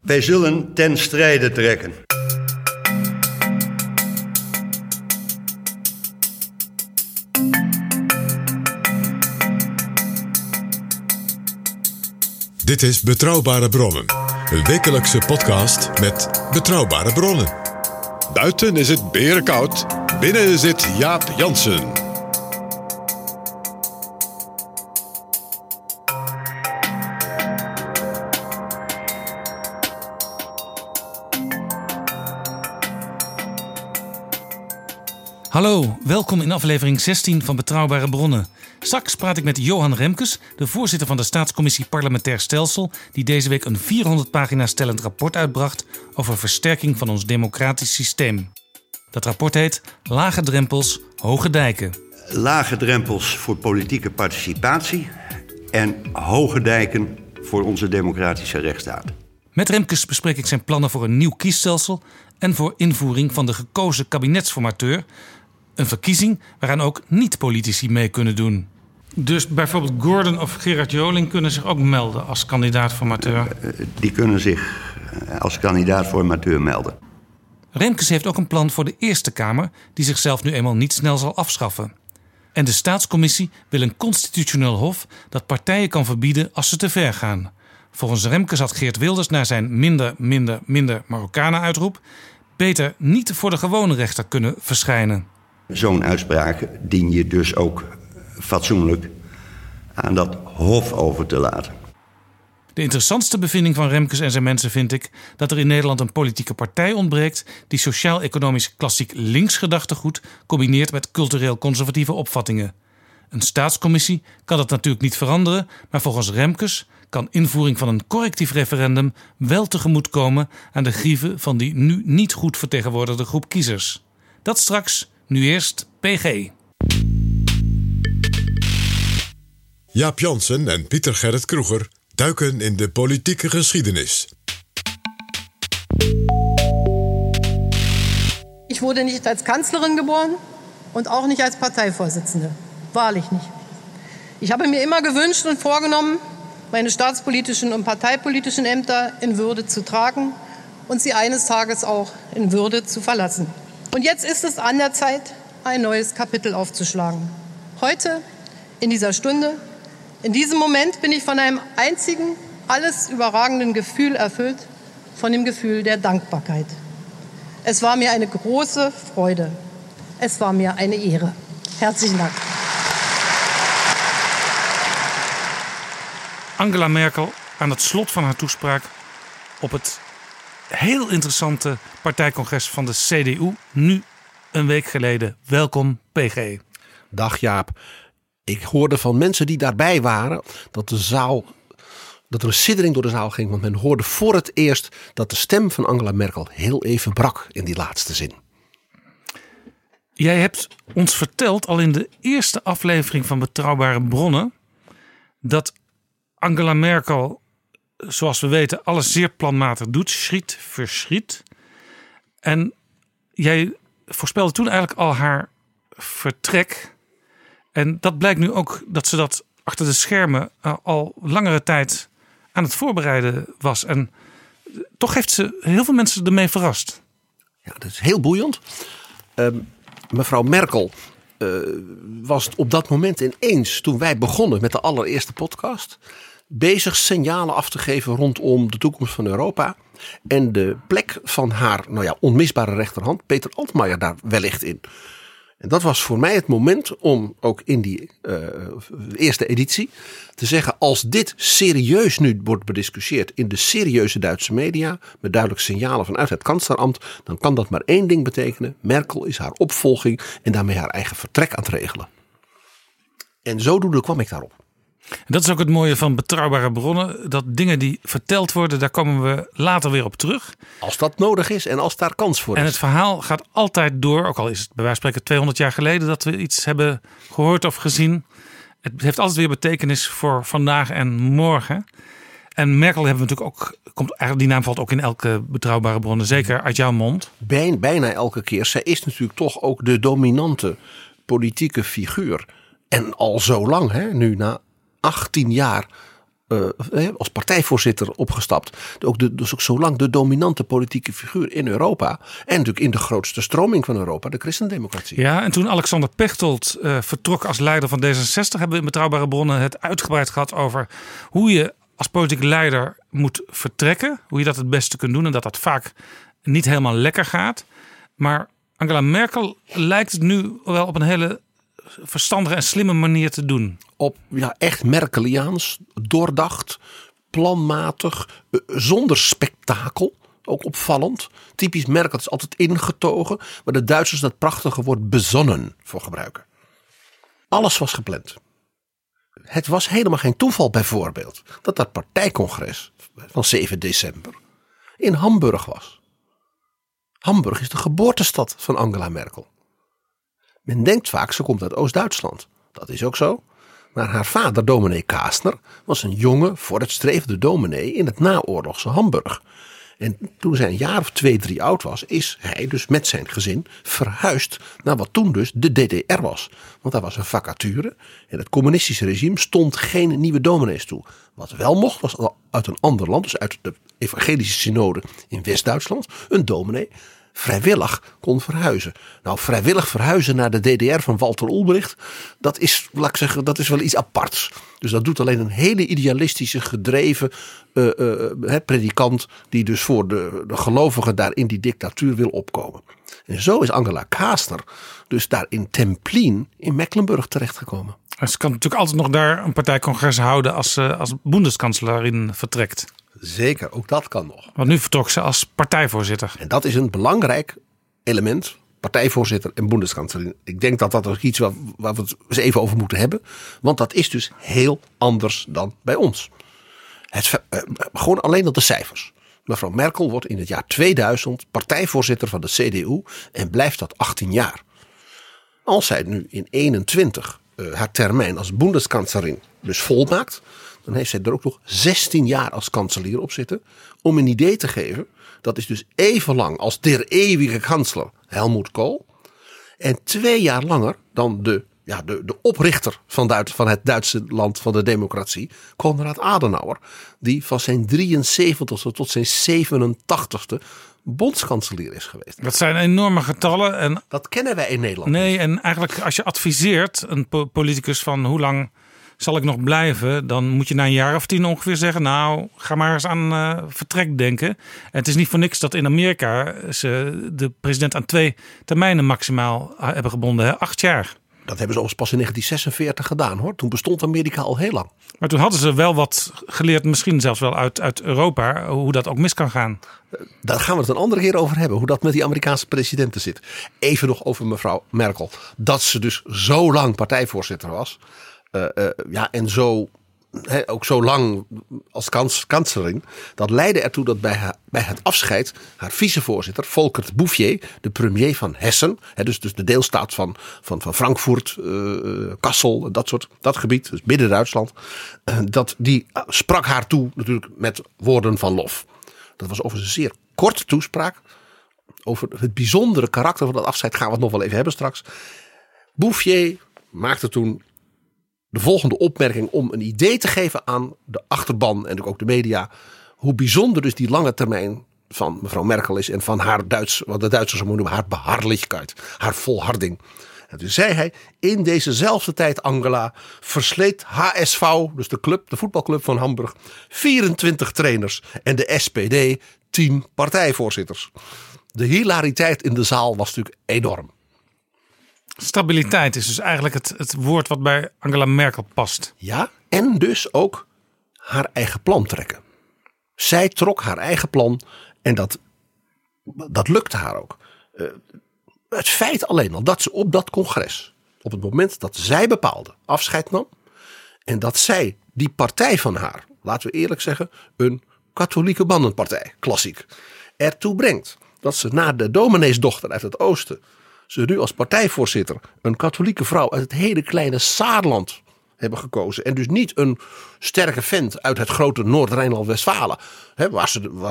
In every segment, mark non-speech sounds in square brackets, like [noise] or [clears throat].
Wij zullen ten strijde trekken. Dit is Betrouwbare Bronnen, een wekelijkse podcast met betrouwbare bronnen. Buiten is het berenkoud, binnen zit Jaap Jansen. Hallo, welkom in aflevering 16 van Betrouwbare Bronnen. Straks praat ik met Johan Remkes, de voorzitter van de Staatscommissie Parlementair Stelsel, die deze week een 400 pagina stellend rapport uitbracht over versterking van ons democratisch systeem. Dat rapport heet Lage drempels, hoge dijken. Lage drempels voor politieke participatie en hoge dijken voor onze democratische rechtsstaat. Met Remkes bespreek ik zijn plannen voor een nieuw kiesstelsel en voor invoering van de gekozen kabinetsformateur. Een verkiezing waaraan ook niet-politici mee kunnen doen. Dus bijvoorbeeld Gordon of Gerard Joling kunnen zich ook melden als kandidaat-formateur. Die kunnen zich eh, als kandidaat-formateur melden. Remkes heeft ook een plan voor de Eerste Kamer, die zichzelf nu eenmaal niet snel zal afschaffen. En de Staatscommissie wil een constitutioneel hof dat partijen kan verbieden als ze te ver gaan. Volgens Remkes had Geert Wilders na zijn minder, minder, minder Marokkanen uitroep beter niet voor de gewone rechter kunnen verschijnen. Zo'n uitspraak dien je dus ook fatsoenlijk aan dat hof over te laten. De interessantste bevinding van Remkes en zijn mensen vind ik dat er in Nederland een politieke partij ontbreekt die sociaal-economisch klassiek links gedachtegoed combineert met cultureel conservatieve opvattingen. Een staatscommissie kan dat natuurlijk niet veranderen, maar volgens Remkes kan invoering van een correctief referendum wel tegemoetkomen aan de grieven van die nu niet goed vertegenwoordigde groep kiezers. Dat straks, nu eerst PG. Jaap Jansen en Pieter Gerrit Kroeger duiken in de politieke geschiedenis. Ich wurde nicht als Kanzlerin geboren und auch nicht als Parteivorsitzende. Wahrlich nicht. Ich habe mir immer gewünscht und vorgenommen, meine staatspolitischen und parteipolitischen Ämter in Würde zu tragen und sie eines Tages auch in Würde zu verlassen. Und jetzt ist es an der Zeit, ein neues Kapitel aufzuschlagen. Heute, in dieser Stunde, in diesem Moment bin ich von einem einzigen, alles überragenden Gefühl erfüllt, von dem Gefühl der Dankbarkeit. Es war mir eine große Freude. Es war mir eine Ehre. Herzlichen Dank. Angela Merkel aan het slot van haar toespraak op het heel interessante partijcongres van de CDU. Nu een week geleden. Welkom, PG. Dag Jaap. Ik hoorde van mensen die daarbij waren dat de zaal. Dat er een siddering door de zaal ging, want men hoorde voor het eerst dat de stem van Angela Merkel heel even brak in die laatste zin. Jij hebt ons verteld al in de eerste aflevering van Betrouwbare Bronnen dat Angela Merkel, zoals we weten, alles zeer planmatig doet, schriet voor schriet. En jij voorspelde toen eigenlijk al haar vertrek. En dat blijkt nu ook dat ze dat achter de schermen eh, al langere tijd aan het voorbereiden was. En toch heeft ze heel veel mensen ermee verrast. Ja, dat is heel boeiend. Ehm, mevrouw Merkel eh, was op dat moment ineens, toen wij begonnen met de allereerste podcast, bezig signalen af te geven rondom de toekomst van Europa. En de plek van haar nou ja, onmisbare rechterhand, Peter Altmaier, daar wellicht in. En dat was voor mij het moment om ook in die uh, eerste editie te zeggen: als dit serieus nu wordt bediscussieerd in de serieuze Duitse media, met duidelijke signalen vanuit het kanslerambt, dan kan dat maar één ding betekenen: Merkel is haar opvolging en daarmee haar eigen vertrek aan het regelen. En zodoende kwam ik daarop. Dat is ook het mooie van betrouwbare bronnen. Dat dingen die verteld worden, daar komen we later weer op terug. Als dat nodig is en als daar kans voor is. En het verhaal gaat altijd door. Ook al is het bij wijze van spreken 200 jaar geleden dat we iets hebben gehoord of gezien. Het heeft altijd weer betekenis voor vandaag en morgen. En Merkel hebben we natuurlijk ook. Komt, eigenlijk die naam valt ook in elke betrouwbare bronnen, zeker uit jouw mond. Bijna elke keer. Zij is natuurlijk toch ook de dominante politieke figuur. En al zo lang, hè, nu na 18 jaar uh, als partijvoorzitter opgestapt. Ook dus ook zo lang de dominante politieke figuur in Europa. En natuurlijk in de grootste stroming van Europa, de christendemocratie. Ja, en toen Alexander Pechtold uh, vertrok als leider van D66, hebben we in betrouwbare bronnen het uitgebreid gehad over hoe je als politieke leider moet vertrekken. Hoe je dat het beste kunt doen en dat dat vaak niet helemaal lekker gaat. Maar Angela Merkel lijkt nu wel op een hele verstandige en slimme manier te doen. Op ja, echt Merkeliaans, doordacht, planmatig, eh, zonder spektakel. Ook opvallend. Typisch Merkel is altijd ingetogen, maar de Duitsers dat prachtige woord bezonnen voor gebruiken. Alles was gepland. Het was helemaal geen toeval bijvoorbeeld dat dat partijcongres van 7 december in Hamburg was. Hamburg is de geboortestad van Angela Merkel. Men denkt vaak ze komt uit Oost-Duitsland. Dat is ook zo. Maar haar vader, dominee Kaasner, was een jonge, vooruitstrevende dominee in het naoorlogse Hamburg. En toen zij een jaar of twee, drie oud was, is hij dus met zijn gezin verhuisd naar wat toen dus de DDR was. Want daar was een vacature. En het communistische regime stond geen nieuwe dominees toe. Wat wel mocht, was uit een ander land, dus uit de evangelische synode in West-Duitsland, een dominee vrijwillig kon verhuizen. Nou, vrijwillig verhuizen naar de DDR van Walter Ulbricht, dat is, laat ik zeggen, dat is wel iets aparts. Dus dat doet alleen een hele idealistische, gedreven uh, uh, predikant, die dus voor de, de gelovigen daar in die dictatuur wil opkomen. En zo is Angela Kastner dus daar in Templin in Mecklenburg terechtgekomen. Ze kan natuurlijk altijd nog daar een partijcongres houden als, als bondskanselarin vertrekt. Zeker, ook dat kan nog. Want nu vertrok ze als partijvoorzitter. En dat is een belangrijk element. Partijvoorzitter en boendeskanselier. Ik denk dat dat is iets waar, waar we het eens even over moeten hebben. Want dat is dus heel anders dan bij ons. Het, uh, gewoon alleen op de cijfers. Mevrouw Merkel wordt in het jaar 2000 partijvoorzitter van de CDU en blijft dat 18 jaar. Als zij nu in 21 uh, haar termijn als boendeskanselier dus volmaakt, dan heeft zij er ook nog 16 jaar als kanselier op zitten. Om een idee te geven, dat is dus even lang als der eeuwige kansler Helmoet Kool. En twee jaar langer dan de, ja, de, de oprichter van, Duits, van het Duitse land van de democratie, Konrad Adenauer. Die van zijn 73ste tot zijn 87ste bondskanselier is geweest. Dat zijn enorme getallen. En dat kennen wij in Nederland. Nee, niet. en eigenlijk als je adviseert een politicus van hoe lang zal ik nog blijven? Dan moet je na een jaar of tien ongeveer zeggen, nou, ga maar eens aan uh, vertrek denken. En het is niet voor niks dat in Amerika ze de president aan twee termijnen maximaal eh, hebben gebonden, hè? acht jaar. Dat hebben ze pas in 1946 gedaan hoor. Toen bestond Amerika al heel lang. Maar toen hadden ze wel wat geleerd, misschien zelfs wel uit, uit Europa, hoe dat ook mis kan gaan. Daar gaan we het een andere keer over hebben. Hoe dat met die Amerikaanse presidenten zit. Even nog over mevrouw Merkel. Dat ze dus zo lang partijvoorzitter was. Uh, uh, ja, en zo, ook zo lang als kans. Dat leidde ertoe dat bij, bij het afscheid haar vicevoorzitter, Volkert Bouffier, de premier van Hessen, he, dus, dus de deelstaat van, van, van Frankfurt, uh, Kassel, dat soort, dat gebied, dus midden Duitsland, dat die sprak haar toe natuurlijk met woorden van lof. Dat was overigens een zeer korte toespraak. Over het bijzondere karakter van dat afscheid gaan we het nog wel even hebben straks. Bouffier maakte toen de volgende opmerking om een idee te geven aan de achterban en ook de media. Hoe bijzonder dus die lange termijn van mevrouw Merkel is en van haar Duits, wat de Duitsers zo noemen, haar beharrelijkheid, haar volharding. En toen zei hij, in dezezelfde tijd Angela versleet HSV, dus de club, de voetbalclub van Hamburg, 24 trainers en de SPD 10 partijvoorzitters. De hilariteit in de zaal was natuurlijk enorm. Stabiliteit is dus eigenlijk het, het woord wat bij Angela Merkel past. Ja, en dus ook haar eigen plan trekken. Zij trok haar eigen plan en dat, dat lukte haar ook. Uh, het feit alleen al dat ze op dat congres, op het moment dat zij bepaalde, afscheid nam. En dat zij die partij van haar, laten we eerlijk zeggen, een katholieke bandenpartij, klassiek, ertoe brengt dat ze na de domineesdochter uit het oosten, ze nu als partijvoorzitter een katholieke vrouw uit het hele kleine Saarland hebben gekozen. En dus niet een sterke vent uit het grote Noord-Rijnland-Westfalen.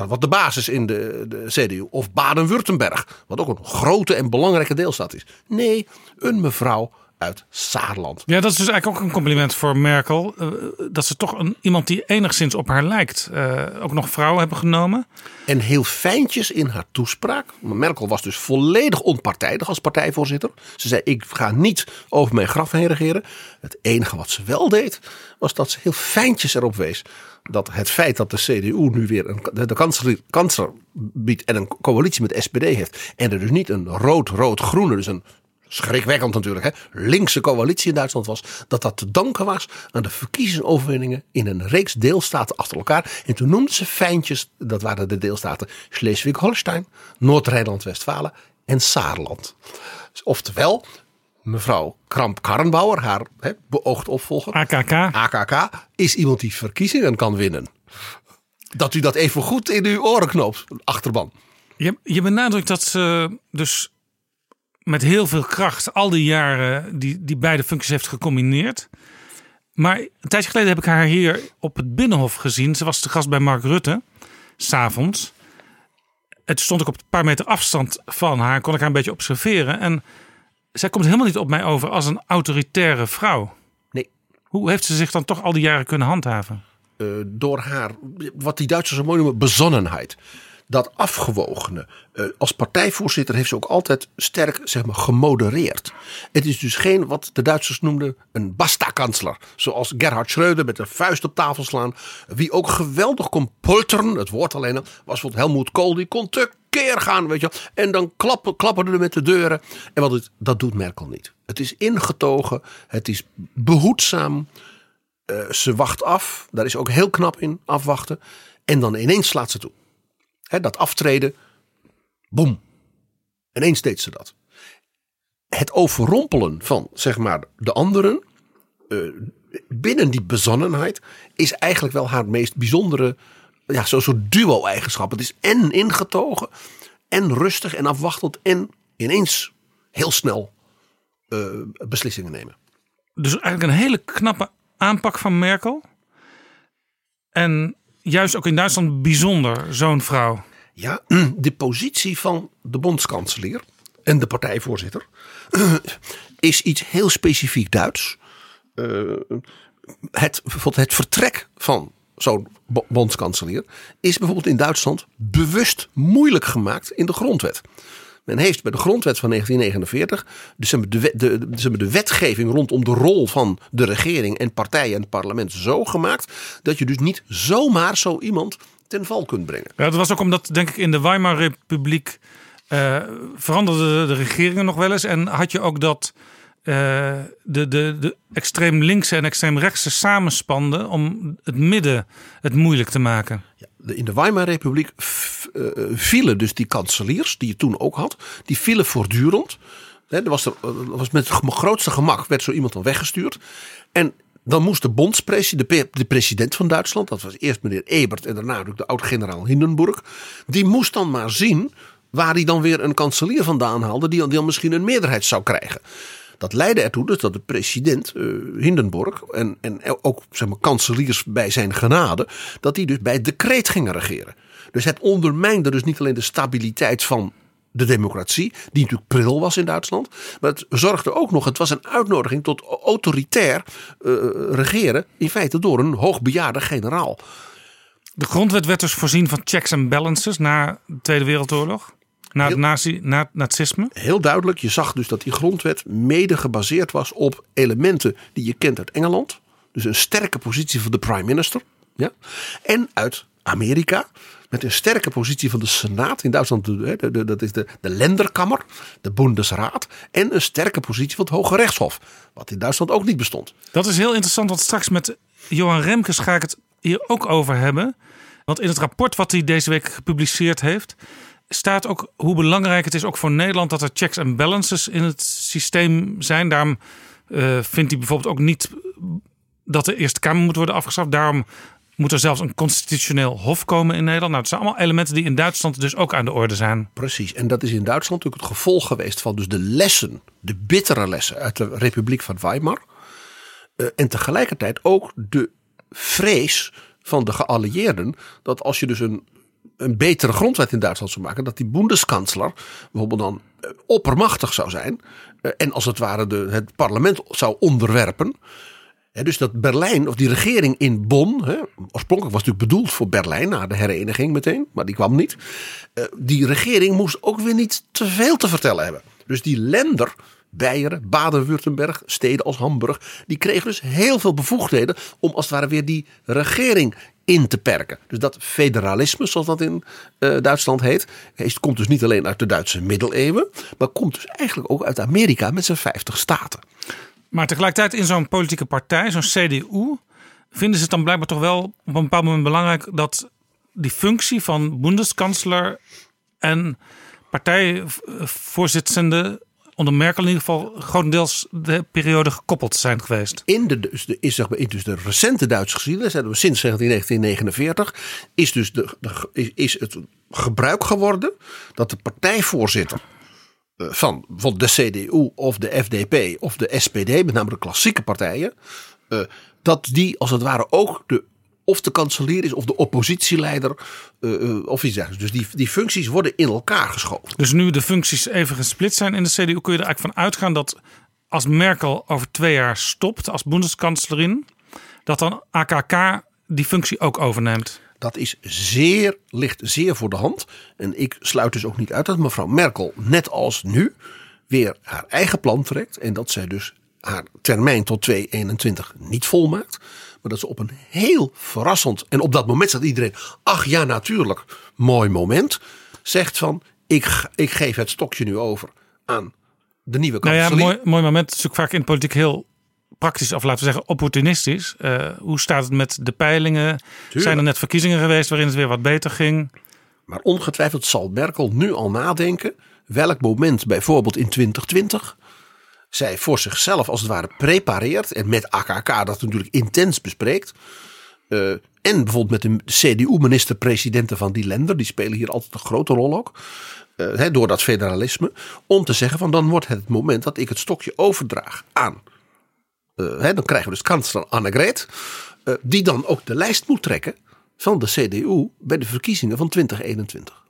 Wat de basis in de, de CDU. Of Baden-Württemberg. Wat ook een grote en belangrijke deelstaat is. Nee, een mevrouw uit Saarland. Ja, dat is dus eigenlijk ook een compliment voor Merkel. Uh, dat ze toch een, iemand die enigszins op haar lijkt, uh, ook nog vrouwen hebben genomen. En heel fijntjes in haar toespraak. Merkel was dus volledig onpartijdig als partijvoorzitter. Ze zei: Ik ga niet over mijn graf heen regeren. Het enige wat ze wel deed, was dat ze heel fijntjes erop wees. Dat het feit dat de CDU nu weer een, de, kanselier, kanselier biedt en een coalitie met de SPD heeft. En er dus niet een rood-rood-groene, dus een schrikwekkend natuurlijk, hè, linkse coalitie in Duitsland was, dat dat te danken was aan de verkiezingsoverwinningen in een reeks deelstaten achter elkaar. En toen noemden ze fijntjes, dat waren de deelstaten Schleswig-Holstein, Noord-Rijnland-Westfalen en Saarland. Oftewel, mevrouw Kramp-Karrenbauer, haar hè, beoogd opvolger, AKK. AKK, is iemand die verkiezingen kan winnen. Dat u dat even goed in uw oren knoopt, achterban. Je, je benadrukt dat ze dus met heel veel kracht al die jaren die, die beide functies heeft gecombineerd. Maar een tijdje geleden heb ik haar hier op het Binnenhof gezien. Ze was te gast bij Mark Rutte, s'avonds. Het stond ik op een paar meter afstand van haar, kon ik haar een beetje observeren. En zij komt helemaal niet op mij over als een autoritaire vrouw. Nee. Hoe heeft ze zich dan toch al die jaren kunnen handhaven? Uh, door haar, wat die Duitsers zo mooi noemen, bezonnenheid dat afgewogene. Uh, als partijvoorzitter heeft ze ook altijd sterk zeg maar, gemodereerd. Het is dus geen wat de Duitsers noemden een basta-kansler. Zoals Gerhard Schreuder met de vuist op tafel slaan. Wie ook geweldig kon polteren, het woord alleen al, was bijvoorbeeld Helmoet Kool. Die kon tekeer gaan, weet je En dan klappen, klapperde met de deuren. En wat het, dat doet Merkel niet. Het is ingetogen, het is behoedzaam. Uh, ze wacht af, daar is ook heel knap in, afwachten. En dan ineens slaat ze toe dat aftreden, boem. Ineens deed ze dat. Het overrompelen van zeg maar de anderen uh, binnen die bezonnenheid is eigenlijk wel haar meest bijzondere ja, zo'n soort duo-eigenschap. Het is en ingetogen en rustig en afwachtend en ineens heel snel uh, beslissingen nemen. Dus eigenlijk een hele knappe aanpak van Merkel. En juist ook in Duitsland bijzonder, zo'n vrouw. Ja, [clears throat] de positie van de bondskanselier en de partijvoorzitter [clears throat] is iets heel specifiek Duits. Uh, het, het vertrek van zo'n bondskanselier is bijvoorbeeld in Duitsland bewust moeilijk gemaakt in de grondwet. Men heeft bij de grondwet van 1949 dus de, de, de, de wetgeving rondom de rol van de regering en partijen en het parlement zo gemaakt dat je dus niet zomaar zo iemand ten val kunt brengen. Ja, dat was ook omdat, denk ik, in de Weimar Republiek uh, veranderden de regeringen nog wel eens. En had je ook dat uh, de, de, de extreem linkse en extreem rechtse samenspanden om het midden het moeilijk te maken. Ja, in de Weimar Republiek uh, vielen dus die kanseliers, die je toen ook had, die vielen voortdurend. er was, er, was met het grootste gemak werd zo iemand dan weggestuurd. En dan moest de bondspresident, de, president van Duitsland, dat was eerst meneer Ebert en daarna de oud-generaal Hindenburg, die moest dan maar zien waar hij dan weer een kanselier vandaan haalde die dan misschien een meerderheid zou krijgen. Dat leidde ertoe dus dat de president uh, Hindenburg en, en ook zeg maar, kanseliers bij zijn genade, dat die dus bij decreet gingen regeren. Dus het ondermijnde dus niet alleen de stabiliteit van de democratie, die natuurlijk pril was in Duitsland. Maar het zorgde ook nog, het was een uitnodiging tot autoritair uh, regeren, in feite door een hoogbejaarde generaal. De grondwet werd dus voorzien van checks en balances na de Tweede Wereldoorlog. Na het nazi, na het nazisme. Heel duidelijk, je zag dus dat die grondwet mede gebaseerd was op elementen die je kent uit Engeland. Dus een sterke positie van de prime minister. Ja? En uit Amerika. Met een sterke positie van de Senaat. In Duitsland, de- de- de- dat is de, de Länderkammer, de Bundesraad. En een sterke positie van het Hoge Rechtshof. Wat in Duitsland ook niet bestond. Dat is heel interessant, want straks met Johan Remkes ga ik het hier ook over hebben. Want in het rapport wat hij deze week gepubliceerd heeft, staat ook hoe belangrijk het is ook voor Nederland dat er checks en balances in het systeem zijn. Daarom eh, vindt hij bijvoorbeeld ook niet dat de Eerste Kamer moet worden afgeschaft. Daarom moet er zelfs een constitutioneel hof komen in Nederland. Nou, het zijn allemaal elementen die in Duitsland dus ook aan de orde zijn. Precies. En dat is in Duitsland natuurlijk het gevolg geweest van dus de lessen, de bittere lessen uit de Republiek van Weimar. Eh, en tegelijkertijd ook de vrees van de geallieerden dat als je dus een, een betere grondwet in Duitsland zou maken, dat die Bundeskanzler bijvoorbeeld dan eh, oppermachtig zou zijn eh, en als het ware de, het parlement zou onderwerpen. Dus dat Berlijn, of die regering in Bonn, oorspronkelijk was natuurlijk bedoeld voor Berlijn na de hereniging meteen, maar die kwam niet. Eh, die regering moest ook weer niet te veel te vertellen hebben. Dus die lender, Beieren, Baden-Württemberg, steden als Hamburg, die kregen dus heel veel bevoegdheden om als het ware weer die regering in te perken. Dus dat federalisme, zoals dat in eh, Duitsland heet, is, komt dus niet alleen uit de Duitse middeleeuwen, maar komt dus eigenlijk ook uit Amerika met zijn 50 staten. Maar tegelijkertijd in zo'n politieke partij, zo'n CDU, vinden ze dan blijkbaar toch wel op een bepaald moment belangrijk dat die functie van Bundeskanzler en partijvoorzittende onder Merkel in ieder geval grotendeels de periode gekoppeld zijn geweest. In de, dus is, zeg in dus de recente Duitse geschiedenis, hebben we sinds 1949, is dus de, de, is, is het gebruik geworden dat de partijvoorzitter eh, van bijvoorbeeld de CDU of de FDP of de SPD, met name de klassieke partijen, eh, dat die als het ware ook de of de kanselier is of de oppositieleider eh, eh, of iets dergelijks. Dus die, die functies worden in elkaar geschoven. Dus nu de functies even gesplit zijn in de CDU, kun je er eigenlijk van uitgaan dat als Merkel over twee jaar stopt als Bundeskanzlerin, dat dan AKK die functie ook overneemt. Dat is zeer, ligt zeer voor de hand. En ik sluit dus ook niet uit dat mevrouw Merkel, net als nu, weer haar eigen plan trekt. En dat zij dus haar termijn tot 2021 niet volmaakt. Maar dat ze op een heel verrassend, en op dat moment zat iedereen, ach ja natuurlijk, mooi moment. Zegt van, ik, ik geef het stokje nu over aan de nieuwe Nou ja, kanselier. mooi, mooi moment. Het is natuurlijk vaak in de politiek heel praktisch, of laten we zeggen opportunistisch. Eh, hoe staat het met de peilingen? Zijn er net verkiezingen geweest waarin het weer wat beter ging? Maar ongetwijfeld zal Merkel nu al nadenken welk moment bijvoorbeeld in 2020 zij voor zichzelf als het ware prepareert en met AKK dat natuurlijk intens bespreekt. Eh, en bijvoorbeeld met de CDU-minister-presidenten van die landen, die spelen hier altijd een grote rol ook. eh, door dat federalisme. Om te zeggen van dan wordt het moment dat ik het stokje overdraag aan. eh, dan krijgen we dus kanselier Annegret. eh, die dan ook de lijst moet trekken van de CDU bij de verkiezingen van 2021.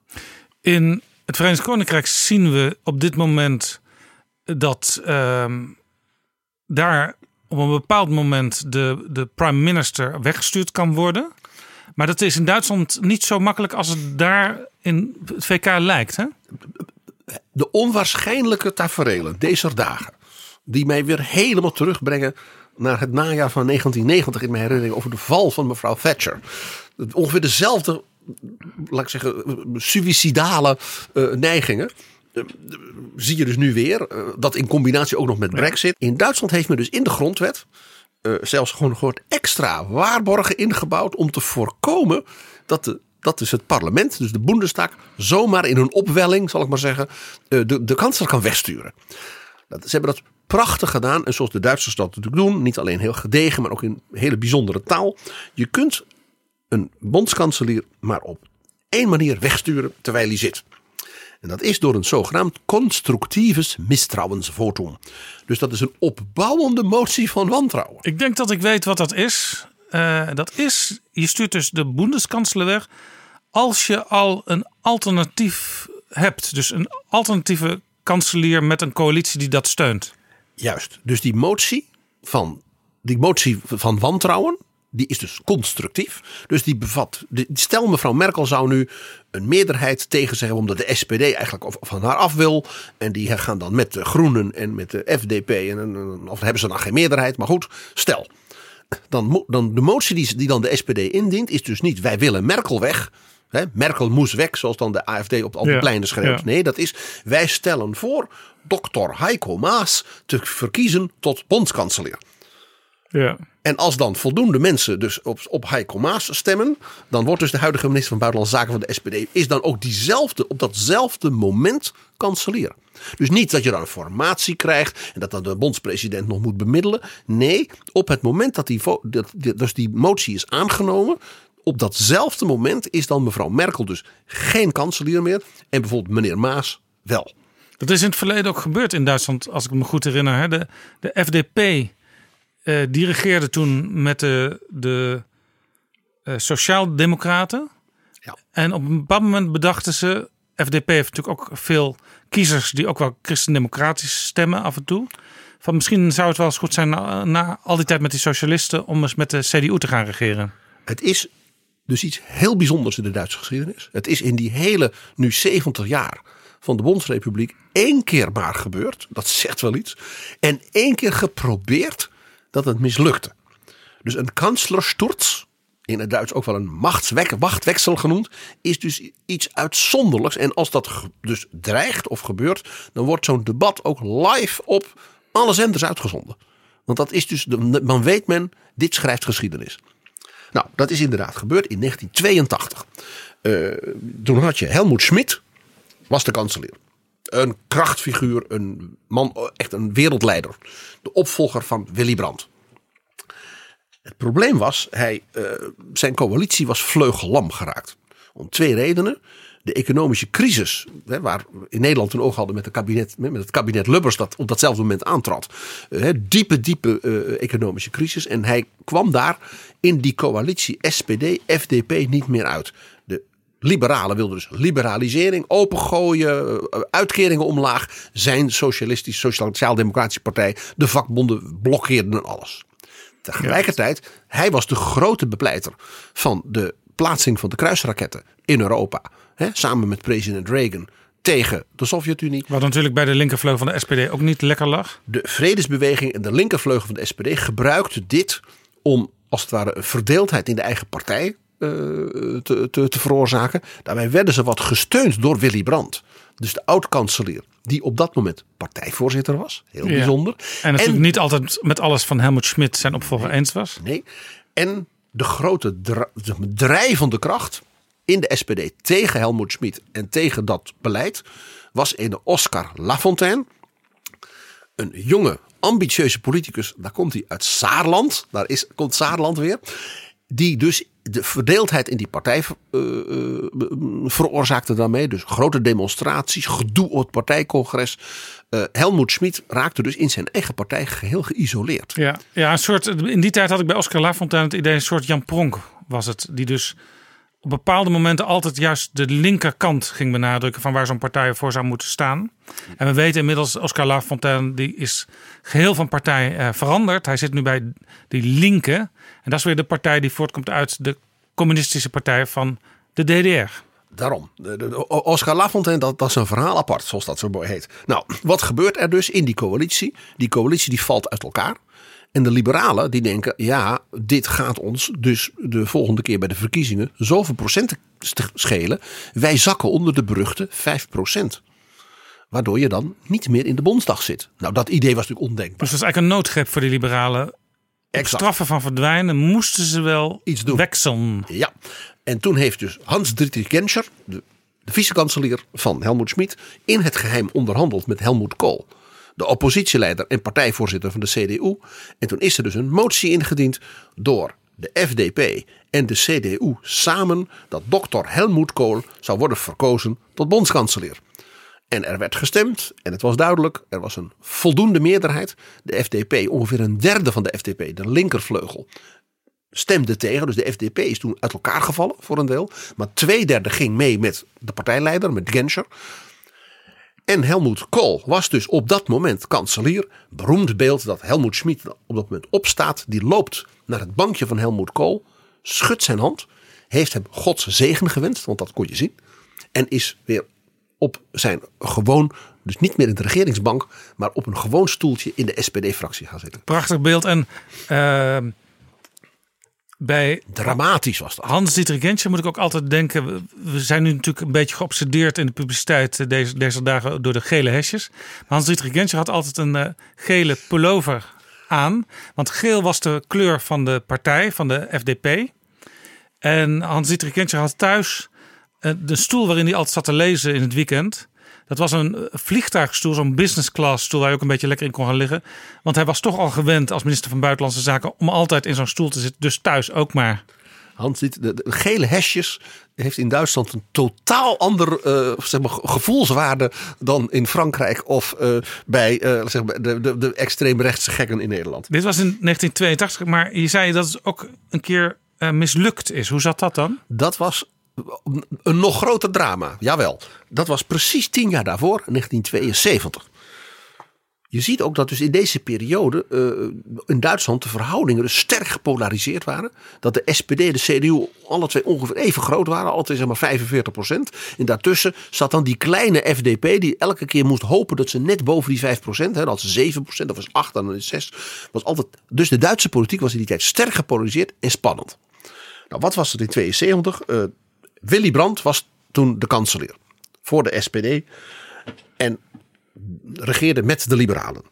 In het Verenigd Koninkrijk zien we op dit moment dat ehm, daar op een bepaald moment de, de prime minister weggestuurd kan worden. Maar dat is in Duitsland niet zo makkelijk als het daar in het VK lijkt. Hè? de onwaarschijnlijke taferelen deze dagen. Die mij weer helemaal terugbrengen naar het najaar van 1990 in mijn herinnering over de val van mevrouw Thatcher. Ongeveer dezelfde, laat ik zeggen, suïcidale eh, neigingen. Eh, zie je dus nu weer. eh, dat in combinatie ook nog met Brexit. In Duitsland heeft men dus in de grondwet eh, zelfs gewoon, gewoon extra waarborgen ingebouwd om te voorkomen dat de dat dus het parlement, dus de Bundestag, zomaar in een opwelling, zal ik maar zeggen, de, de kanselier kan wegsturen. Dat, ze hebben dat prachtig gedaan. En zoals de Duitsers dat natuurlijk doen, niet alleen heel gedegen, maar ook in hele bijzondere taal. Je kunt een bondskanselier maar op één manier wegsturen terwijl hij zit. En dat is door een zogenaamd constructives mistrouwensvotum. Dus dat is een opbouwende motie van wantrouwen. Ik denk dat ik weet wat dat is. Eh, dat is, je stuurt dus de Bundeskanzler weg als je al een alternatief hebt. Dus een alternatieve kanselier met een coalitie die dat steunt. Juist. Dus die motie van, die motie van wantrouwen die is dus constructief. Dus die bevat. Stel, mevrouw Merkel zou nu een meerderheid tegen hebben. omdat de SPD eigenlijk van haar af wil. En die gaan dan met de Groenen en met de FDP. En, of hebben ze dan geen meerderheid. Maar goed, stel. Dan, dan de motie die, die dan de SPD indient. is dus niet wij willen Merkel weg. Hè, Merkel moest weg, zoals dan de AFD op al die Ja, pleinen schreeuwt. ja. Nee, dat is wij stellen voor dokter Heiko Maas te verkiezen tot bondskanselier. Ja. En als dan voldoende mensen dus op, op Heiko Maas stemmen, dan wordt dus de huidige minister van Buitenlandse Zaken van de SPD, is dan ook diezelfde, op datzelfde moment kanselier. Dus niet dat je dan een formatie krijgt en dat dan de bondspresident nog moet bemiddelen. Nee, op het moment dat die, dat, dus die motie is aangenomen, op datzelfde moment is dan mevrouw Merkel dus geen kanselier meer en bijvoorbeeld meneer Maas wel. Dat is in het verleden ook gebeurd in Duitsland, als ik me goed herinner. Hè. De, de FDP eh, die regeerde toen met de, de eh, Sociaaldemocraten. Ja. En op een bepaald moment bedachten ze. FDP heeft natuurlijk ook veel kiezers die ook wel christendemocratisch stemmen af en toe. Van misschien zou het wel eens goed zijn na, na al die tijd met die socialisten om eens met de CDU te gaan regeren. Het is dus iets heel bijzonders in de Duitse geschiedenis. Het is in die hele, nu 70 jaar van de Bondsrepubliek, één keer maar gebeurd. Dat zegt wel iets. En één keer geprobeerd dat het mislukte. Dus een kanslersturz, in het Duits ook wel een machtswek, genoemd, is dus iets uitzonderlijks. En als dat dus dreigt of gebeurt, dan wordt zo'n debat ook live op alle zenders uitgezonden. Want dat is dus, dan weet men, dit schrijft geschiedenis. Nou, dat is inderdaad gebeurd in 1982. Eh, toen had je Helmoet Schmidt, was de kanselier. Een krachtfiguur, een man, echt een wereldleider. De opvolger van Willy Brandt. Het probleem was, hij, eh, zijn coalitie was vleugellam geraakt. Om twee redenen. De economische crisis, hè, waar we in Nederland een oog hadden met, het kabinet, met het kabinet Lubbers dat op datzelfde moment aantrad. Hè, diepe, diepe eh, economische crisis. En hij kwam daar in die coalitie SPD-FDP niet meer uit. Liberalen wilden dus liberalisering, opengooien, eh, uitkeringen omlaag. Zijn socialistisch, sociaal-democratische partij, de vakbonden blokkeerden alles. Tegelijkertijd, hij was de grote bepleiter van de plaatsing van de kruisraketten in Europa. Hè, samen met president Reagan tegen de Sovjet-Unie. Wat natuurlijk bij de linkervleugel van de SPD ook niet lekker lag. De vredesbeweging en de linkervleugel van de SPD gebruikte dit om als het ware een verdeeldheid in de eigen partij te, te, te veroorzaken. Daarbij werden ze wat gesteund door Willy Brandt. Dus de oud-kanselier, die op dat moment partijvoorzitter was. Heel Ja. bijzonder. En natuurlijk niet altijd met alles van Helmut Schmidt zijn opvolger eens was. Nee. En de grote dra- drijvende kracht in de SPD tegen Helmoet Schmid en tegen dat beleid was een Oscar Lafontaine. Een jonge, ambitieuze politicus. Daar komt hij uit Saarland. Daar is, komt Saarland weer. Die dus de verdeeldheid in die partij eh, eh, veroorzaakte daarmee. Dus grote demonstraties, gedoe op het partijcongres. Eh Helmoet Schmid raakte dus in zijn eigen partij geheel geïsoleerd. Ja, ja een soort, in die tijd had ik bij Oscar Lafontaine het idee, een soort Jan Pronk was het. Die dus op bepaalde momenten altijd juist de linkerkant ging benadrukken van waar zo'n partij voor zou moeten staan. En we weten inmiddels, Oscar Lafontaine die is geheel van partij eh, veranderd. Hij zit nu bij die linken. En dat is weer de partij die voortkomt uit de communistische partij van de DDR. Daarom. De- Oscar Lafontaine, dat, dat is een verhaal apart, zoals dat zo mooi heet. Nou, wat gebeurt er dus in die coalitie? Die coalitie die valt uit elkaar. En de liberalen die denken, ja, dit gaat ons dus de volgende keer bij de verkiezingen zoveel procenten schelen. Wij zakken onder de beruchte 5 procent. Waardoor je dan niet meer in de Bondsdag zit. Nou, dat idee was natuurlijk ondenkbaar. Dus dat is eigenlijk een noodgreep voor die liberalen. Exact. straffen van verdwijnen moesten ze wel Iets doen. Ja, en toen heeft dus Hans-Dietrich Genscher, de, de vicekanselier van Helmoet Schmid, in het geheim onderhandeld met Helmoet Kool, de oppositieleider en partijvoorzitter van de CDU. En toen is er dus een motie ingediend door de FDP en de CDU samen dat dokter Helmoet Kool zou worden verkozen tot bondskanselier. En er werd gestemd en het was duidelijk, er was een voldoende meerderheid. De FDP, ongeveer een derde van de FDP, de linkervleugel, stemde tegen. Dus de FDP is toen uit elkaar gevallen voor een deel. Maar twee derde ging mee met de partijleider, met Genscher. En Helmoet Kool was dus op dat moment kanselier. Beroemd beeld dat Helmoet Schmid op dat moment opstaat. Die loopt naar het bankje van Helmoet Kool. Schudt zijn hand. Heeft hem Gods zegen gewenst, want dat kon je zien. En is weer op zijn gewoon, dus niet meer in de regeringsbank, maar op een gewoon stoeltje in de SPD-fractie gaan zitten. Prachtig beeld. En uh, bij Dramatisch was dat. Hans Dietrich Genscher moet ik ook altijd denken. we- zijn nu natuurlijk een beetje geobsedeerd in de publiciteit eh, deze, deze dagen door de gele hesjes. Maar Hans Dietrich Genscher had altijd een eh, gele pullover aan. Want geel was de kleur van de partij, van de FDP. En Hans Dietrich Genscher had thuis eh, de stoel waarin hij altijd zat te lezen in het weekend. Dat was een eh, vliegtuigstoel, zo'n business class stoel waar je ook een beetje lekker in kon gaan liggen. Want hij was toch al gewend als minister van Buitenlandse Zaken om altijd in zo'n stoel te zitten. Dus thuis ook maar. Hans, dit, de, de gele hesjes heeft in Duitsland een totaal ander eh, zeg maar, gevoelswaarde dan in Frankrijk of eh, bij zeg maar, de, de, de extreemrechtse gekken in Nederland. Dit was in 1982, maar je zei dat het ook een keer mislukt is. Hoe zat dat dan? Dat was een nog groter drama. Jawel, dat was precies tien jaar daarvoor, 1972. Je ziet ook dat dus in deze periode eh, in Duitsland de verhoudingen dus sterk gepolariseerd waren. Dat de SPD en de CDU alle twee ongeveer even groot waren. Alle twee zeg maar 45 procent. En daartussen zat dan die kleine FDP die elke keer moest hopen dat ze net boven die 5 procent. Dat was 7 procent, dat was 8, dan is 6. Was altijd, dus de Duitse politiek was in die tijd sterk gepolariseerd en spannend. Nou, wat was er in 72? Eh, Willy Brandt was toen de kanselier voor de SPD en regeerde met de liberalen.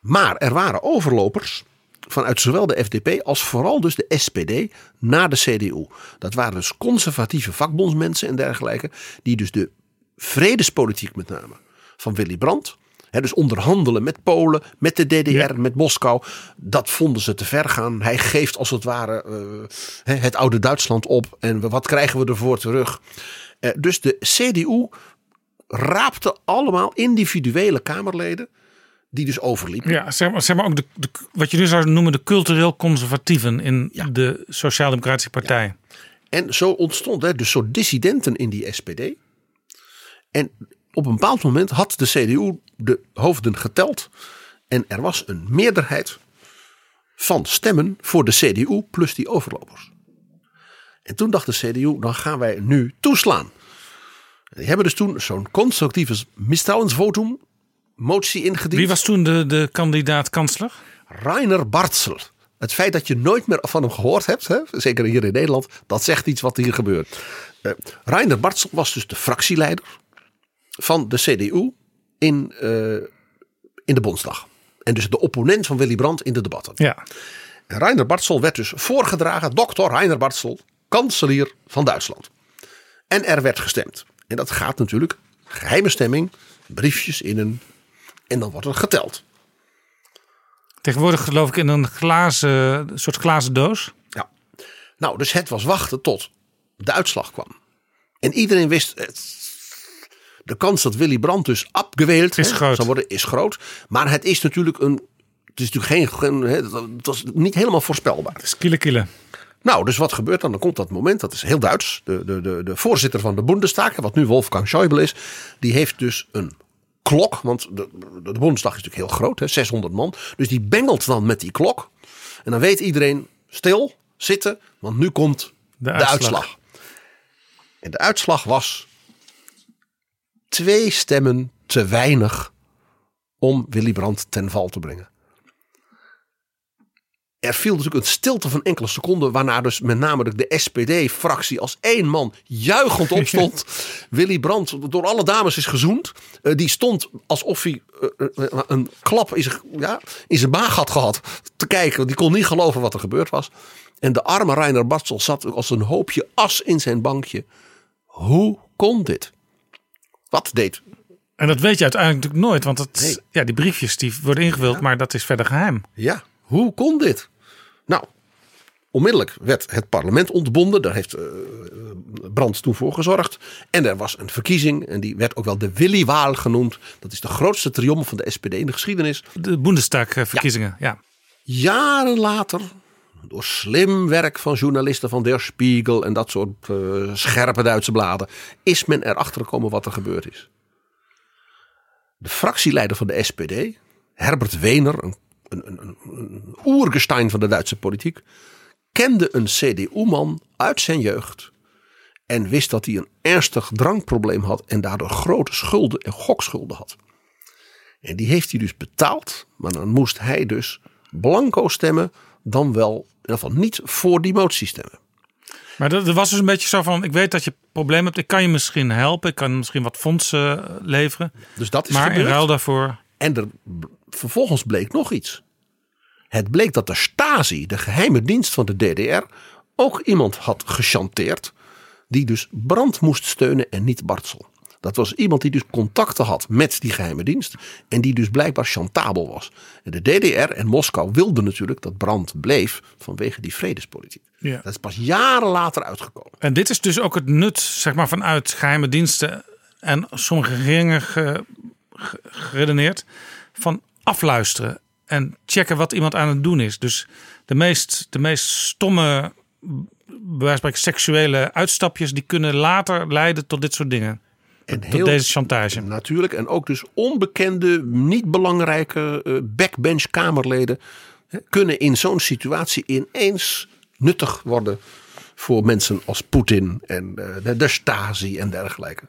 Maar er waren overlopers vanuit zowel de FDP als vooral dus de SPD naar de CDU. Dat waren dus conservatieve vakbondsmensen en dergelijke, die dus de vredespolitiek met name van Willy Brandt, hè, dus onderhandelen met Polen, met de DDR, met Moskou, dat vonden ze te ver gaan. Hij geeft als het ware eh, hè, het oude Duitsland op en wat krijgen we ervoor terug? Eh, dus de CDU raapte allemaal individuele Kamerleden die dus overliepen. Ja, zeg maar, zeg maar ook de, de, wat je nu zou noemen de cultureel conservatieven in de Sociaal-Democratische Partij. En zo ontstond er dus soort dissidenten in die SPD. En op een bepaald moment had de CDU de hoofden geteld. En er was een meerderheid van stemmen voor de CDU plus die overlopers. En toen dacht de CDU, dan gaan wij nu toeslaan. En die hebben dus toen zo'n constructieve misstrouwensvotum motie ingediend. Wie was toen de, de kandidaat-kansler? Rainer Barzel. Het feit dat je nooit meer van hem gehoord hebt, hè, zeker hier in Nederland, dat zegt iets wat hier gebeurt. Eh Rainer Barzel was dus de fractieleider van de CDU in, eh, in de Bondsdag. En dus de opponent van Willy Brandt in de debatten. Ja. En Rainer Barzel werd dus voorgedragen, dokter Rainer Barzel, kanselier van Duitsland. En er werd gestemd. En dat gaat natuurlijk, geheime stemming, briefjes in een. En dan wordt er geteld. Tegenwoordig geloof ik in een glazen, soort glazen doos. Ja. Nou, dus het was wachten tot de uitslag kwam. En iedereen wist, het, de kans dat Willy Brandt dus abgeweeld Is hè, zou worden, is groot. Maar het is natuurlijk een, het is natuurlijk geen, hè, het was niet helemaal voorspelbaar. Het is kiele kiele. Nou, dus wat gebeurt dan? Dan komt dat moment, dat is heel Duits. De, de, de, de voorzitter van de Bundestag, wat nu Wolfgang Schäuble is, die heeft dus een klok. Want de, de, de Bundestag is natuurlijk heel groot, hè, 600 man. Dus die bengelt dan met die klok. En dan weet iedereen, stil, zitten, want nu komt de, uitslag. uitslag. En de uitslag was twee stemmen te weinig om Willy Brandt ten val te brengen. Er viel natuurlijk een stilte van enkele seconden, waarna dus met name de SPD-fractie als één man juichend opstond. [laughs] Willy Brandt door alle dames is gezoend. Eh, die stond alsof hij eh, eh, een klap in zijn, ja, in zijn maag had gehad te kijken. Die kon niet geloven wat er gebeurd was. En de arme Reiner Bartzel zat als een hoopje as in zijn bankje. Hoe kon dit? Wat deed En dat weet je uiteindelijk natuurlijk nooit. Want Nee. ja, die briefjes die worden ingevuld, maar dat is verder geheim. Ja, hoe kon dit? Nou, onmiddellijk werd het parlement ontbonden. Daar heeft eh, Brandt toen voor gezorgd. En er was een verkiezing en die werd ook wel de Willy-Waal genoemd. Dat is de grootste triomf van de SPD in de geschiedenis. De Bundestag-verkiezingen, ja. Jaren later, door slim werk van journalisten van Der Spiegel en dat soort eh, scherpe Duitse bladen, is men erachter gekomen wat er gebeurd is. De fractieleider van de SPD, Herbert Wehner, een, een, een, een oergestein van de Duitse politiek, kende een CDU-man uit zijn jeugd en wist dat hij een ernstig drankprobleem had en daardoor grote schulden en gokschulden had. En die heeft hij dus betaald, maar dan moest hij dus blanco stemmen, dan wel in ieder geval niet voor die motie stemmen. Maar dat, dat was dus een beetje zo van: ik weet dat je problemen hebt, ik kan je misschien helpen, ik kan misschien wat fondsen eh, leveren. Dus dat is maar in gebeurd. ruil daarvoor. En er, vervolgens bleek nog iets. Het bleek dat de Stasi, de geheime dienst van de DDR, ook iemand had gechanteerd. Die dus Brand moest steunen en niet Bartsel. Dat was iemand die dus contacten had met die geheime dienst. En die dus blijkbaar chantabel was. En de DDR en Moskou wilden natuurlijk dat Brand bleef vanwege die vredespolitiek. Ja. Dat is pas jaren later uitgekomen. En dit is dus ook het nut, zeg maar, vanuit geheime diensten en sommige regeringen ge- ge- geredeneerd van afluisteren en checken wat iemand aan het doen is. Dus de meest, de meest stomme, bij seksuele uitstapjes, die kunnen later leiden tot dit soort dingen. En tot deze chantage. Natuurlijk. En ook dus onbekende, niet belangrijke eh, backbench Kamerleden hè, kunnen in zo'n situatie ineens nuttig worden voor mensen als Poetin en eh, de, de Stasi en dergelijke.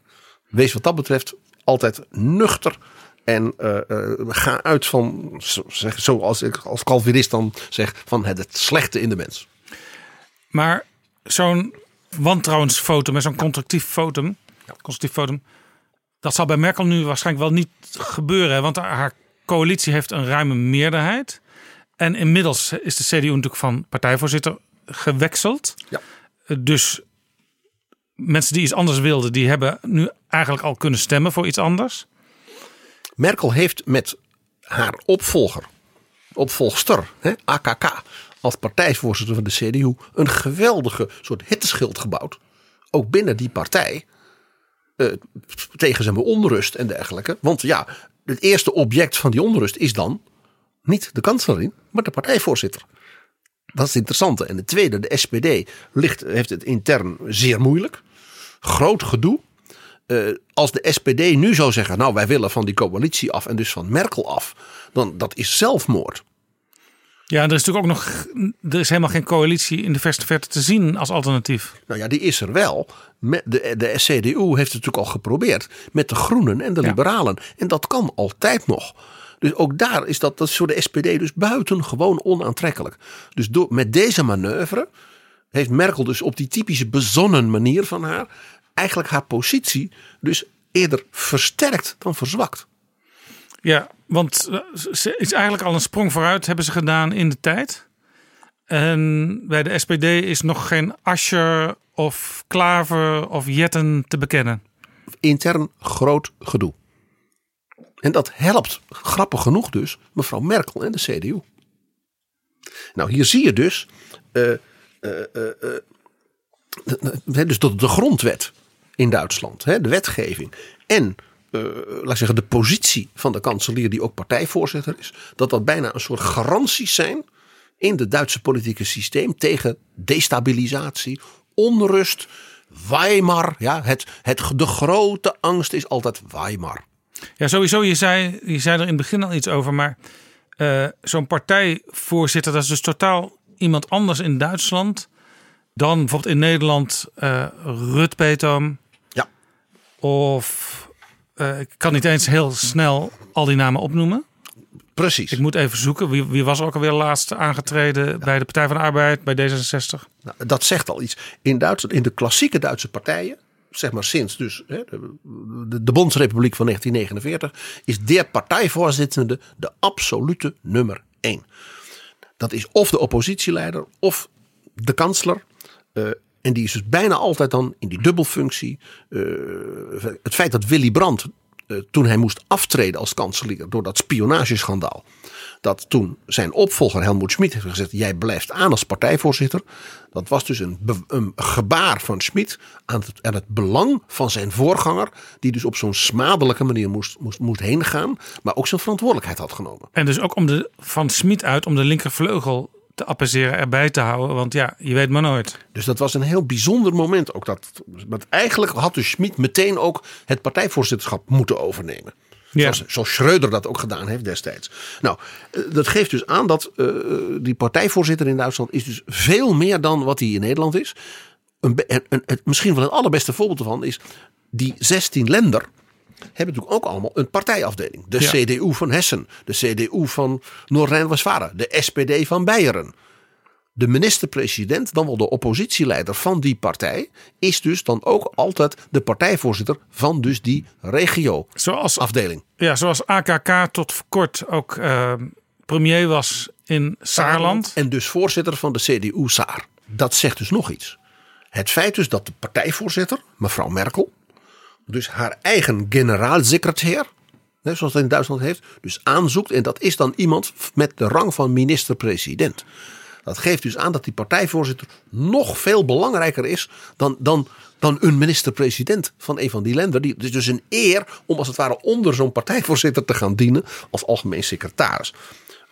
Wees wat dat betreft altijd nuchter en eh, ga uit van, zeg, zoals ik als Calvinist dan zeg, van het, het slechte in de mens. Maar zo'n wantrouwensfotum en zo'n constructief fotum, dat zal bij Merkel nu waarschijnlijk wel niet gebeuren. hè, Want haar- coalitie heeft een ruime meerderheid. En inmiddels is de CDU natuurlijk van partijvoorzitter gewexeld. Ja. Dus mensen die iets anders wilden, die hebben nu eigenlijk al kunnen stemmen voor iets anders. Merkel heeft met haar opvolger, opvolgster, hè, AKK, als partijvoorzitter van de CDU, een geweldige soort hitteschild gebouwd. Ook binnen die partij. Eh, tegen zijn onrust en dergelijke. Want ja, het eerste object van die onrust is dan niet de kanselier, maar de partijvoorzitter. Dat is het interessante. En de tweede, de SPD, ligt, heeft het intern zeer moeilijk. Groot gedoe. Eh, als de SPD nu zou zeggen, nou wij willen van die coalitie af en dus van Merkel af, dan dat is zelfmoord. Ja, er is natuurlijk ook nog, er is helemaal geen coalitie in de verste verte te zien als alternatief. Nou ja, die is er wel. De, de CDU heeft het natuurlijk al geprobeerd met de Groenen en de Ja. Liberalen. En dat kan altijd nog. Dus ook daar is dat, dat is voor de SPD dus buitengewoon onaantrekkelijk. Dus door, met deze manoeuvre heeft Merkel dus op die typische bezonnen manier van haar eigenlijk haar positie dus eerder versterkt dan verzwakt. Ja, want eh, ze is eigenlijk al een sprong vooruit hebben ze gedaan in de tijd. En bij de SPD is nog geen Ascher of Klaver of Jetten te bekennen. Intern groot gedoe. En dat helpt, grappig genoeg dus, mevrouw Merkel en de CDU. Nou, hier zie je dus, eh, de- dus de, de grondwet in Duitsland, hè, de wetgeving en laat ik zeggen, de positie van de kanselier, die ook partijvoorzitter is, dat dat bijna een soort garanties zijn in het Duitse politieke systeem tegen destabilisatie, onrust, Weimar. Ja, het, het, de grote angst is altijd Weimar. Ja, sowieso, je zei, je zei er in het begin al iets over, maar eh, zo'n partijvoorzitter, dat is dus totaal iemand anders in Duitsland dan bijvoorbeeld in Nederland eh Rut Petom. Ja. Of eh, ik kan niet eens heel snel al die namen opnoemen. Precies. Ik moet even zoeken. Wie, wie was er ook alweer laatst aangetreden bij de Partij van de Arbeid, bij D66? Nou, dat zegt al iets. In, Duitsland, in de klassieke Duitse partijen, zeg maar sinds dus hè, de, de, de Bondsrepubliek van 1949, is de partijvoorzitter de absolute nummer één. Dat is of de oppositieleider of de kansler. Eh, en die is dus bijna altijd dan in die dubbelfunctie. Eh, het feit dat Willy Brandt, eh, toen hij moest aftreden als kanselier door dat spionageschandaal. Dat toen zijn opvolger Helmoet Schmid heeft gezegd: Jij blijft aan als partijvoorzitter. Dat was dus een, een gebaar van Schmid aan het, aan het belang van zijn voorganger. Die dus op zo'n smadelijke manier moest, moest, moest heen gaan. Maar ook zijn verantwoordelijkheid had genomen. En dus ook om de, van Smit uit om de linkervleugel te appeaseren, erbij te houden. Want ja, je weet maar nooit. Dus dat was een heel bijzonder moment ook. Dat, want eigenlijk had dus Schmid meteen ook het partijvoorzitterschap moeten overnemen. Ja. Zoals, zoals Schreuder dat ook gedaan heeft destijds. Nou, eh, dat geeft dus aan dat eh, die partijvoorzitter in Duitsland is dus veel meer dan wat hij in Nederland is. Een, een, misschien wel het allerbeste voorbeeld ervan is die 16 lender hebben natuurlijk ook allemaal een partijafdeling. De Ja. CDU van Hessen, de CDU van Noord-Rijn-Westfalen, de SPD van Beieren. De minister-president, dan wel de oppositieleider van die partij, is dus dan ook altijd de partijvoorzitter van dus die regio-afdeling. Zoals, ja, zoals AKK tot voor kort ook eh, premier was in Saarland. En dus voorzitter van de CDU-Saar. Dat zegt dus nog iets. Het feit dus dat de partijvoorzitter, mevrouw Merkel, dus haar eigen generaalsecretair, zoals het in Duitsland heeft, dus aanzoekt. En dat is dan iemand met de rang van minister-president. Dat geeft dus aan dat die partijvoorzitter nog veel belangrijker is dan, dan, dan een minister-president van een van die landen. Het is dus een eer om als het ware onder zo'n partijvoorzitter te gaan dienen als algemeen secretaris.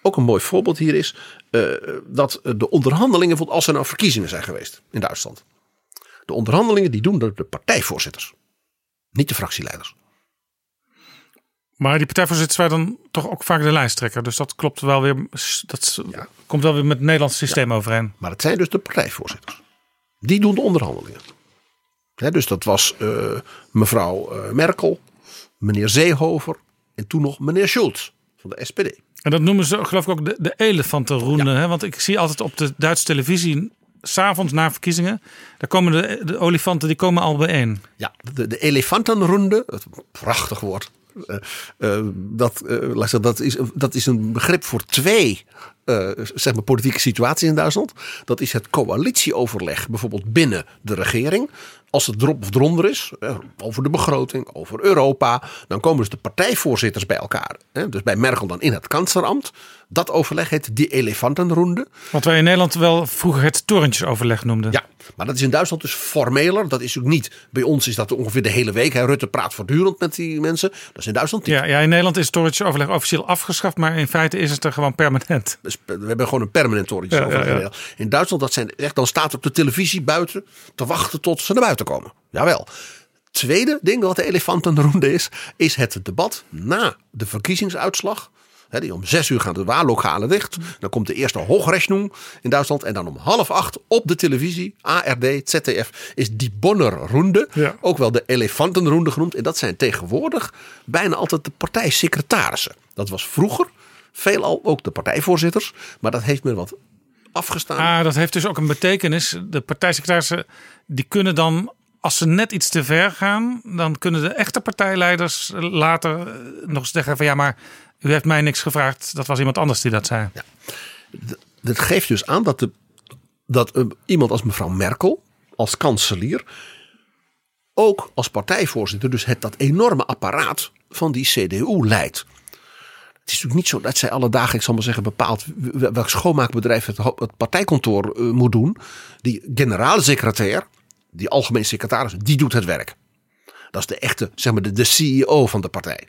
Ook een mooi voorbeeld hier is eh, dat de onderhandelingen, als er nou verkiezingen zijn geweest in Duitsland. De onderhandelingen die doen de partijvoorzitters, niet de fractieleiders. Maar die partijvoorzitters waren dan toch ook vaak de lijsttrekker. Dus dat klopt wel weer. Dat komt wel weer met het Nederlandse systeem overeen. Maar het zijn dus de partijvoorzitters. Die doen de onderhandelingen. Dus dat was eh, mevrouw eh, Merkel, meneer Seehofer en toen nog meneer Schulz van de SPD. En dat noemen ze geloof ik ook de, de elefantenroende. Hè? Want ik zie altijd op de Duitse televisie, s'avonds na verkiezingen, daar komen de, de olifanten die komen al bijeen. Ja, de, de elefantenronde, prachtig woord. Eh, eh, dat, eh, dat, is, dat is een begrip voor twee zeg maar politieke situaties in Duitsland. Dat is het coalitieoverleg, bijvoorbeeld binnen de regering. Als het erop of eronder is, over de begroting, over Europa, dan komen dus de partijvoorzitters bij elkaar. Dus bij Merkel dan in het kanslerambt. Dat overleg heet die elefantenronde. Wat wij in Nederland wel vroeger het torentjesoverleg noemden. Ja, maar dat is in Duitsland dus formeler. Dat is ook niet. Bij ons is dat ongeveer de hele week. Hè. Rutte praat voortdurend met die mensen. Dat is in Duitsland niet. Ja, ja, in Nederland is het torentjesoverleg officieel afgeschaft, maar in feite is het er gewoon permanent. Dus we hebben gewoon een permanent torentje. Ja. In Duitsland, dat zijn echt, dan staat op de televisie buiten te wachten tot ze naar buiten komen. Jawel. Tweede ding wat de elefantenronde is, is het debat na de verkiezingsuitslag. Die om zes uur gaan de waallokalen dicht. Dan komt de eerste hoogrechnung in Duitsland. En dan om half acht op de televisie, ARD, ZDF, is die Bonner Runde. Ja. Ook wel de elefantenronde genoemd. En dat zijn tegenwoordig bijna altijd de partijsecretarissen. Dat was vroeger veelal ook de partijvoorzitters. Maar dat heeft men wat afgestaan. Ah, dat heeft dus ook een betekenis. De partijsecretarissen die kunnen dan, als ze net iets te ver gaan, dan kunnen de echte partijleiders later eh, nog zeggen van ja, maar u heeft mij niks gevraagd. Dat was iemand anders die dat zei. Dat geeft dus aan dat, de, dat een- iemand als mevrouw Merkel, als kanselier, ook als partijvoorzitter, dus het, dat enorme apparaat van die CDU leidt. Het is natuurlijk niet zo dat zij alle dagen, ik zal maar zeggen, bepaalt welk schoonmaakbedrijf het, het partijkantoor eh, moet doen. Die generaalsecretair, die algemeen secretaris, die doet het werk. Dat is de echte, zeg maar, de, de CEO van de partij.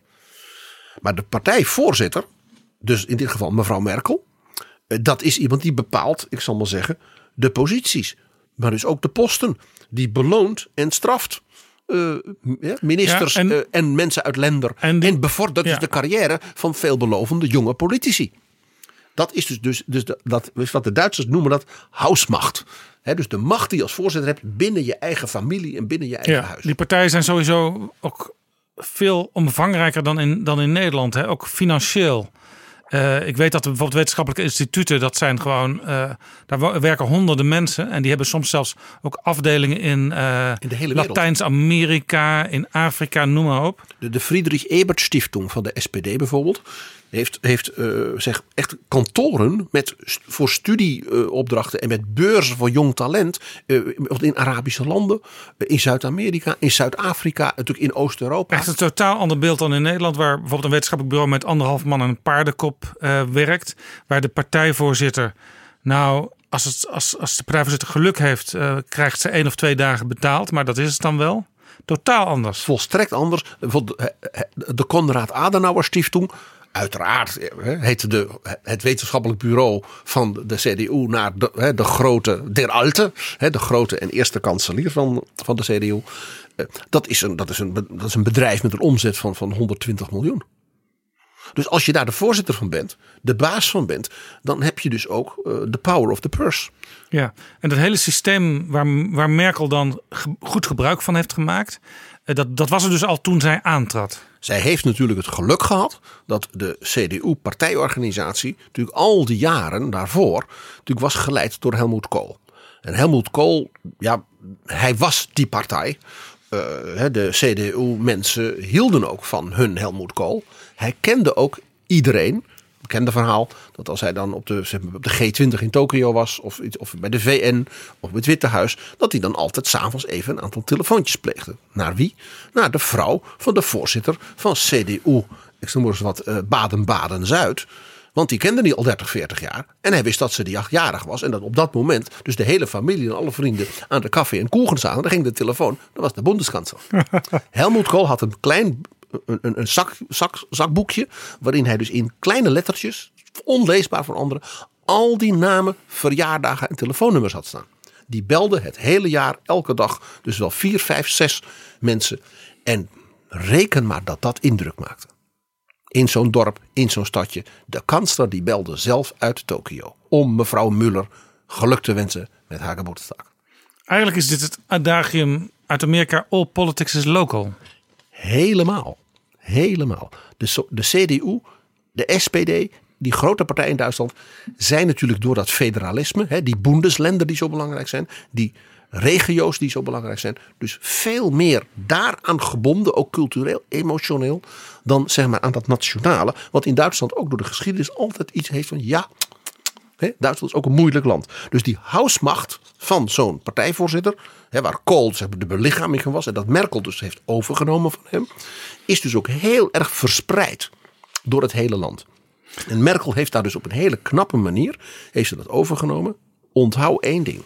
Maar de partijvoorzitter, dus in dit geval mevrouw Merkel, eh, dat is iemand die bepaalt, ik zal maar zeggen, de posities. Maar dus ook de posten. Die beloont en straft. eh, ministers Ja, en, en- en mensen uit lender. En, bevordert ja. dus de carrière van veelbelovende jonge politici. Dat is dus, dus, dus de, dat is wat de Duitsers noemen dat huismacht. Hè, dus de macht die je als voorzitter hebt binnen je eigen familie en binnen je eigen Ja, huis. die partijen zijn sowieso ook veel omvangrijker dan in, dan in Nederland. Hè? Ook financieel. Eh, ik weet dat er bijvoorbeeld wetenschappelijke instituten, dat zijn gewoon, eh, daar werken honderden mensen. En die hebben soms zelfs ook afdelingen in, eh, In. Latijns-Amerika, in Afrika, noem maar op. De, de Friedrich Ebert Stiftung van de SPD bijvoorbeeld. Heeft, heeft eh, zeg, echt kantoren met, voor studieopdrachten en met beurzen voor jong talent. eh, in Arabische landen, eh, in Zuid-Amerika, in Zuid-Afrika, natuurlijk in Oost-Europa. Echt een totaal ander beeld dan in Nederland, waar bijvoorbeeld een wetenschappelijk bureau met anderhalf man en een paardenkop werkt. Waar de partijvoorzitter, nou, als, het, als, als de partijvoorzitter geluk heeft, krijgt ze één of twee dagen betaald. Maar dat is het dan wel. Totaal anders. Volstrekt anders. De Konrad Adenauer Stiftung. Uiteraard eh, heette de, het wetenschappelijk bureau van de CDU naar de, de grote, der Alte, de grote en eerste kanselier van, van de CDU. Eh, Dat is, een, dat, is een, dat is een bedrijf met een omzet van, van 120 miljoen. Dus als je daar de voorzitter van bent, de baas van bent, dan heb je dus ook eh, de power of the purse. Ja, en dat hele systeem waar, waar Merkel dan goed gebruik van heeft gemaakt, dat, dat was er dus al toen zij aantrad. Zij heeft natuurlijk het geluk gehad dat de CDU-partijorganisatie natuurlijk al die jaren daarvoor natuurlijk was geleid door Helmoet Kool. En Helmoet Kool, ja, hij was die partij. Eh, de CDU-mensen hielden ook van hun Helmoet Kool. Hij kende ook iedereen. Bekende verhaal dat als hij dan op de, zeg maar, op de G20 in Tokio was, of, iets, of bij de VN of het Witte Huis, dat hij dan altijd s'avonds even een aantal telefoontjes pleegde. Naar wie? Naar de vrouw van de voorzitter van CDU, ik noem maar eens wat, eh, Baden-Baden-Zuid. Want die kende die al 30, 40 jaar. En hij wist dat ze die achtjarig was. En dat op dat moment dus de hele familie en alle vrienden aan de koffie en koegen zaten. Dan ging de telefoon. Dat was de Bundeskansel. [laughs] Helmut Kool had een klein een, een, een zak, zak, zakboekje. Waarin hij dus in kleine lettertjes, onleesbaar voor anderen, al die namen, verjaardagen en telefoonnummers had staan. Die belde het hele jaar, elke dag. Dus wel vier, vijf, zes mensen. En reken maar dat dat indruk maakte. In zo'n dorp, in zo'n stadje. De kansler die belde zelf uit Tokio. Om mevrouw Muller geluk te wensen met haar geboortedag. Eigenlijk is dit het adagium uit Amerika: all politics is local. Helemaal. Helemaal. De, de CDU, de SPD, die grote partijen in Duitsland, zijn natuurlijk door dat federalisme, hè, die Bundesländer die zo belangrijk zijn, die regio's die zo belangrijk zijn, dus veel meer daaraan gebonden, ook cultureel, emotioneel, dan zeg maar aan dat nationale. Wat in Duitsland ook door de geschiedenis altijd iets heeft van ja. Hè, Duitsland is ook een moeilijk land. Dus die housemacht van zo'n partijvoorzitter, waar maar, de belichaming van was en dat Merkel dus heeft overgenomen van hem, is dus ook heel erg verspreid door het hele land. En Merkel heeft daar dus op een hele knappe manier heeft ze dat overgenomen. Onthoud één ding.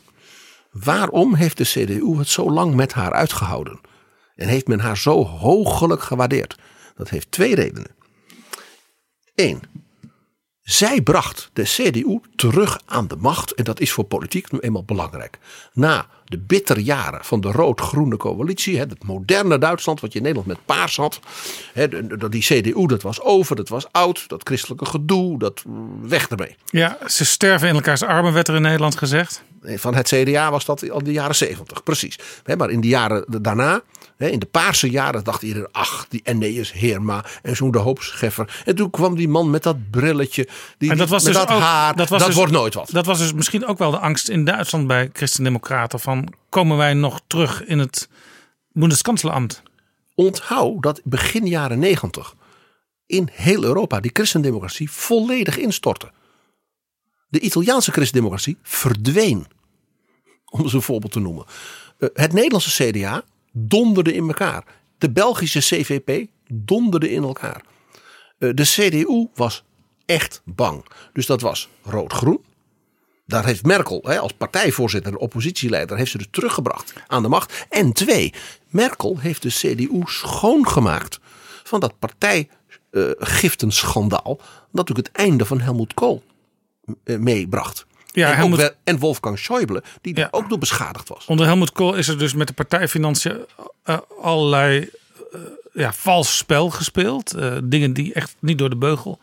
Waarom heeft de CDU het zo lang met haar uitgehouden? En heeft men haar zo hoogelijk gewaardeerd? Dat heeft twee redenen. Eén. Zij bracht de CDU terug aan de macht. En dat is voor politiek nu eenmaal belangrijk. Na de bittere jaren van de rood-groene coalitie. Het moderne Duitsland wat je in Nederland met paars had. Die CDU dat was over, dat was oud. Dat christelijke gedoe, dat mm, weg ermee. Ja, ze sterven in elkaars armen, werd er in Nederland gezegd. Van het CDA was dat al in de jaren 70, precies. Maar in de jaren daarna, in de paarse jaren, dacht iedereen: ach, die Enneus Heerma en zo'n de hoopscheffer. En toen kwam die man met dat brilletje, die, En dat was met dus dat ook, haar. Dat, dus- wordt nooit wat. Dat was dus misschien ook wel de angst in Duitsland bij Christen-Democraten: van komen wij nog terug in het Bundeskanzleramt? Onthoud dat begin jaren 90 in heel Europa die christendemocratie volledig instortte. De Italiaanse christendemocratie verdween. Om eens een voorbeeld te noemen. Eh, Het Nederlandse CDA donderde in elkaar. De Belgische CVP donderde in elkaar. Eh, De CDU was echt bang. Dus dat was rood-groen. Daar heeft Merkel als partijvoorzitter en oppositieleider heeft ze dus teruggebracht aan de macht. En twee, Merkel heeft de CDU schoongemaakt van dat partijgiftenschandaal. dat natuurlijk het einde van Helmut Kool eh, meebracht. Ja, en, Helmut- wel- en Wolfgang Schäuble, die daar ook door beschadigd was. Onder Helmut Kool is er dus met de partijfinanciën eh, allerlei eh, ja, vals spel gespeeld. Eh, dingen die echt niet door de beugel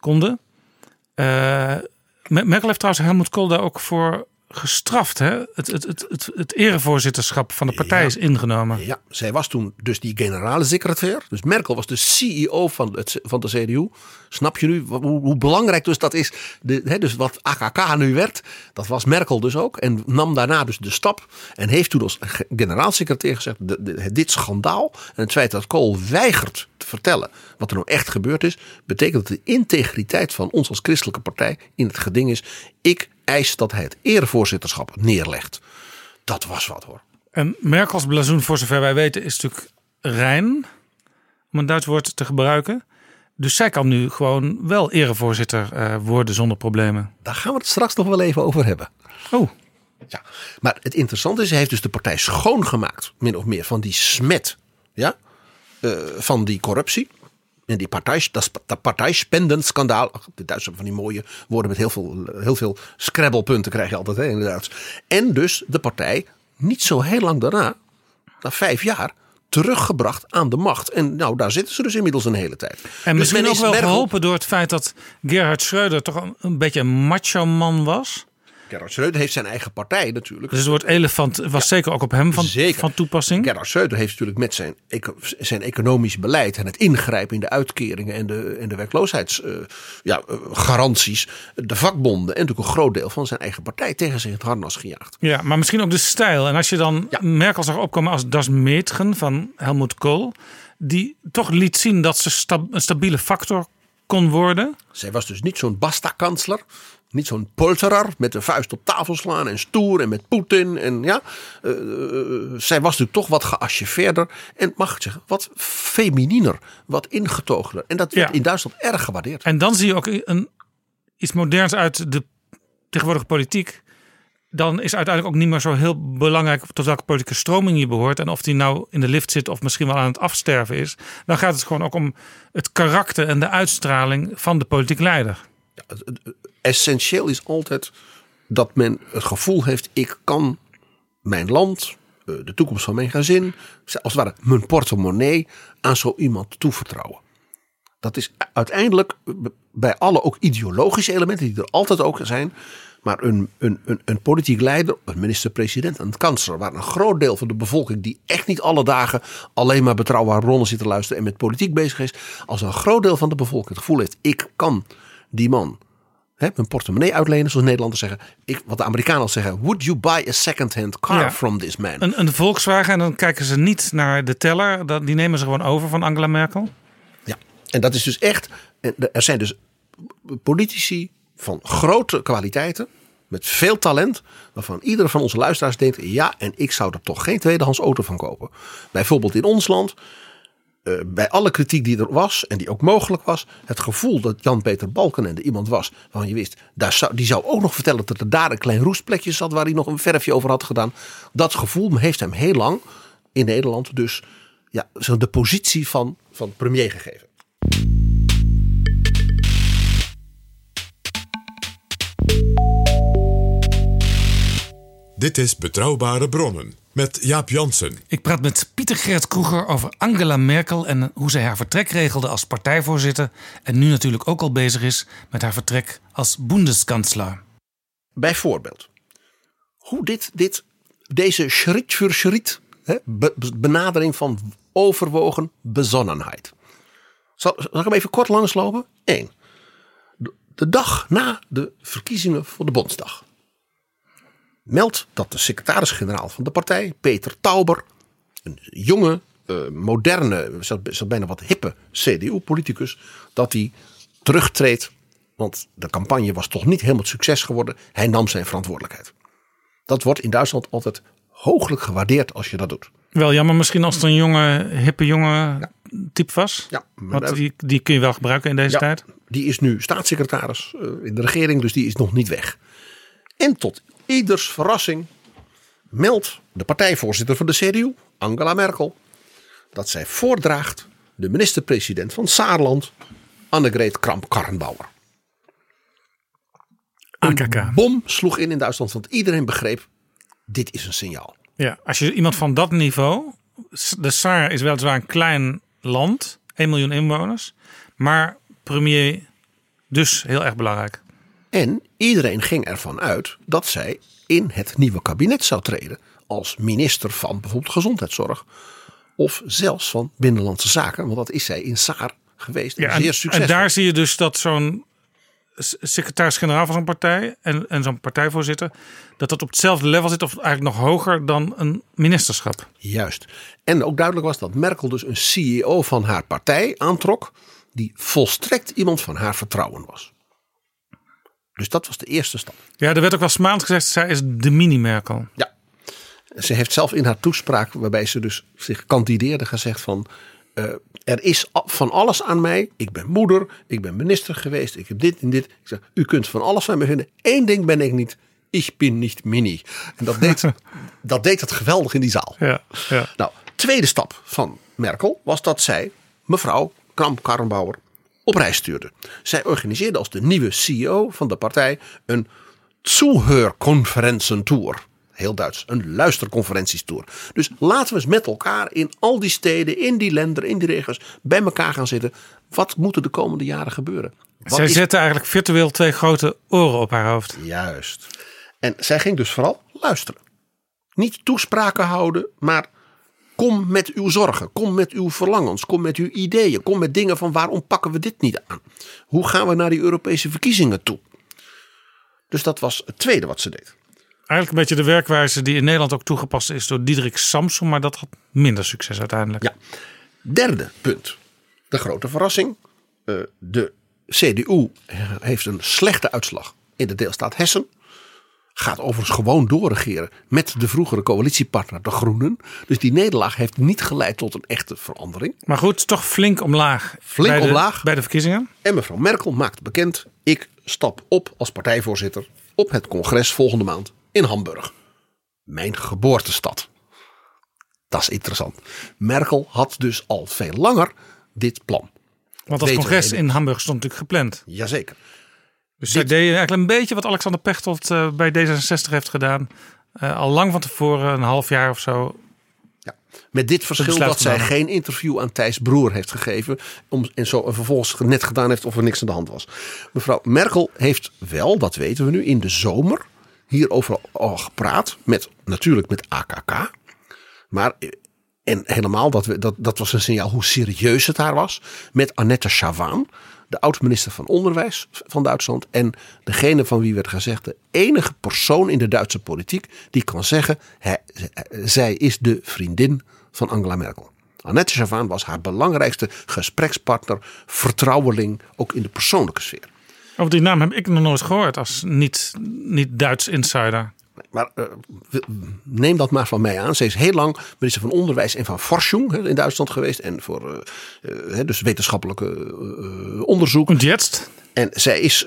konden. Eh, Me- Merkel heeft trouwens Helmut Kool daar ook voor gestraft. Hè? Het, het, het, het, het erevoorzitterschap van de partij Ja. is ingenomen. Ja, zij was toen dus die generale secretair. Dus Merkel was de CEO van, het, van de CDU. Snap je nu hoe, hoe belangrijk dus dat is? De, hè, dus wat AKK nu werd, dat was Merkel dus ook. En nam daarna dus de stap. En heeft toen als ge- generaalsecretair gezegd: de, de- dit schandaal en het feit dat Kool weigert te vertellen wat er nou echt gebeurd is, betekent dat de integriteit van ons als christelijke partij in het geding is. Ik eis dat hij het erevoorzitterschap neerlegt. Dat was wat hoor. En Merkels blazoen, voor zover wij weten, is natuurlijk rein. Om een Duits woord te gebruiken. Dus zij kan nu gewoon wel erevoorzitter eh, worden zonder problemen. Daar gaan we het straks nog wel even over hebben. Oh. Ja, maar het interessante is, hij heeft dus de partij schoongemaakt, min of meer, van die smet, ja, eh, van die corruptie. En die partij, dat, dat De Duitsers van die mooie woorden met heel veel, heel veel scrabblepunten krijg je altijd hè, in het Duits. En dus de partij, niet zo heel lang daarna, na vijf jaar, teruggebracht aan de macht. En nou, daar zitten ze dus inmiddels een hele tijd. En Dus misschien men ook is wel geholpen door het feit dat Gerhard Schreuder toch een, een beetje een macho man was. Gerhard Schreuder heeft zijn eigen partij natuurlijk. Dus het woord elefant was zeker ook op hem van, Zeker. van toepassing. Gerhard Schreuder heeft natuurlijk met zijn, zijn economisch beleid en het ingrijpen in de uitkeringen en de, en de werkloosheidsgaranties, ja, eh, garanties, de vakbonden en natuurlijk een groot deel van zijn eigen partij tegen zich in het harnas gejaagd. Ja, maar misschien ook de stijl. En als je dan Ja. Merkel zag opkomen als Das Mädchen van Helmut Kohl, die toch liet zien dat ze een stabiele factor kon worden. Zij was dus niet zo'n basta-kansler. Niet zo'n polterer met de vuist op tafel slaan en stoer en met Poetin. En ja, eh, eh, zij was natuurlijk toch wat geacheveerder. En mag ik zeggen, wat femininer, wat ingetogener. En dat werd Ja. in Duitsland erg gewaardeerd. En dan zie je ook een, iets moderns uit de tegenwoordige politiek. Dan is uiteindelijk ook niet meer zo heel belangrijk tot welke politieke stroming je behoort. En of die nou in de lift zit of misschien wel aan het afsterven is. Dan gaat het gewoon ook om het karakter en de uitstraling van de politiek leider. Essentieel is altijd dat men het gevoel heeft: ik kan mijn land, eh, de toekomst van mijn gezin, als het ware mijn portemonnee aan zo iemand toevertrouwen. Dat is uiteindelijk bij alle ook ideologische elementen die er altijd ook zijn. Maar een, een, een, een politiek leider, een minister-president, een kanselier, waar een groot deel van de bevolking die echt niet alle dagen alleen maar betrouwbare bronnen zit te luisteren en met politiek bezig is, als een groot deel van de bevolking het gevoel heeft: ik kan die man hè, mijn portemonnee uitlenen, zoals Nederlanders zeggen. Ik, wat de Amerikanen al zeggen: Would you buy a second-hand car Ja. from this man? Een, een Volkswagen en dan kijken ze niet naar de teller. Die nemen ze gewoon over van Angela Merkel. Ja, en dat is dus echt. Er zijn dus politici van grote kwaliteiten. Met veel talent. Waarvan iedere van onze luisteraars denkt. Ja, en ik zou er toch geen tweedehands auto van kopen. Bijvoorbeeld in ons land. Eh, bij alle kritiek die er was. En die ook mogelijk was. Het gevoel dat Jan-Peter Balkenende iemand was. Waarvan je wist. Daar zou, die zou ook nog vertellen dat er daar een klein roestplekje zat. Waar hij nog een verfje over had gedaan. Dat gevoel heeft hem heel lang. In Nederland dus. Ja, de positie van, van premier gegeven. Dit is Betrouwbare Bronnen met Jaap Jansen. Ik praat met Pieter Gert Kroeger over Angela Merkel en hoe zij haar vertrek regelde als partijvoorzitter. En nu natuurlijk ook al bezig is met haar vertrek als Bundeskanzler. Bijvoorbeeld, hoe dit, dit, deze schriet voor schriet hè, be- be- benadering van overwogen bezonnenheid. Zal, zal ik hem even kort langslopen? Eén. De, de dag na de verkiezingen voor de Bondsdag meldt dat de secretaris-generaal van de partij, Peter Tauber, een jonge, eh, moderne, zelfs bijna wat hippe CDU-politicus, dat hij terugtreedt. Want de campagne was toch niet helemaal succes geworden. Hij nam zijn verantwoordelijkheid. Dat wordt in Duitsland altijd hooglijk gewaardeerd als je dat doet. Wel jammer misschien als het een jonge, hippe jonge type was. Ja, maar Want die, die kun je wel gebruiken in deze Ja, tijd. Die is nu staatssecretaris eh, in de regering, dus die is nog niet weg. En tot ieders verrassing meldt de partijvoorzitter van de CDU, Angela Merkel, dat zij voordraagt de minister-president van Saarland, Annegreet Kramp-Karrenbauer. AKK. Bom sloeg in in Duitsland, want iedereen begreep, dit is een signaal. Ja, als je iemand van dat niveau. De Saar is weliswaar een klein land, 1 miljoen inwoners. Maar premier dus heel erg belangrijk. En iedereen ging ervan uit dat zij in het nieuwe kabinet zou treden. Als minister van bijvoorbeeld gezondheidszorg. Of zelfs van Binnenlandse Zaken. Want dat is zij in Saar geweest. En Ja, zeer en, succesvol. en daar zie je dus dat zo'n secretaris-generaal van zo'n partij en, en zo'n partijvoorzitter, dat dat op hetzelfde level zit of eigenlijk nog hoger dan een ministerschap. Juist. En ook duidelijk was dat Merkel dus een CEO van haar partij aantrok. Die volstrekt iemand van haar vertrouwen was. Dus dat was de eerste stap. Ja, er werd ook wel smaand gezegd, zij is de mini-Merkel. Ja. Ze heeft zelf in haar toespraak, waarbij ze dus zich kandideerde, gezegd van... eh, er is van alles aan mij. Ik ben moeder, ik ben minister geweest, ik heb dit en dit. Ik zeg, u kunt van alles van mij vinden. Eén ding ben ik niet. Ik ben niet mini. En dat deed, [laughs] dat deed het geweldig in die zaal. Ja, ja. Nou, tweede stap van Merkel was dat zij mevrouw Kramp-Karrenbauer op reis stuurde. Zij organiseerde als de nieuwe CEO van de partij een Zuhörkonferenzentour. heel Duits, een luisterconferentietour. Dus laten we eens met elkaar in al die steden, in die landen, in die regio's bij elkaar gaan zitten. Wat moet er de komende jaren gebeuren? Wat Zij is- zetten eigenlijk virtueel twee grote oren op haar hoofd. Juist. En zij ging dus vooral luisteren. Niet toespraken houden, maar kom met uw zorgen. Kom met uw verlangens. Kom met uw ideeën. Kom met dingen van waarom pakken we dit niet aan? Hoe gaan we naar die Europese verkiezingen toe? Dus dat was het tweede wat ze deed. Eigenlijk een beetje de werkwijze die in Nederland ook toegepast is door Diederik Samson, maar dat had minder succes uiteindelijk. Ja. Derde punt. De grote verrassing. Eh, de CDU heeft een slechte uitslag in de deelstaat Hessen. Gaat overigens gewoon doorregeren met de vroegere coalitiepartner, de Groenen. Dus die nederlaag heeft niet geleid tot een echte verandering. Maar goed, toch flink omlaag. Flink bij de, omlaag. Bij de verkiezingen. En mevrouw Merkel maakt bekend: ik stap op als partijvoorzitter op het congres volgende maand in Hamburg. Mijn geboortestad. Dat is interessant. Merkel had dus al veel langer dit plan. Want dat congres in Hamburg stond natuurlijk gepland. Jazeker. Dus zij deden eigenlijk een beetje wat Alexander Pechtold eh, bij D66 heeft gedaan. Eh, al lang van tevoren, een half jaar of zo. Met dit verschil dat zij geen interview aan Thijs Broer heeft gegeven. Om, en zo en vervolgens net gedaan heeft of er niks aan de hand was. Mevrouw Merkel heeft wel, dat weten we nu, in de zomer hierover al gepraat. Met, natuurlijk met AKK. Maar, eh, en helemaal, dat, we, dat, dat was een signaal hoe serieus het daar was. Met Annette Chavan, de oud-minister van Onderwijs van Duitsland. En degene van wie werd gezegd, de enige persoon in de Duitse politiek die kan zeggen, hij, zij is de vriendin van Angela Merkel. Annette Chavan was haar belangrijkste gesprekspartner, vertrouweling, ook in de persoonlijke sfeer. Over die naam heb ik nog nooit gehoord als niet, niet Duits insider. Maar eh, neem dat maar van mij aan. Ze is heel lang minister van Onderwijs en van Forschung in Duitsland geweest. En voor hè, dus wetenschappelijke onderzoek. En jetzt? En zij is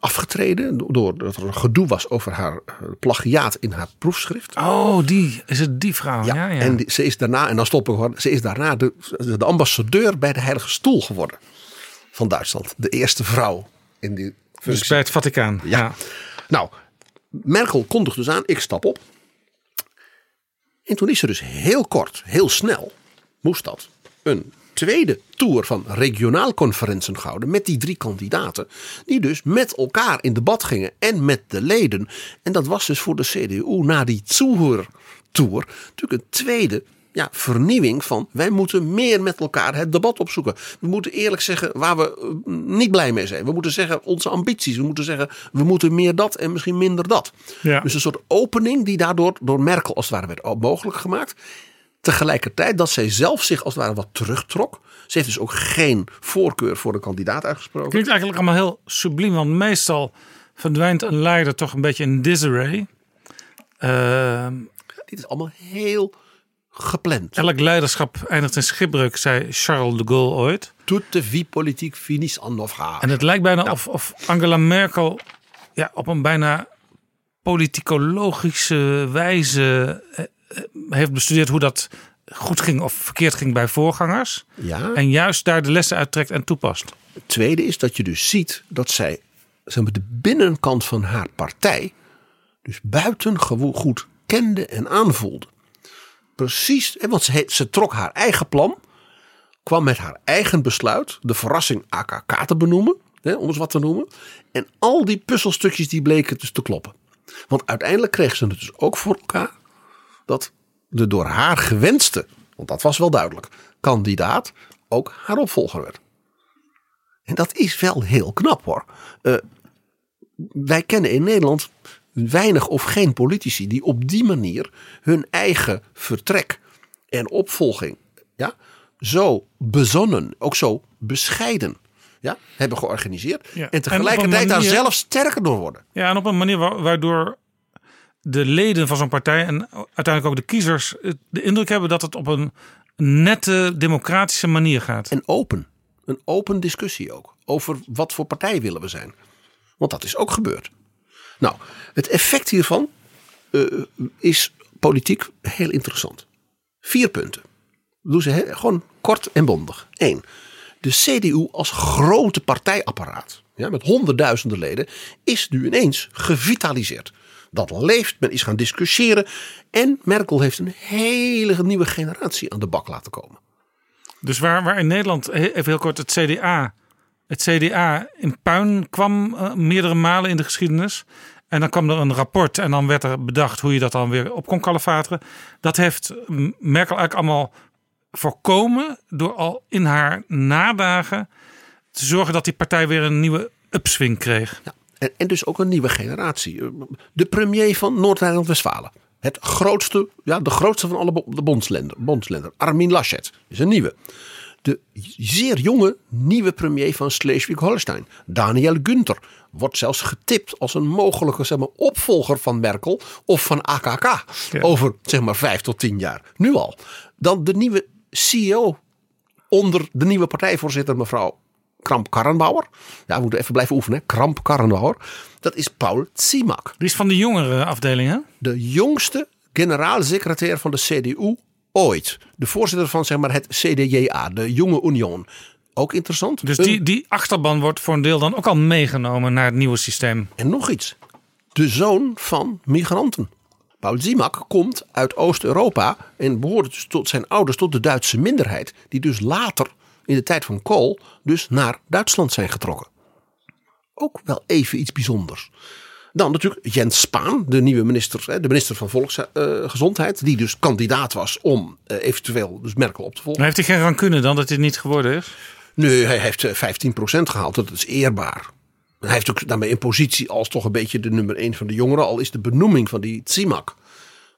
afgetreden doordat er een gedoe was over haar plagiaat in haar proefschrift. Oh, die is het die vrouw. Ja, ja. En die- ze is daarna, en dan stop ik hoor, ze is daarna de, de ambassadeur bij de Heilige Stoel geworden van Duitsland. De eerste vrouw in die dus bij het Vaticaan. Ja. Nou, Merkel kondigt dus aan, ik stap op. En toen is er dus heel kort, heel snel, moest dat, een tweede tour van regionaal conferenties gehouden met die drie kandidaten. Die dus met elkaar in debat gingen en met de leden. En dat was dus voor de CDU na die Zuhör-tour natuurlijk een tweede ja, vernieuwing van wij moeten meer met elkaar het debat opzoeken. We moeten eerlijk zeggen waar we eh, niet blij mee zijn. We moeten zeggen onze ambities. We moeten zeggen we moeten meer dat en misschien minder dat. Ja. Dus een soort opening die daardoor door Merkel als het ware werd mogelijk gemaakt. Tegelijkertijd dat zij zelf zich als het ware wat terugtrok. Ze heeft dus ook geen voorkeur voor de kandidaat uitgesproken. Klinkt eigenlijk allemaal heel subliem, want meestal verdwijnt een leider toch een beetje in disarray. Ehm, Dit is allemaal heel gepland. elk leiderschap eindigt in schipbreuk, zei Charles de Gaulle ooit. Toute vie politique finis en naufrage. En het lijkt bijna of, of Angela Merkel ja, op een bijna politicologische wijze eh, eh, heeft bestudeerd hoe dat goed ging of verkeerd ging bij voorgangers. Ja. En juist daar de lessen uittrekt en toepast. Het tweede is dat je dus ziet dat zij zeg maar, de binnenkant van haar partij dus buitengewoon goed kende en aanvoelde. Precies, want ze, ze trok haar eigen plan, kwam met haar eigen besluit de verrassing AKK te benoemen, hè, om eens wat te noemen. En al die puzzelstukjes die bleken dus te kloppen. Want uiteindelijk kreeg ze het dus ook voor elkaar dat de door haar gewenste, want dat was wel duidelijk, kandidaat ook haar opvolger werd. En dat is wel heel knap hoor. Eh, wij kennen in Nederland weinig of geen politici die op die manier hun eigen vertrek en opvolging ja, zo bezonnen, ook zo bescheiden ja, hebben georganiseerd. Ja, en tegelijkertijd daar zelf sterker door worden. Ja, en op een manier wa- waardoor de leden van zo'n partij en uiteindelijk ook de kiezers de indruk hebben dat het op een nette, democratische manier gaat. En open. Een open discussie ook. Over wat voor partij willen we zijn. Want dat is ook gebeurd. Nou, het effect hiervan eh, is politiek heel interessant. Vier punten. Doe ze gewoon kort en bondig. Eén. De CDU als grote partijapparaat. Ja, met honderdduizenden leden. Is nu ineens gevitaliseerd. Dat leeft, men is gaan discussiëren. En Merkel heeft een hele nieuwe generatie aan de bak laten komen. Dus waar, waar in Nederland, even heel kort, het CDA, het CDA in puin kwam eh, meerdere malen in de geschiedenis. En dan kwam er een rapport en dan werd er bedacht hoe je dat dan weer op kon kalefateren. Dat heeft mm, Merkel eigenlijk allemaal voorkomen door al in haar nadagen te zorgen dat die partij weer een nieuwe upswing kreeg. Ja, en, dus ook een nieuwe generatie. De premier van Noord-Rijnland-Westfalen. Het grootste, ja, de grootste van alle de bondsländer, bondsländer. Armin Laschet is een nieuwe. De zeer jonge nieuwe premier van Schleswig-Holstein. Daniel Günther. Wordt zelfs getipt als een mogelijke zeg maar, opvolger van Merkel of van AKK. Over zeg maar vijf tot tien jaar. Nu al. Dan de nieuwe CEO onder de nieuwe partijvoorzitter mevrouw Kramp-Karrenbauer. Ja, we moeten even blijven oefenen. Kramp-Karrenbauer. Dat is Paul Zimak. Die is van de jongere afdeling, hè? De jongste generaalsecretair van de CDU ooit. De voorzitter van zeg maar, het CDJA, de Jonge Union. Ook interessant. Dus die, die achterban wordt voor een deel dan ook al meegenomen naar het nieuwe systeem. En nog iets. De zoon van migranten. Paul Zimak komt uit Oost-Europa en behoorde dus tot zijn ouders tot de Duitse minderheid. Die dus later, in de tijd van Kool, dus naar Duitsland zijn getrokken. Ook wel even iets bijzonders. Dan natuurlijk Jens Spaan, de nieuwe minister, de minister van Volksgezondheid. Die dus kandidaat was om eh, eventueel dus Merkel op te volgen. Maar heeft hij geen rancune dan dat dit niet geworden is? Nee, hij heeft eh, 15% gehaald. Dat is eerbaar. Hij heeft ook daarmee een positie als toch een beetje de nummer 1 van de jongeren. Al is de benoeming van die Tsimak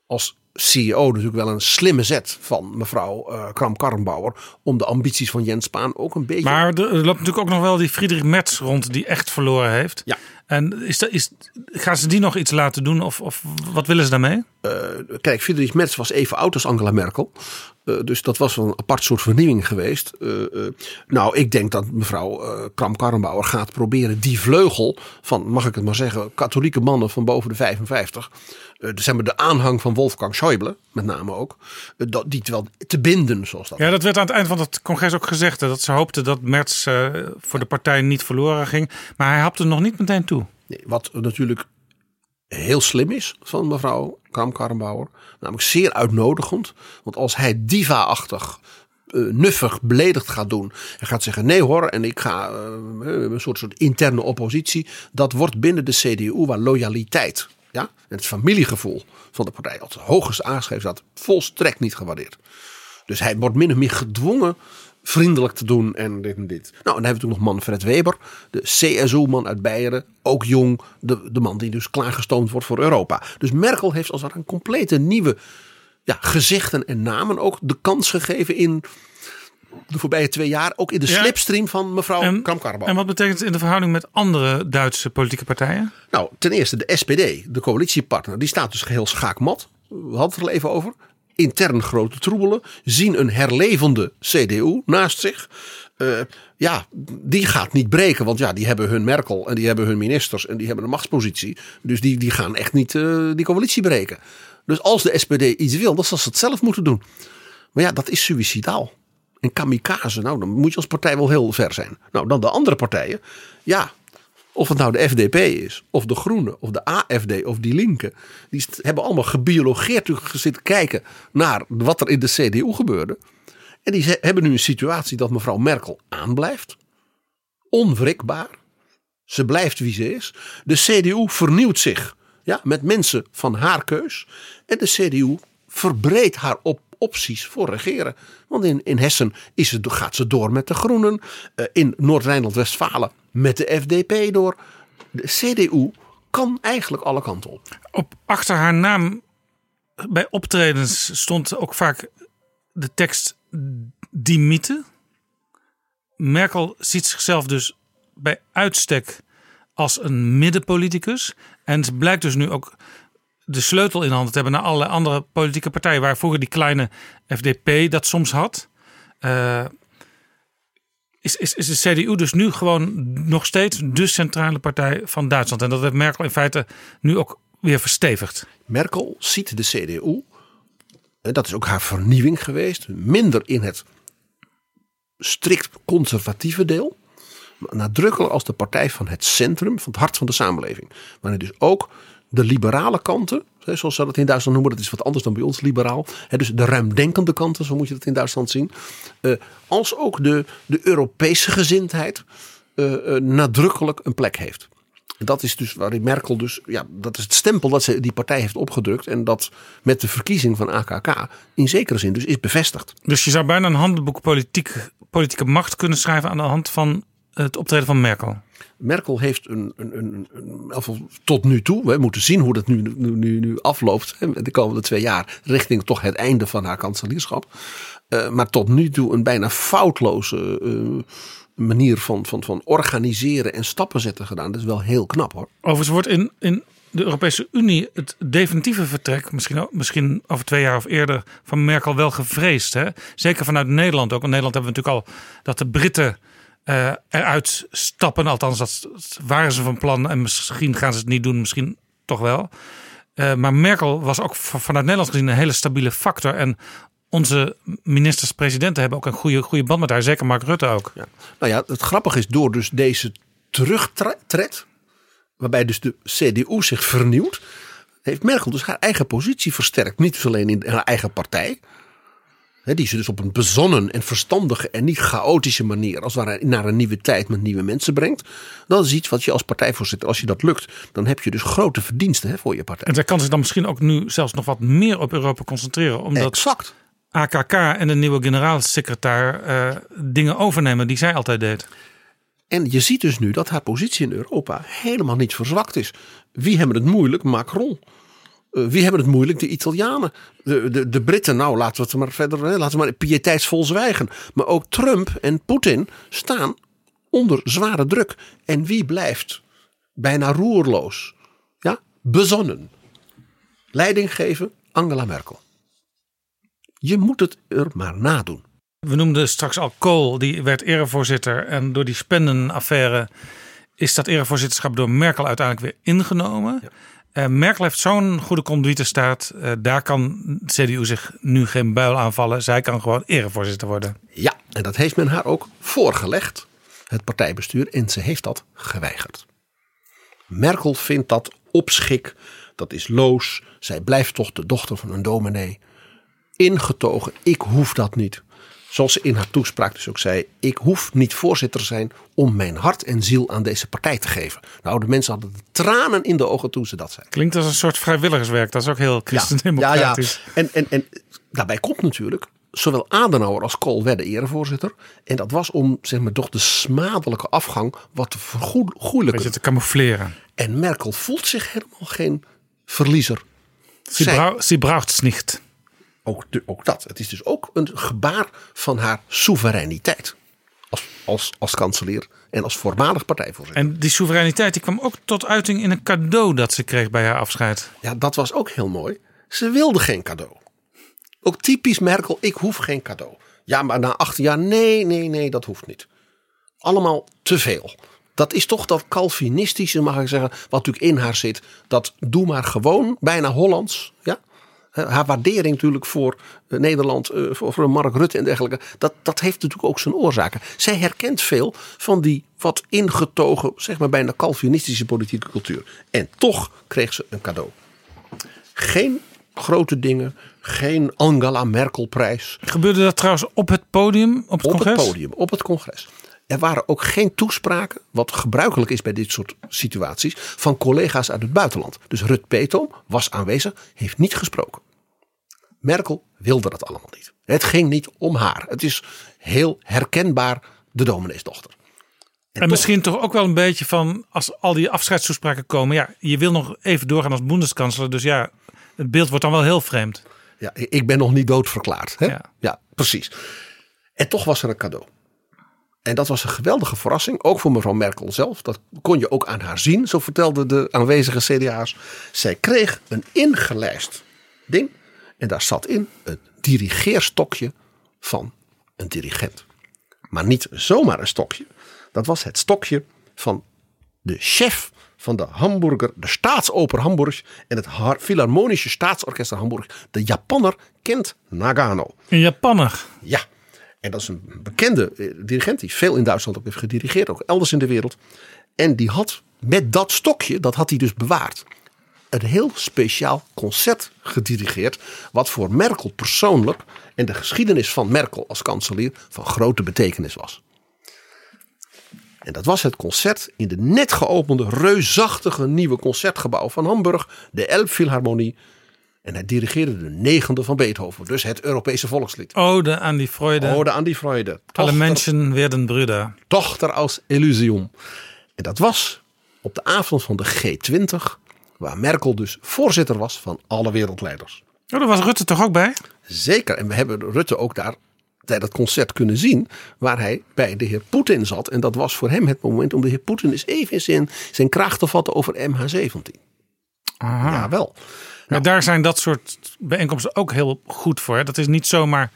als CEO natuurlijk wel een slimme zet van mevrouw eh Kram-Karrenbauer. Om de ambities van Jens Spaan ook een beetje... Maar er, er loopt natuurlijk ook nog wel die Friedrich Merz rond die echt verloren heeft. Ja. En is dat, is, gaan ze die nog iets laten doen of, of wat willen ze daarmee? Eh, kijk, Friedrich Merz was even oud als Angela Merkel. Eh, dus dat was wel een apart soort vernieuwing geweest. Eh, nou, ik denk dat mevrouw Kram-Karrenbauer gaat proberen die vleugel van, mag ik het maar zeggen, katholieke mannen van boven de 55. Eh, zeg maar de aanhang van Wolfgang Schäuble, met name ook. eh, dat, die wel te binden, zoals dat. Ja, dat werd aan het eind van het congres ook gezegd. Dat ze hoopten dat Merz eh, voor de partij niet verloren ging. Maar hij hapte nog niet meteen toe. Nee, wat natuurlijk heel slim is van mevrouw Kram-Karrenbauer. Namelijk zeer uitnodigend. Want als hij diva-achtig, nuffig, beledigd gaat doen. En gaat zeggen nee hoor en ik ga een soort, soort interne oppositie. Dat wordt binnen de CDU waar loyaliteit ja, en het familiegevoel van de partij als hoogste aangeschreven staat. Volstrekt niet gewaardeerd. Dus hij wordt min of meer gedwongen vriendelijk te doen en dit en dit. Nou, en dan hebben we natuurlijk nog Manfred Weber, de CSU-man uit Beieren. Ook jong, de, de man die dus klaargestoomd wordt voor Europa. Dus Merkel heeft als het ware een complete nieuwe ja, gezichten en namen ook de kans gegeven in de voorbije twee jaar. Ook in de Ja. slipstream van mevrouw En, en wat betekent het in de verhouding met andere Duitse politieke partijen? Nou, ten eerste de SPD, de coalitiepartner, die staat dus geheel schaakmat. We hadden het er al even over. Intern grote troebelen. Zien een herlevende CDU naast zich. Eh, ja, die gaat niet breken. Want ja, die hebben hun Merkel en die hebben hun ministers en die hebben een machtspositie. Dus die, die gaan echt niet eh, die coalitie breken. Dus als de SPD iets wil, dan zal ze het zelf moeten doen. Maar ja, dat is suicidaal. En kamikaze, nou dan moet je als partij wel heel ver zijn. Nou, dan de andere partijen. Ja, of het nou de FDP is, of de Groenen, of de AFD, of die Linken. Die hebben allemaal gebiologeerd zitten kijken naar wat er in de CDU gebeurde. En die hebben nu een situatie dat mevrouw Merkel aanblijft. Onwrikbaar. Ze blijft wie ze is. De CDU vernieuwt zich ja, met mensen van haar keus. En de CDU verbreedt haar op opties voor regeren. Want in, in Hessen is het, gaat ze door met de Groenen. Eh, in Noord-Rijnland-Westfalen met de FDP door. De CDU kan eigenlijk alle kanten op. Op achter haar naam bij optredens stond ook vaak de tekst die mythe. Merkel ziet zichzelf dus bij uitstek als een middenpoliticus. En ze blijkt dus nu ook de sleutel in handen te hebben naar allerlei andere politieke partijen. Waar vroeger die kleine FDP dat soms had. Eh, is, is, is de CDU dus nu gewoon nog steeds de centrale partij van Duitsland. En dat heeft Merkel in feite nu ook weer verstevigd. Merkel ziet de CDU, en dat is ook haar vernieuwing geweest, minder in het strikt conservatieve deel, maar nadrukkelijk als de partij van het centrum, van het hart van de samenleving. Waarin dus ook de liberale kanten, zoals ze dat in Duitsland noemen, dat is wat anders dan bij ons liberaal. Dus de ruimdenkende kanten, zo moet je dat in Duitsland zien. eh, als ook de, de Europese gezindheid eh, eh, nadrukkelijk een plek heeft. Dat is dus waarin Merkel dus, ja, dat is het stempel dat ze die partij heeft opgedrukt. En dat met de verkiezing van AKK in zekere zin dus is bevestigd. Dus je zou bijna een handboek politiek, politieke macht kunnen schrijven aan de hand van het optreden van Merkel. Merkel heeft een, een, een, tot nu toe, we moeten zien hoe dat nu, nu, nu, nu afloopt. De komende twee jaar richting toch het einde van haar kanselierschap. Eh, maar tot nu toe een bijna foutloze eh, manier van, van, van organiseren en stappen zetten gedaan. Dat is wel heel knap hoor. Overigens wordt in, in de Europese Unie het definitieve vertrek, misschien, misschien over twee jaar of eerder, van Merkel wel gevreesd. Hè? Zeker vanuit Nederland ook. Want Nederland hebben we natuurlijk al dat de Britten eh, eruit stappen. Althans, dat waren ze van plan. En misschien gaan ze het niet doen, misschien toch wel. Eh, maar Merkel was ook vanuit Nederland gezien een hele stabiele factor. En onze ministers-presidenten hebben ook een goede, goede band met haar. Zeker Mark Rutte ook. Ja. Nou ja, het grappige is door dus deze terugtred, waarbij dus de CDU zich vernieuwt, heeft Merkel dus haar eigen positie versterkt. Niet alleen in haar eigen partij, die ze dus op een bezonnen en verstandige en niet chaotische manier als het ware naar een nieuwe tijd met nieuwe mensen brengt. Dat is iets wat je als partijvoorzitter, als je dat lukt, dan heb je dus grote verdiensten hè, voor je partij. En zij kan zich dan misschien ook nu zelfs nog wat meer op Europa concentreren. Omdat Exact. AKK en de nieuwe generaalsecretaar eh, dingen overnemen die zij altijd deed. En je ziet dus nu dat haar positie in Europa helemaal niet verzwakt is. Wie hebben het moeilijk? Macron. Eh, wie hebben het moeilijk? De Italianen. De, de, de Britten, nou laten we het maar verder, hè, laten we maar pieteitsvol zwijgen. Maar ook Trump en Poetin staan onder zware druk. En wie blijft bijna roerloos? Ja, bezonnen. Leiding geven Angela Merkel. Je moet het er maar nadoen. We noemden straks al Kool, die werd erevoorzitter. En door die spendenaffaire is dat erevoorzitterschap door Merkel uiteindelijk weer ingenomen. Eh, Merkel heeft zo'n goede conduitestaat. Uh, daar kan CDU zich nu geen buil aanvallen. Zij kan gewoon erevoorzitter worden. Ja, en dat heeft men haar ook voorgelegd, het partijbestuur, en ze heeft dat geweigerd. Merkel vindt dat opschik, dat is loos. Zij blijft toch de dochter van een dominee. Ingetogen, ik hoef dat niet. Zoals ze in haar toespraak dus ook zei: Ik hoef niet voorzitter te zijn om mijn hart en ziel aan deze partij te geven. Nou, de mensen hadden de tranen in de ogen toen ze dat zei. Klinkt als een soort vrijwilligerswerk. Dat is ook heel christendemocratisch. Ja, ja. En, en, en daarbij komt natuurlijk, zowel Adenauer als Kool werden erevoorzitter. En dat was om zeg maar, toch de smadelijke afgang wat te vergoelijken. Beetje te camoufleren. En Merkel voelt zich helemaal geen verliezer. Sie, brau sie braucht's nicht. Ook, ook dat. Het is dus ook een gebaar van haar soevereiniteit. Als, als, als kanselier en als voormalig partijvoorzitter. En die soevereiniteit die kwam ook tot uiting in een cadeau dat ze kreeg bij haar afscheid. Ja, dat was ook heel mooi. Ze wilde geen cadeau. Ook typisch Merkel, ik hoef geen cadeau. Ja, maar na 18 jaar, nee, nee, nee, dat hoeft niet. Allemaal te veel. Dat is toch dat Calvinistische, mag ik zeggen, wat natuurlijk in haar zit. Dat doe maar gewoon, bijna Hollands. Ja? Haar waardering natuurlijk voor Nederland, voor, voor Mark Rutte en dergelijke. Dat, dat heeft natuurlijk ook zijn oorzaken. Zij herkent veel van die wat ingetogen, zeg maar bijna Calvinistische politieke cultuur. En toch kreeg ze een cadeau. Geen grote dingen, geen Angela Merkel prijs. Gebeurde dat trouwens op het podium, op het op congres? het podium, op het congres. Er waren ook geen toespraken, wat gebruikelijk is bij dit soort situaties, van collega's uit het buitenland. Dus Rut Petom was aanwezig, heeft niet gesproken. Merkel wilde dat allemaal niet. Het ging niet om haar. Het is heel herkenbaar de domineesdochter. En, en misschien toch ook wel een beetje van, als al die afscheidstoespraken komen, ja, je wil nog even doorgaan als boendeskanselier. Dus ja, het beeld wordt dan wel heel vreemd. Ja, ik ben nog niet doodverklaard. Hè? Ja. ja, precies. En toch was er een cadeau. En dat was een geweldige verrassing, ook voor mevrouw Merkel zelf. Dat kon je ook aan haar zien, zo vertelden de aanwezige CDA's. Zij kreeg een ingelijst ding en daar zat in een dirigeerstokje van een dirigent. Maar niet zomaar een stokje. Dat was het stokje van de chef van de Hamburger, de Staatsoper Hamburg en het Philharmonische Staatsorkest Hamburg. De Japanner Kent Nagano. Een Japanner? Ja. En dat is een bekende dirigent die veel in Duitsland ook heeft gedirigeerd, ook elders in de wereld. En die had met dat stokje, dat had hij dus bewaard. Een heel speciaal concert gedirigeerd. Wat voor Merkel persoonlijk en de geschiedenis van Merkel als kanselier van grote betekenis was. En dat was het concert in de net geopende reusachtige nieuwe concertgebouw van Hamburg, de Elbphilharmonie. En hij dirigeerde de negende van Beethoven, dus het Europese volkslied. Ode aan die Freude. Ode aan die Freude. Alle Tochter- mensen werden Brüder. Dochter als Elysium. En dat was op de avond van de G20, waar Merkel dus voorzitter was van alle wereldleiders. Oh, daar was Rutte toch ook bij? Zeker, en we hebben Rutte ook daar tijdens het concert kunnen zien, waar hij bij de heer Poetin zat. En dat was voor hem het moment om de heer Poetin eens even in zijn, zijn kraag te vatten over MH17. Aha. Jawel. Maar daar zijn dat soort bijeenkomsten ook heel goed voor. hè. Dat is niet zomaar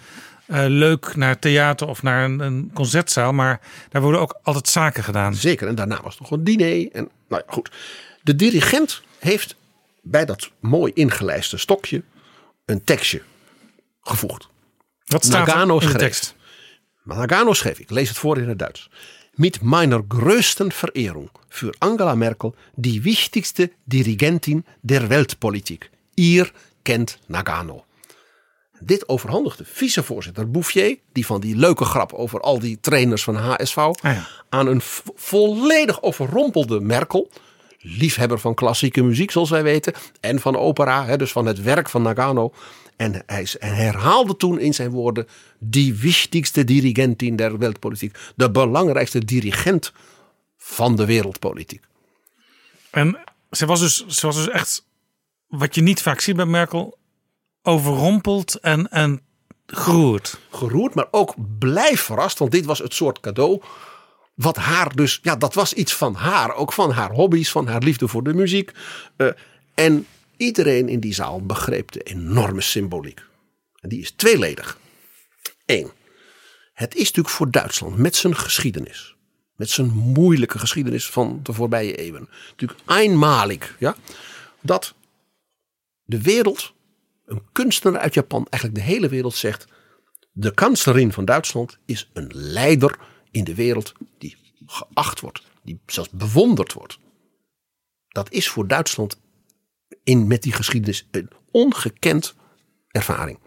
eh, leuk naar theater of naar een, een concertzaal, maar daar worden ook altijd zaken gedaan. Zeker, en daarna was het nog een diner. En, nou ja, goed. De dirigent heeft bij dat mooi ingelijste stokje een tekstje gevoegd. Wat staat er Nagano in de tekst? Nagano schreef, ik lees het voor in het Duits. Mit meiner größten Verehrung für Angela Merkel, die wichtigste Dirigentin der Weltpolitik. Ihr kent Nagano. Dit overhandigde vicevoorzitter Bouffier, die van die leuke grap over al die trainers van HSV, ja. aan een vo- volledig overrompelde Merkel. Liefhebber van klassieke muziek, zoals wij weten, en van opera, hè, dus van het werk van Nagano. En hij herhaalde toen in zijn woorden: die wichtigste dirigentin der Weltpolitik. De belangrijkste dirigent van de wereldpolitiek. En ze was, dus, ze was dus echt, wat je niet vaak ziet bij Merkel, overrompeld en, en geroerd. Geroerd, maar ook blij verrast, want dit was het soort cadeau. Wat haar dus, ja, dat was iets van haar, ook van haar hobby's, van haar liefde voor de muziek. Eh, en iedereen in die zaal begreep de enorme symboliek. En die is tweeledig. Eén, het is natuurlijk voor Duitsland met zijn geschiedenis, met zijn moeilijke geschiedenis van de voorbije eeuwen, natuurlijk eenmalig, ja, dat de wereld, een kunstenaar uit Japan, eigenlijk de hele wereld zegt: de kanslerin van Duitsland is een leider in de wereld die geacht wordt, die zelfs bewonderd wordt. Dat is voor Duitsland in, met die geschiedenis een ongekend ervaring.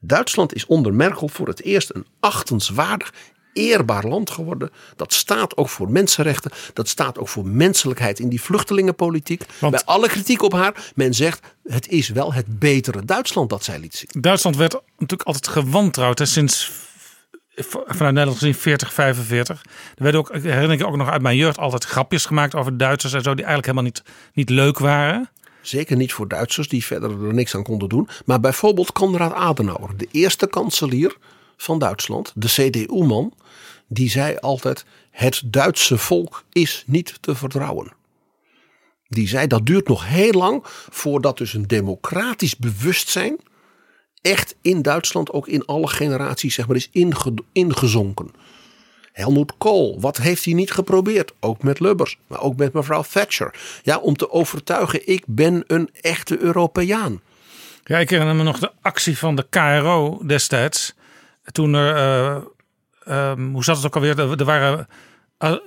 Duitsland is onder Merkel voor het eerst een achtenswaardig, eerbaar land geworden. Dat staat ook voor mensenrechten. Dat staat ook voor menselijkheid in die vluchtelingenpolitiek. Bij alle kritiek op haar, men zegt het is wel het betere Duitsland dat zij liet zien. Duitsland werd natuurlijk altijd gewantrouwd hè, sinds vanuit Nederland gezien 40, 45. Er werden ook, herinner ik ook nog uit mijn jeugd altijd grapjes gemaakt over Duitsers en zo die eigenlijk helemaal niet, niet leuk waren. Zeker niet voor Duitsers die verder er niks aan konden doen. Maar bijvoorbeeld Konrad Adenauer, de eerste kanselier van Duitsland, de CDU-man, die zei altijd: Het Duitse volk is niet te vertrouwen. Die zei dat duurt nog heel lang voordat dus een democratisch bewustzijn echt in Duitsland ook in alle generaties zeg maar is inge- ingezonken. Helmoet Kool, wat heeft hij niet geprobeerd? Ook met Lubbers, maar ook met mevrouw Thatcher. Ja, om te overtuigen, ik ben een echte Europeaan. Ja, ik herinner me nog de actie van de KRO destijds. Toen er, eh, ehm, hoe zat het ook alweer? Er, waren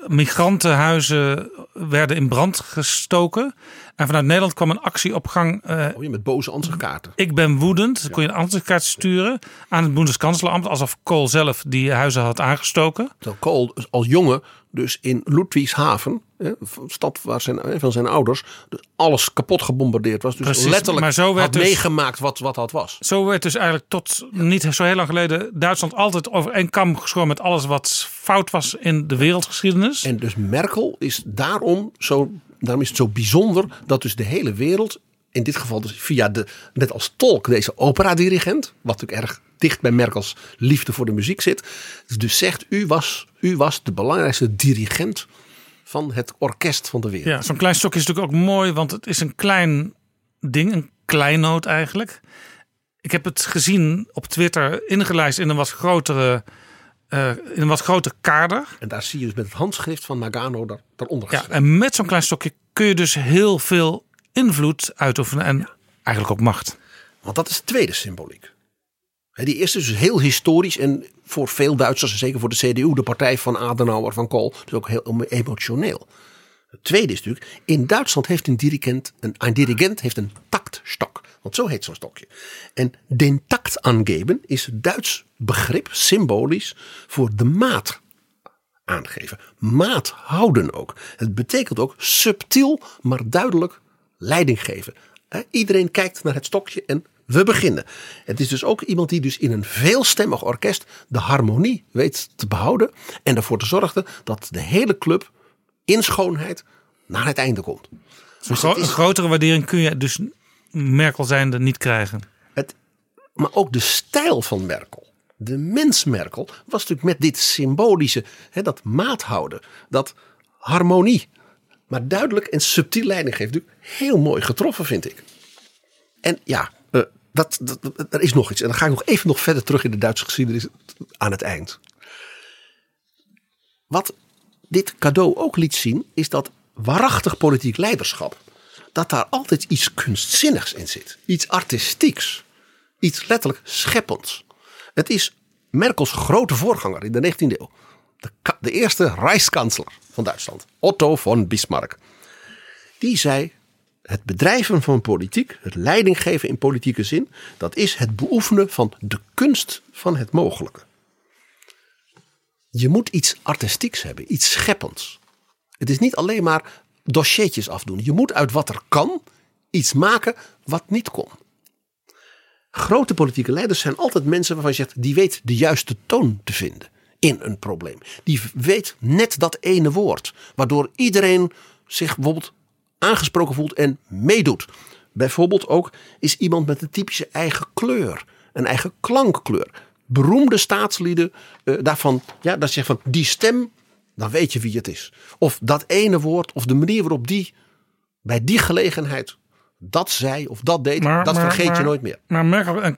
migrantenhuizen werden in brand gestoken. En vanuit Nederland kwam een actie op gang. eh, Oh, je met boze ansichtkaarten. ik ben woedend. Dan kon je een ansichtkaart sturen aan het Bundeskanzleramt. Alsof Kool zelf die huizen had aangestoken. Terwijl Kool dus als jongen dus in Ludwigshaven, hè, stad waar zijn, hè, van zijn ouders, dus alles kapot gebombardeerd was. Dus Precies, letterlijk maar zo werd had dus- meegemaakt wat, wat dat was. Zo werd dus eigenlijk tot niet zo heel lang geleden Duitsland altijd over één kam geschoren met alles wat fout was in de wereldgeschiedenis. En dus Merkel is daarom zo, daarom is het zo bijzonder dat dus de hele wereld, in dit geval dus via de, net als tolk, deze operadirigent, wat natuurlijk erg dicht bij Merkels liefde voor de muziek zit, dus zegt u was, u was de belangrijkste dirigent van het orkest van de wereld. Ja, zo'n klein stokje is natuurlijk ook mooi, want het is een klein ding, een kleinoot eigenlijk. Ik heb het gezien op Twitter ingelijst in een wat grotere, eh, in een wat groter kader. En daar zie je dus met het handschrift van Nagano daar, daaronder Ja, en met zo'n klein stokje kun je dus heel veel invloed uitoefenen en eigenlijk ook macht. Want dat is de tweede symboliek. Die eerste is dus heel historisch en voor veel Duitsers, zeker voor de CDU, de partij van Adenauer, van Kool, dus ook heel emotioneel. Het tweede is natuurlijk, in Duitsland heeft een dirigent een, een dirigent heeft een taktstok. Want zo heet zo'n stokje. En den takt aangeven is een Duits begrip, symbolisch, voor de maat aangeven. Maat houden ook. Het betekent ook subtiel, maar duidelijk leiding geven. Iedereen kijkt naar het stokje en we beginnen. Het is dus ook iemand die dus in een veelstemmig orkest de harmonie weet te behouden. En ervoor te zorgen dat de hele club in schoonheid naar het einde komt. Een, Dus gro- het is- een grotere waardering kun je dus Merkel zijnde niet krijgen. het, maar ook de stijl van Merkel. De mens Merkel was natuurlijk met dit symbolische, hè, dat maat houden, dat harmonie. Maar duidelijk en subtiel leiding geeft. Natuurlijk heel mooi getroffen, vind ik. En ja, dat, er is nog iets. En dan ga ik nog even nog verder terug in de Duitse geschiedenis aan het eind. Wat dit cadeau ook liet zien, is dat waarachtig politiek leiderschap, dat daar altijd iets kunstzinnigs in zit. Iets artistieks. Iets letterlijk scheppends. Het is Merkels grote voorganger in de 19e eeuw. De eerste Rijkskansler van Duitsland, Otto von Bismarck. Die zei, het bedrijven van politiek, het leidinggeven in politieke zin, dat is het beoefenen van de kunst van het mogelijke. Je moet iets artistieks hebben, iets scheppends. Het is niet alleen maar dossiertjes afdoen. Je moet uit wat er kan iets maken wat niet kon. Grote politieke leiders zijn altijd mensen waarvan je zegt, die weet de juiste toon te vinden in een probleem. Die weet net dat ene woord, waardoor iedereen zich bijvoorbeeld aangesproken voelt en meedoet. Bijvoorbeeld ook is iemand met een typische eigen kleur, een eigen klankkleur. Beroemde staatslieden eh, daarvan, ja, dat zegt van die stem, dan weet je wie het is. Of dat ene woord, of de manier waarop die bij die gelegenheid dat zei of dat deed, Maar- dat maar- vergeet maar- je nooit meer. Maar Merkel en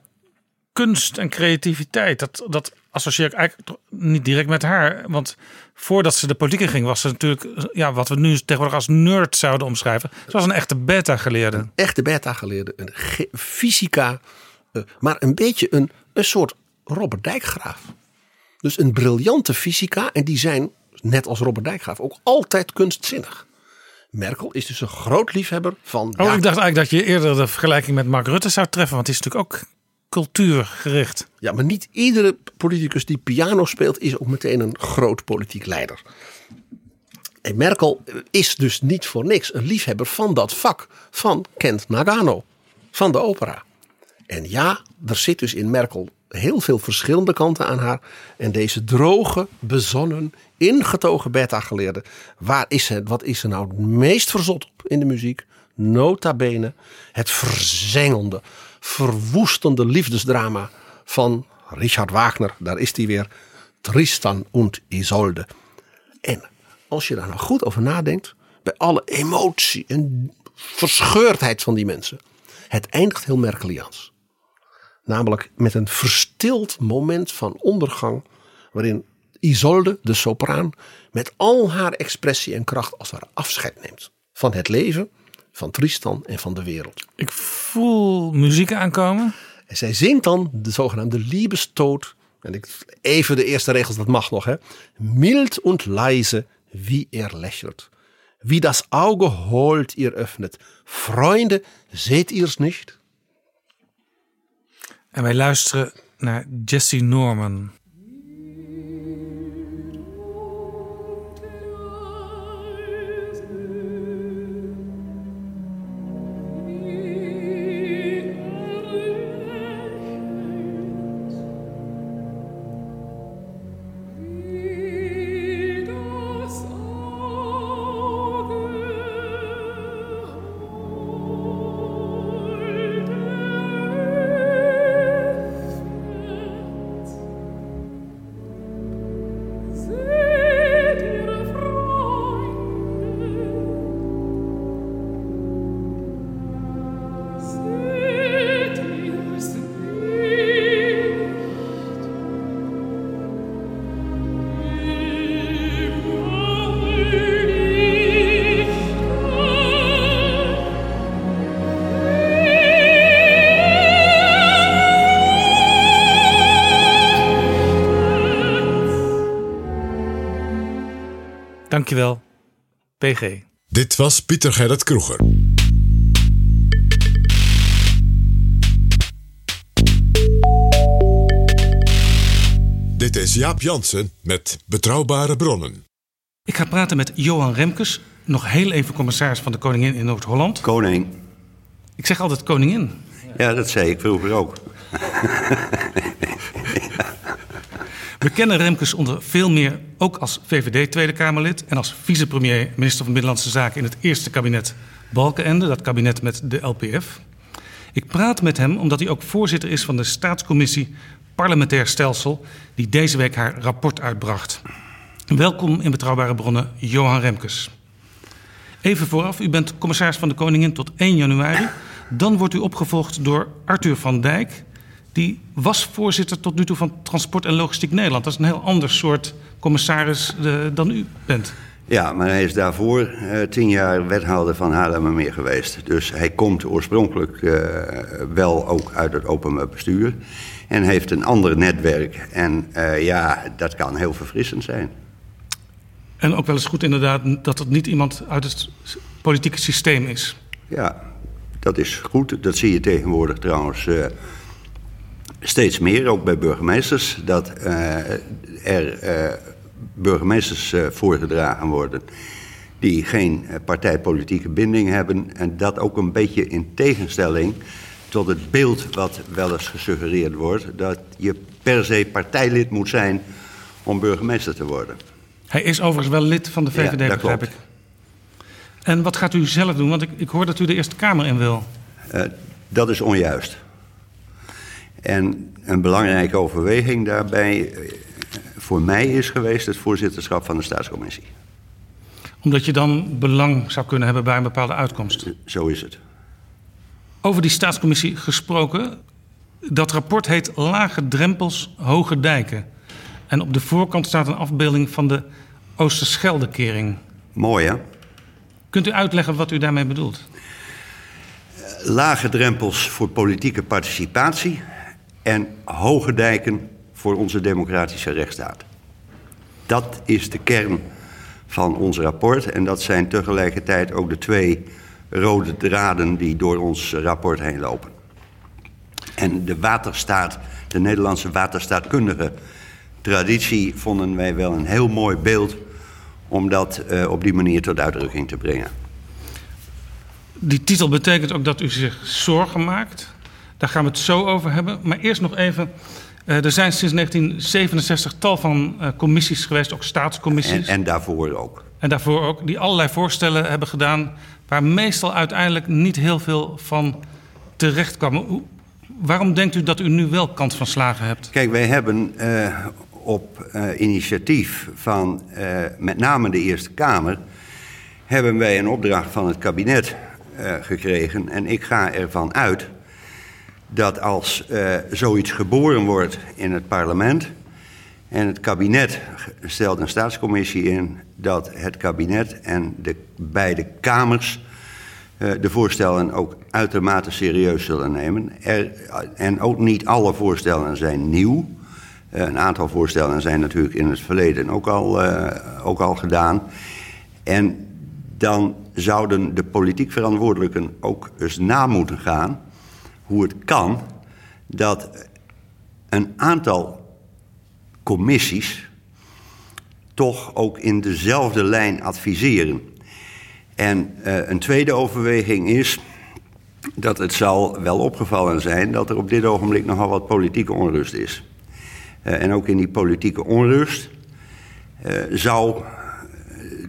kunst en creativiteit, dat, dat associeer ik eigenlijk niet direct met haar. Want voordat ze de politiek in ging, was ze natuurlijk ja, wat we nu tegenwoordig als nerd zouden omschrijven. Ze was een echte beta-geleerde. echte beta-geleerde, een ge- fysica, eh, maar een beetje een, een soort Robert Dijkgraaf. Dus een briljante fysica en die zijn, net als Robert Dijkgraaf, ook altijd kunstzinnig. Merkel is dus een groot liefhebber van. Oh, ja, ik dacht eigenlijk dat je eerder de vergelijking met Mark Rutte zou treffen. Want die is natuurlijk ook cultuurgericht. ja, maar niet iedere politicus die piano speelt is ook meteen een groot politiek leider. Merkel is dus niet voor niks een liefhebber van dat vak van Kent Nagano, van de opera. En ja, er zit dus in Merkel heel veel verschillende kanten aan haar. En deze droge, bezonnen, ingetogen beta-geleerde. Waar is ze, wat is ze nou het meest verzot op in de muziek? Nota bene het verzengelde, verwoestende liefdesdrama van Richard Wagner. Daar is hij weer. Tristan und Isolde. En als je daar nou goed over nadenkt, bij alle emotie en verscheurdheid van die mensen, het eindigt heel Merkeliaans. Namelijk met een verstild moment van ondergang, waarin Isolde, de sopraan, met al haar expressie en kracht als ware afscheid neemt van het leven, van Tristan en van de wereld. Ik voel muziek aankomen. En zij zingt dan de zogenaamde Liebestod. En ik, even de eerste regels, dat mag nog. Hè. Mild und leise, wie er lächelt. Wie das Auge holt ihr öffnet. Freunde, seht ihr's nicht? En wij luisteren naar Jesse Norman. PG. Dit was Pieter Gerrit Kroeger. Dit is Jaap Jansen met Betrouwbare Bronnen. Ik ga praten met Johan Remkes, nog heel even commissaris van de Koningin in Noord-Holland. Koning. Ik zeg altijd koningin. Ja, dat zei ik vroeger ook. [laughs] We kennen Remkes onder veel meer ook als VVD Tweede Kamerlid en als vicepremier, minister van Binnenlandse Zaken in het eerste kabinet Balkenende, dat kabinet met de LPF. Ik praat met hem omdat hij ook voorzitter is van de staatscommissie Parlementair Stelsel, die deze week haar rapport uitbracht. Welkom in Betrouwbare Bronnen, Johan Remkes. Even vooraf, u bent commissaris van de Koningin tot 1 januari. Dan wordt u opgevolgd door Arthur van Dijk. Die was voorzitter tot nu toe van Transport en Logistiek Nederland. Dat is een heel ander soort commissaris uh, dan u bent. Ja, maar hij is daarvoor uh, tien jaar wethouder van Haarlemmermeer geweest. Dus hij komt oorspronkelijk uh, wel ook uit het openbaar bestuur. En heeft een ander netwerk. En ja, dat kan heel verfrissend zijn. En ook wel eens goed inderdaad dat het niet iemand uit het politieke systeem is. Ja, dat is goed. Dat zie je tegenwoordig trouwens steeds meer, ook bij burgemeesters. Dat uh, er uh, burgemeesters voorgedragen worden die geen partijpolitieke binding hebben. En dat ook een beetje in tegenstelling tot het beeld wat wel eens gesuggereerd wordt... dat je per se partijlid moet zijn om burgemeester te worden. Hij is overigens wel lid van de VVD, ja, begrijp ik. En wat gaat u zelf doen? Want ik, ik hoor dat u de Eerste Kamer in wil. Uh, dat is onjuist. En een belangrijke overweging daarbij uh, voor mij is geweest het voorzitterschap van de staatscommissie. Omdat je dan belang zou kunnen hebben bij een bepaalde uitkomst. Zo is het. Over die staatscommissie gesproken. Dat rapport heet Lage drempels, hoge dijken. En op de voorkant staat een afbeelding van de Oosterscheldekering. Mooi hè? Kunt u uitleggen wat u daarmee bedoelt? Lage drempels voor politieke participatie en hoge dijken voor onze democratische rechtsstaat. Dat is de kern van ons rapport en dat zijn tegelijkertijd ook de twee rode draden die door ons rapport heen lopen. En de waterstaat, de Nederlandse waterstaatkundige traditie, vonden wij wel een heel mooi beeld om dat uh, op die manier tot uitdrukking te brengen. Die titel betekent ook dat u zich zorgen maakt. Daar gaan we het zo over hebben. Maar eerst nog even. Uh, er zijn sinds 1967 tal van uh, commissies geweest, ook staatscommissies. En, en, daarvoor ook. En daarvoor ook, die allerlei voorstellen hebben gedaan, waar meestal uiteindelijk niet heel veel van terecht kwam. Waarom denkt u dat u nu wel kans van slagen hebt? Kijk, wij hebben uh, op uh, initiatief van uh, met name de Eerste Kamer hebben wij een opdracht van het kabinet gekregen. En ik ga ervan uit dat als zoiets geboren wordt in het parlement en het kabinet stelt een staatscommissie in, dat het kabinet en de beide kamers de voorstellen ook uitermate serieus zullen nemen. Er, en ook niet alle voorstellen zijn nieuw. Uh, een aantal voorstellen zijn natuurlijk in het verleden ook al, ook al gedaan. En dan zouden de politiek verantwoordelijken ook eens na moeten gaan hoe het kan dat een aantal commissies toch ook in dezelfde lijn adviseren. En uh, een tweede overweging is dat het zal wel opgevallen zijn dat er op dit ogenblik nogal wat politieke onrust is. Uh, en ook in die politieke onrust uh, zou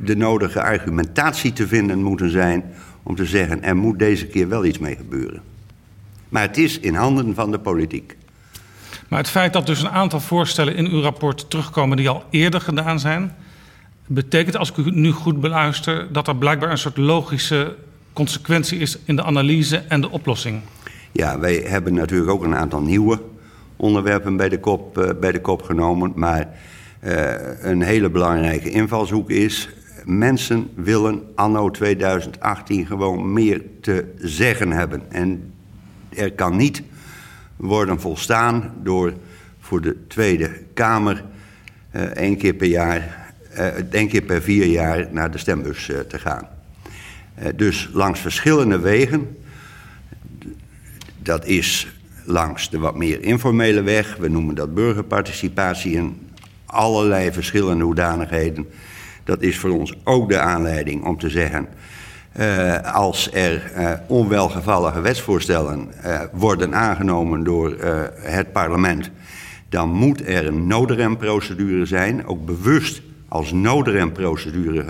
de nodige argumentatie te vinden moeten zijn om te zeggen er moet deze keer wel iets mee gebeuren. Maar het is in handen van de politiek. Maar het feit dat dus een aantal voorstellen in uw rapport terugkomen die al eerder gedaan zijn, betekent als ik u nu goed beluister dat er blijkbaar een soort logische consequentie is in de analyse en de oplossing. Ja, wij hebben natuurlijk ook een aantal nieuwe onderwerpen bij de kop, uh, bij de kop genomen. Maar uh, een hele belangrijke invalshoek is... mensen willen anno 2018 gewoon meer te zeggen hebben. En er kan niet worden volstaan door voor de Tweede Kamer... Uh, één keer per jaar, één keer per vier jaar naar de stembus te gaan. Eh, dus langs verschillende wegen. Dat is langs de wat meer informele weg. We noemen dat burgerparticipatie in allerlei verschillende hoedanigheden. Dat is voor ons ook de aanleiding om te zeggen. Uh, als er uh, onwelgevallige wetsvoorstellen uh, worden aangenomen door het parlement, dan moet er een noodremprocedure zijn, ook bewust als noodremprocedure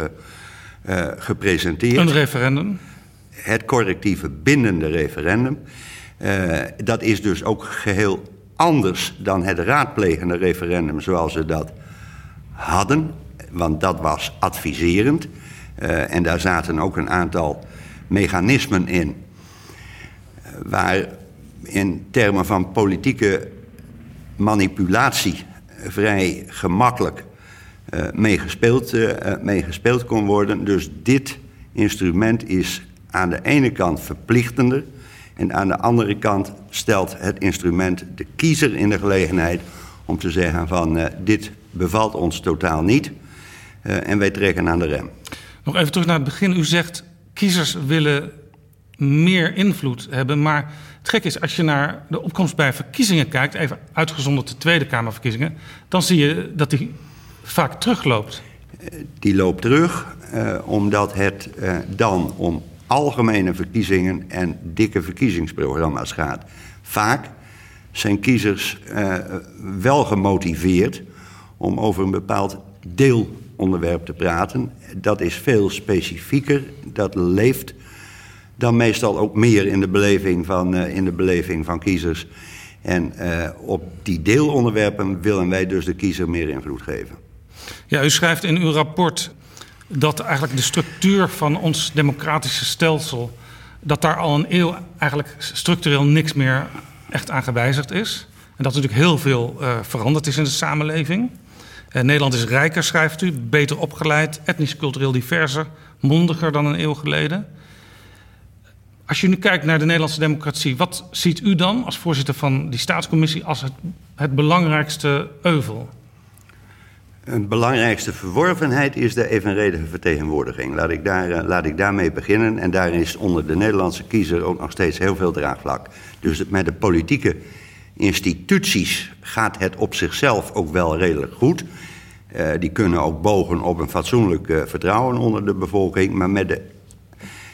ge, gepresenteerd. Een referendum? Het correctieve bindende referendum. dat is dus ook geheel anders dan het raadplegende referendum zoals we dat hadden, want dat was adviserend. Uh, en daar zaten ook een aantal mechanismen in. Waar in termen van politieke manipulatie vrij gemakkelijk uh, mee, gespeeld, mee gespeeld kon worden. Dus dit instrument is aan de ene kant verplichtender. En aan de andere kant stelt het instrument de kiezer in de gelegenheid om te zeggen van dit bevalt ons totaal niet. en wij trekken aan de rem. Nog even terug naar het begin. U zegt kiezers willen meer invloed hebben. Maar het gek is, als je naar de opkomst bij verkiezingen kijkt, even uitgezonderd de Tweede Kamerverkiezingen, dan zie je dat die vaak terugloopt. Die loopt terug uh, omdat het uh, dan om algemene verkiezingen en dikke verkiezingsprogramma's gaat. Vaak zijn kiezers uh, wel gemotiveerd om over een bepaald deel onderwerp te praten. Dat is veel specifieker, dat leeft dan meestal ook meer in de beleving van, uh, in de beleving van kiezers. En uh, op die deelonderwerpen willen wij dus de kiezer meer invloed geven. Ja, u schrijft in uw rapport dat eigenlijk de structuur van ons democratische stelsel... dat daar al een eeuw eigenlijk structureel niks meer echt aan gewijzigd is. En dat natuurlijk heel veel uh, veranderd is in de samenleving. Uh, Nederland is rijker, schrijft u, beter opgeleid, etnisch cultureel diverser, mondiger dan een eeuw geleden. Als je nu kijkt naar de Nederlandse democratie, wat ziet u dan als voorzitter van die staatscommissie als het, belangrijkste euvel? Een belangrijkste verworvenheid is de evenredige vertegenwoordiging. Laat ik, daar, uh, laat ik daarmee beginnen. En daar is onder de Nederlandse kiezer ook nog steeds heel veel draagvlak. Dus met de politieke instituties gaat het op zichzelf ook wel redelijk goed. Uh, die kunnen ook bogen op een fatsoenlijk uh, vertrouwen onder de bevolking. Maar met de,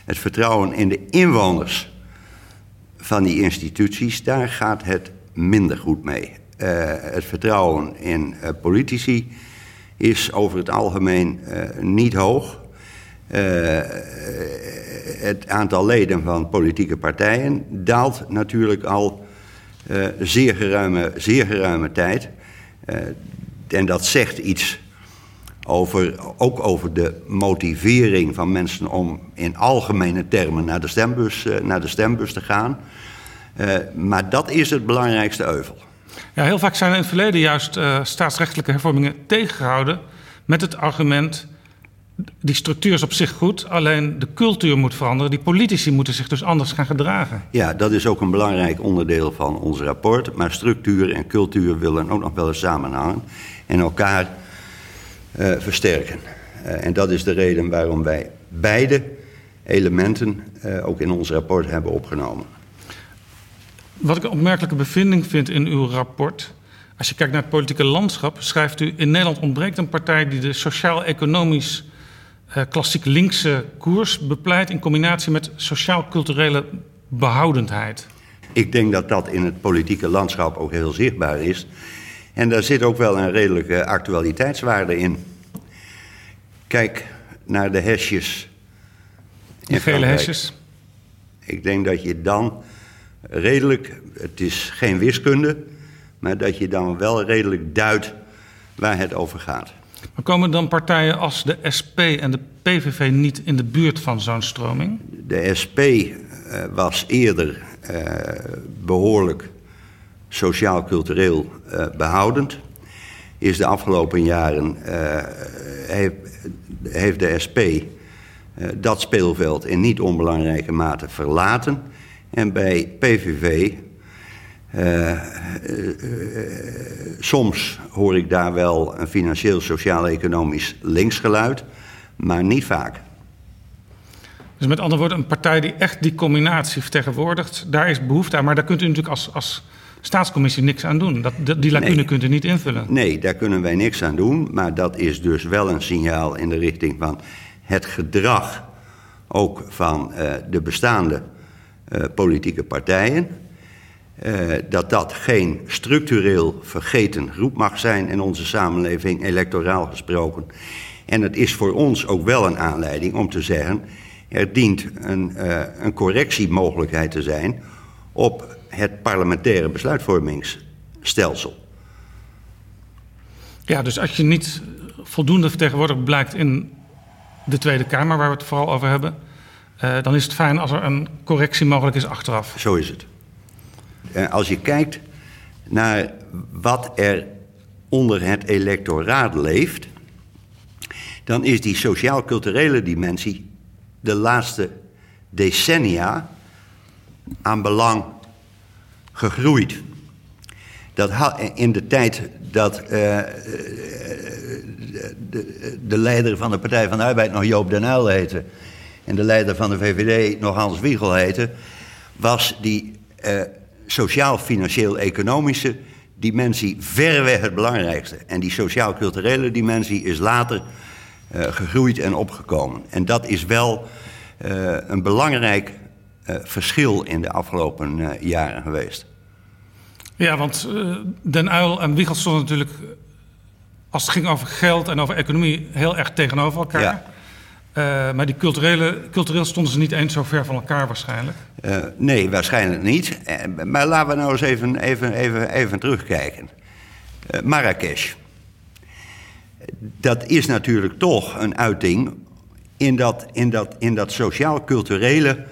het vertrouwen in de inwoners van die instituties, daar gaat het minder goed mee. Uh, het vertrouwen in politici is over het algemeen niet hoog. het aantal leden van politieke partijen daalt natuurlijk al uh, zeer, geruime, zeer geruime tijd. Uh, en dat zegt iets over, ook over de motivering van mensen om in algemene termen naar de stembus, uh, naar de stembus te gaan. maar dat is het belangrijkste euvel. Ja, heel vaak zijn in het verleden juist staatsrechtelijke hervormingen tegengehouden met het argument die structuur is op zich goed, alleen de cultuur moet veranderen. Die politici moeten zich dus anders gaan gedragen. Ja, dat is ook een belangrijk onderdeel van ons rapport. Maar structuur en cultuur willen ook nog wel eens samenhangen en elkaar uh, versterken. Uh, en dat is de reden waarom wij beide elementen uh, ook in ons rapport hebben opgenomen. Wat ik een opmerkelijke bevinding vind in uw rapport. Als je kijkt naar het politieke landschap, schrijft u: In Nederland ontbreekt een partij die de sociaal-economisch klassiek linkse koers bepleit in combinatie met sociaal-culturele behoudendheid. Ik denk dat dat in het politieke landschap ook heel zichtbaar is. En daar zit ook wel een redelijke actualiteitswaarde in. Kijk naar de hesjes. De vele hesjes. Ik denk dat je dan redelijk, het is geen wiskunde, maar dat je dan wel redelijk duidt waar het over gaat. Maar komen dan partijen als de SP en de PVV niet in de buurt van zo'n stroming? De SP uh, was eerder uh, behoorlijk sociaal-cultureel uh, behoudend. Is de afgelopen jaren heeft, de SP dat speelveld in niet onbelangrijke mate verlaten. En bij PVV uh, uh, soms hoor ik daar wel een financieel, sociaal-economisch linksgeluid, maar niet vaak. Dus met andere woorden, een partij die echt die combinatie vertegenwoordigt, daar is behoefte aan. Maar daar kunt u natuurlijk als, als staatscommissie niks aan doen. Dat, die lacune Nee. kunt u niet invullen. Nee, daar kunnen wij niks aan doen. Maar dat is dus wel een signaal in de richting van het gedrag ook van eh, de bestaande eh, politieke partijen. Eh, dat dat geen structureel vergeten groep mag zijn in onze samenleving, electoraal gesproken. En het is voor ons ook wel een aanleiding om te zeggen: er dient een, eh, een correctiemogelijkheid te zijn op het parlementaire besluitvormingsstelsel. Ja, dus als je niet voldoende vertegenwoordigd blijkt in de Tweede Kamer, waar we het vooral over hebben, eh, dan is het fijn als er een correctie mogelijk is achteraf. Zo is het. Als je kijkt naar wat er onder het electoraat leeft, dan is die sociaal-culturele dimensie de laatste decennia aan belang gegroeid. Dat in de tijd dat eh, eh, de, de leider van de Partij van de Arbeid nog Joop den Uyl heette... en de leider van de VVD nog Hans Wiegel heette... was die eh, sociaal-financieel-economische dimensie verreweg het belangrijkste. En die sociaal-culturele dimensie is later eh, gegroeid en opgekomen. En dat is wel eh, een belangrijk eh, verschil in de afgelopen jaren geweest. Ja, want Den Uyl en Wiegel stonden natuurlijk, als het ging over geld en over economie, heel erg tegenover elkaar. Ja. Eh, maar die culturele, cultureel stonden ze niet eens zo ver van elkaar waarschijnlijk. Eh, nee, waarschijnlijk niet. Eh, maar laten we nou eens even, even, even, even terugkijken. Marrakesh. Dat is natuurlijk toch een uiting in dat, in dat, in dat sociaal-culturele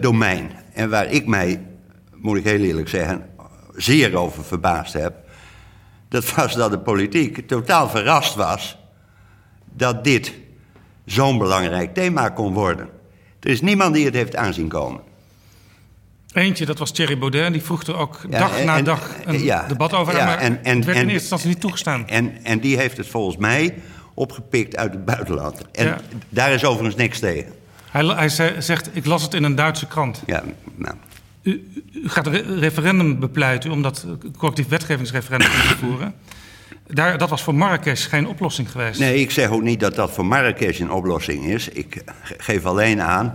domein. En waar ik mij, moet ik heel eerlijk zeggen, zeer over verbaasd heb. Dat was dat de politiek totaal verrast was dat dit zo'n belangrijk thema kon worden. Er is niemand die het heeft aanzien komen. Eentje, dat was Thierry Baudet, die vroeg er ook Ja, dag en- na dag een ja, debat over. ja, maar en- en- het werd in eerste instantie niet toegestaan. En, en die heeft het volgens mij opgepikt uit het buitenland. En daar is overigens niks tegen. Hij, hij ze- zegt, ik las het in een Duitse krant. Ja, nou. U, u gaat een re- referendum bepleiten om dat eh, collectief wetgevingsreferendum in [coughs] te voeren. Daar, dat was voor Marrakesh geen oplossing geweest. Nee, ik zeg ook niet dat dat voor Marrakesh een oplossing is. Ik ge- geef alleen aan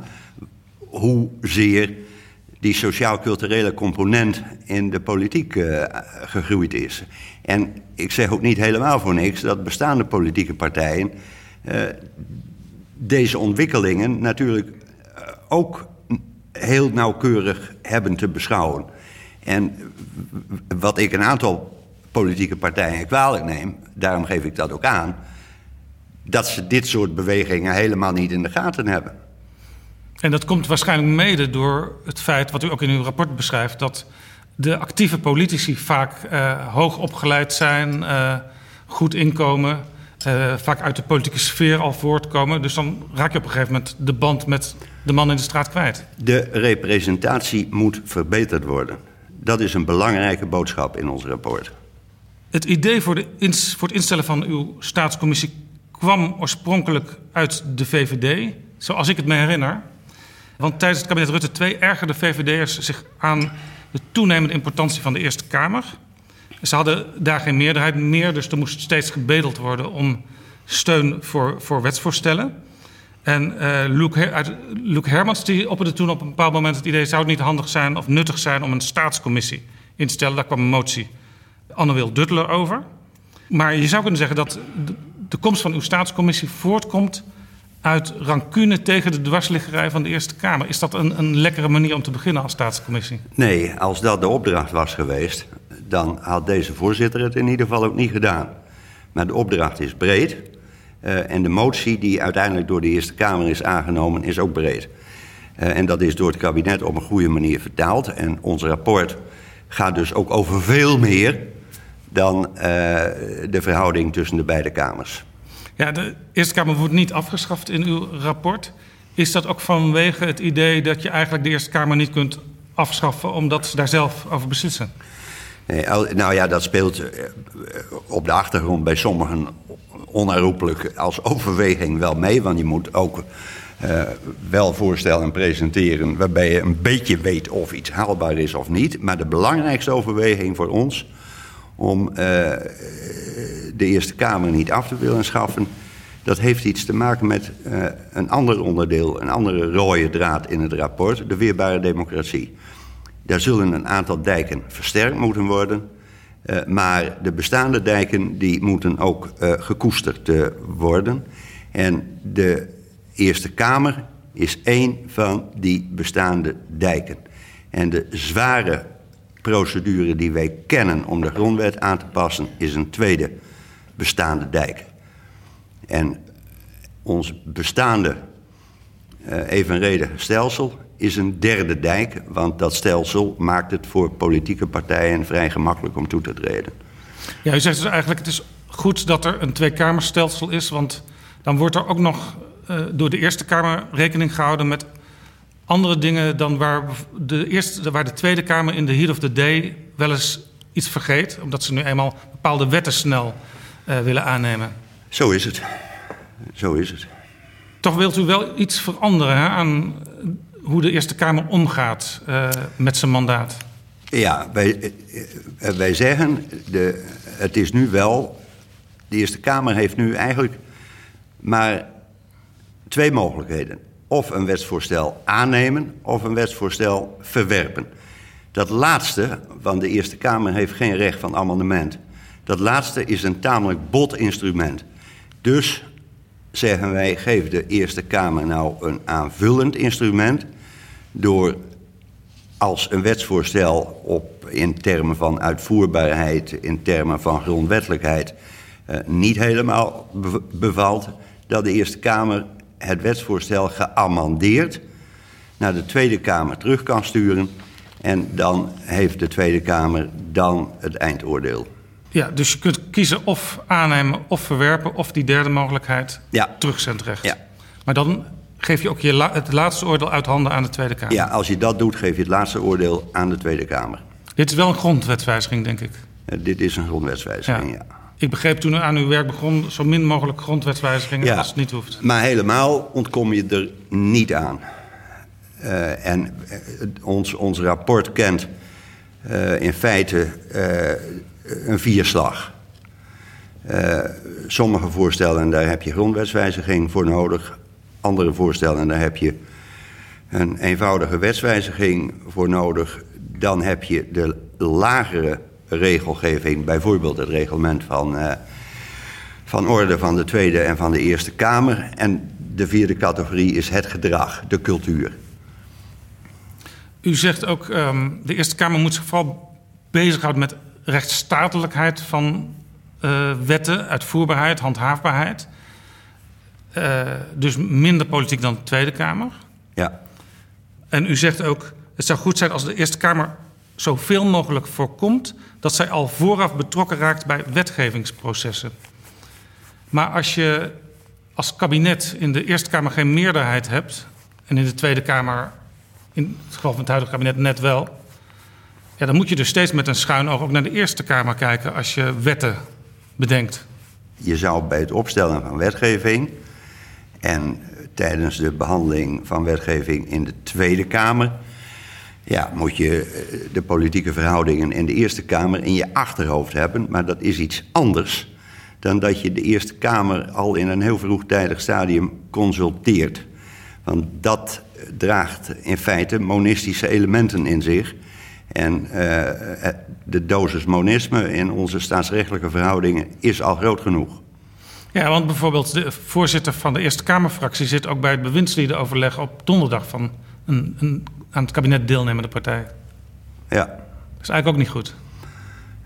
hoezeer die sociaal-culturele component in de politiek eh, gegroeid is. En ik zeg ook niet helemaal voor niks dat bestaande politieke partijen eh, deze ontwikkelingen natuurlijk eh, ook heel nauwkeurig hebben te beschouwen. En wat ik een aantal politieke partijen kwalijk neem, daarom geef ik dat ook aan, dat ze dit soort bewegingen helemaal niet in de gaten hebben. En dat komt waarschijnlijk mede door het feit, wat u ook in uw rapport beschrijft, dat de actieve politici vaak eh, hoog opgeleid zijn, eh, goed inkomen, eh, vaak uit de politieke sfeer al voortkomen. Dus dan raak je op een gegeven moment de band met de man in de straat kwijt. De representatie moet verbeterd worden. Dat is een belangrijke boodschap in ons rapport. Het idee voor, de voor het instellen van uw staatscommissie kwam oorspronkelijk uit de VVD, zoals ik het me herinner. Want tijdens het kabinet Rutte 2 ergerden VVD'ers zich aan de toenemende importantie van de Eerste Kamer. Ze hadden daar geen meerderheid meer, dus er moest steeds gebedeld worden om steun voor, voor wetsvoorstellen. En eh Luc, Luc Hermans die opperde toen op een bepaald moment het idee... zou het niet handig zijn of nuttig zijn om een staatscommissie in te stellen. Daar kwam een motie Anne-Wil Duttler over. Maar je zou kunnen zeggen dat de, komst van uw staatscommissie voortkomt... uit rancune tegen de dwarsliggerij van de Eerste Kamer. Is dat een, een lekkere manier om te beginnen als staatscommissie? Nee, als dat de opdracht was geweest, dan had deze voorzitter het in ieder geval ook niet gedaan. Maar de opdracht is breed. eh, en de motie die uiteindelijk door de Eerste Kamer is aangenomen, is ook breed. Eh, en dat is door het kabinet op een goede manier vertaald. En ons rapport gaat dus ook over veel meer dan eh, de verhouding tussen de beide kamers. Ja, de Eerste Kamer wordt niet afgeschaft in uw rapport. Is dat ook vanwege het idee dat je eigenlijk de Eerste Kamer niet kunt afschaffen... omdat ze daar zelf over beslissen? Nee, nou ja, dat speelt eh, op de achtergrond bij sommigen onherroepelijk als overweging wel mee. Want je moet ook eh, wel voorstellen presenteren waarbij je een beetje weet of iets haalbaar is of niet. Maar de belangrijkste overweging voor ons om uh, de Eerste Kamer niet af te willen schaffen, dat heeft iets te maken met uh, een ander onderdeel, een andere rode draad in het rapport, de weerbare democratie. Daar zullen een aantal dijken versterkt moeten worden. Uh, maar de bestaande dijken die moeten ook gekoesterd worden. En de Eerste Kamer is één van die bestaande dijken. En de zware procedure die wij kennen om de grondwet aan te passen, is een tweede bestaande dijk. En ons bestaande evenredig stelsel is een derde dijk, want dat stelsel maakt het voor politieke partijen vrij gemakkelijk om toe te treden. Ja, u zegt dus eigenlijk het is goed dat er een tweekamerstelsel is, want dan wordt er ook nog uh, door de Eerste Kamer rekening gehouden met andere dingen dan waar de, eerste, waar de Tweede Kamer in de heat of the day wel eens iets vergeet, omdat ze nu eenmaal bepaalde wetten snel uh, willen aannemen. Zo is het. Zo is het. Toch wilt u wel iets veranderen hè, aan hoe de Eerste Kamer omgaat uh, met zijn mandaat? Ja, wij, wij zeggen, de, het is nu wel. De Eerste Kamer heeft nu eigenlijk maar twee mogelijkheden: of een wetsvoorstel aannemen of een wetsvoorstel verwerpen. Dat laatste, want de Eerste Kamer heeft geen recht van amendement. Dat laatste is een tamelijk bot instrument. Dus zeggen wij, geef de Eerste Kamer nou een aanvullend instrument door als een wetsvoorstel op, in termen van uitvoerbaarheid, in termen van grondwettelijkheid, uh, niet helemaal bevalt, dat de Eerste Kamer het wetsvoorstel geamendeerd naar de Tweede Kamer terug kan sturen. En dan heeft de Tweede Kamer dan het eindoordeel. Ja, dus je kunt kiezen of aannemen of verwerpen of die derde mogelijkheid ja. terugzend recht. Ja. Maar dan geef je ook je la het laatste oordeel uit handen aan de Tweede Kamer. Ja, als je dat doet, geef je het laatste oordeel aan de Tweede Kamer. Dit is wel een grondwetswijziging, denk ik. Uh, dit is een grondwetswijziging, ja. ja. Ik begreep toen u aan uw werk begon, zo min mogelijk grondwetswijzigingen ja, als het niet hoeft. Maar helemaal ontkom je er niet aan. Uh, en uh, ons, ons rapport kent in feite een vierslag. sommige voorstellen, daar heb je grondwetswijziging voor nodig andere voorstellen, daar heb je een eenvoudige wetswijziging voor nodig. Dan heb je de lagere regelgeving, bijvoorbeeld het reglement van, uh, van orde van de Tweede en van de Eerste Kamer. En de vierde categorie is het gedrag, de cultuur. U zegt ook, um, de Eerste Kamer moet zich vooral bezighouden met rechtsstatelijkheid van uh, wetten, uitvoerbaarheid, handhaafbaarheid. Uh, dus minder politiek dan de Tweede Kamer. Ja. En u zegt ook, het zou goed zijn als de Eerste Kamer zoveel mogelijk voorkomt dat zij al vooraf betrokken raakt bij wetgevingsprocessen. Maar als je als kabinet in de Eerste Kamer geen meerderheid hebt en in de Tweede Kamer, in het geval van het huidige kabinet net wel, ja, dan moet je dus steeds met een schuin oog ook naar de Eerste Kamer kijken als je wetten bedenkt. Je zou bij het opstellen van wetgeving en tijdens de behandeling van wetgeving in de Tweede Kamer. Ja, moet je de politieke verhoudingen in de Eerste Kamer in je achterhoofd hebben. Maar dat is iets anders dan dat je de Eerste Kamer al in een heel vroegtijdig stadium consulteert. Want dat draagt in feite monistische elementen in zich. En uh, de dosis monisme in onze staatsrechtelijke verhoudingen is al groot genoeg. Ja, want bijvoorbeeld de voorzitter van de Eerste Kamerfractie zit ook bij het bewindsliedenoverleg op donderdag van een, een aan het kabinet deelnemende partij. Ja. Dat is eigenlijk ook niet goed.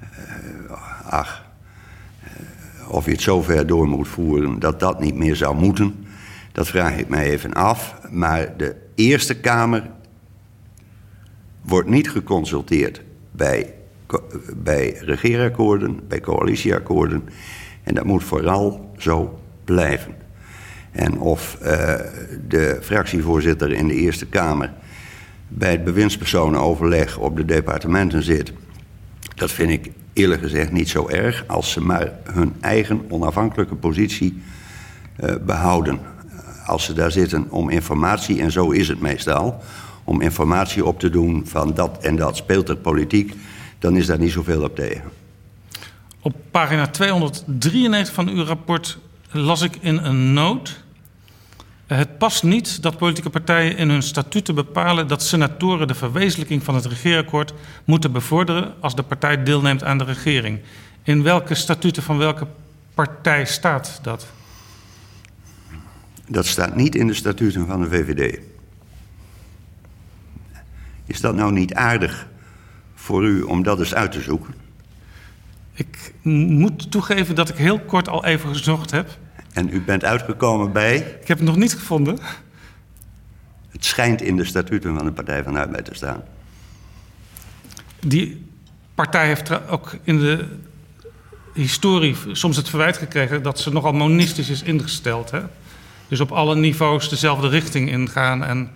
Uh, ach, uh, of je het zover door moet voeren dat dat niet meer zou moeten, dat vraag ik mij even af. Maar de Eerste Kamer wordt niet geconsulteerd bij, bij regeerakkoorden, bij coalitieakkoorden. En dat moet vooral zo blijven. En of uh, de fractievoorzitter in de Eerste Kamer bij het bewindspersonenoverleg op de departementen zit, dat vind ik eerlijk gezegd niet zo erg als ze maar hun eigen onafhankelijke positie uh, behouden. als ze daar zitten om informatie, en zo is het meestal, om informatie op te doen van dat en dat speelt er politiek, dan is daar niet zoveel op tegen. Op pagina 293 van uw rapport las ik in een noot. Het past niet dat politieke partijen in hun statuten bepalen dat senatoren de verwezenlijking van het regeerakkoord moeten bevorderen als de partij deelneemt aan de regering. In welke statuten van welke partij staat dat? Dat staat niet in de statuten van de VVD. Is dat nou niet aardig voor u om dat eens uit te zoeken? Ik moet toegeven dat ik heel kort al even gezocht heb. En u bent uitgekomen bij? Ik heb het nog niet gevonden. Het schijnt in de statuten van de Partij van de Arbeid te staan. Die partij heeft ook in de historie soms het verwijt gekregen dat ze nogal monistisch is ingesteld. Hè? Dus op alle niveaus dezelfde richting ingaan en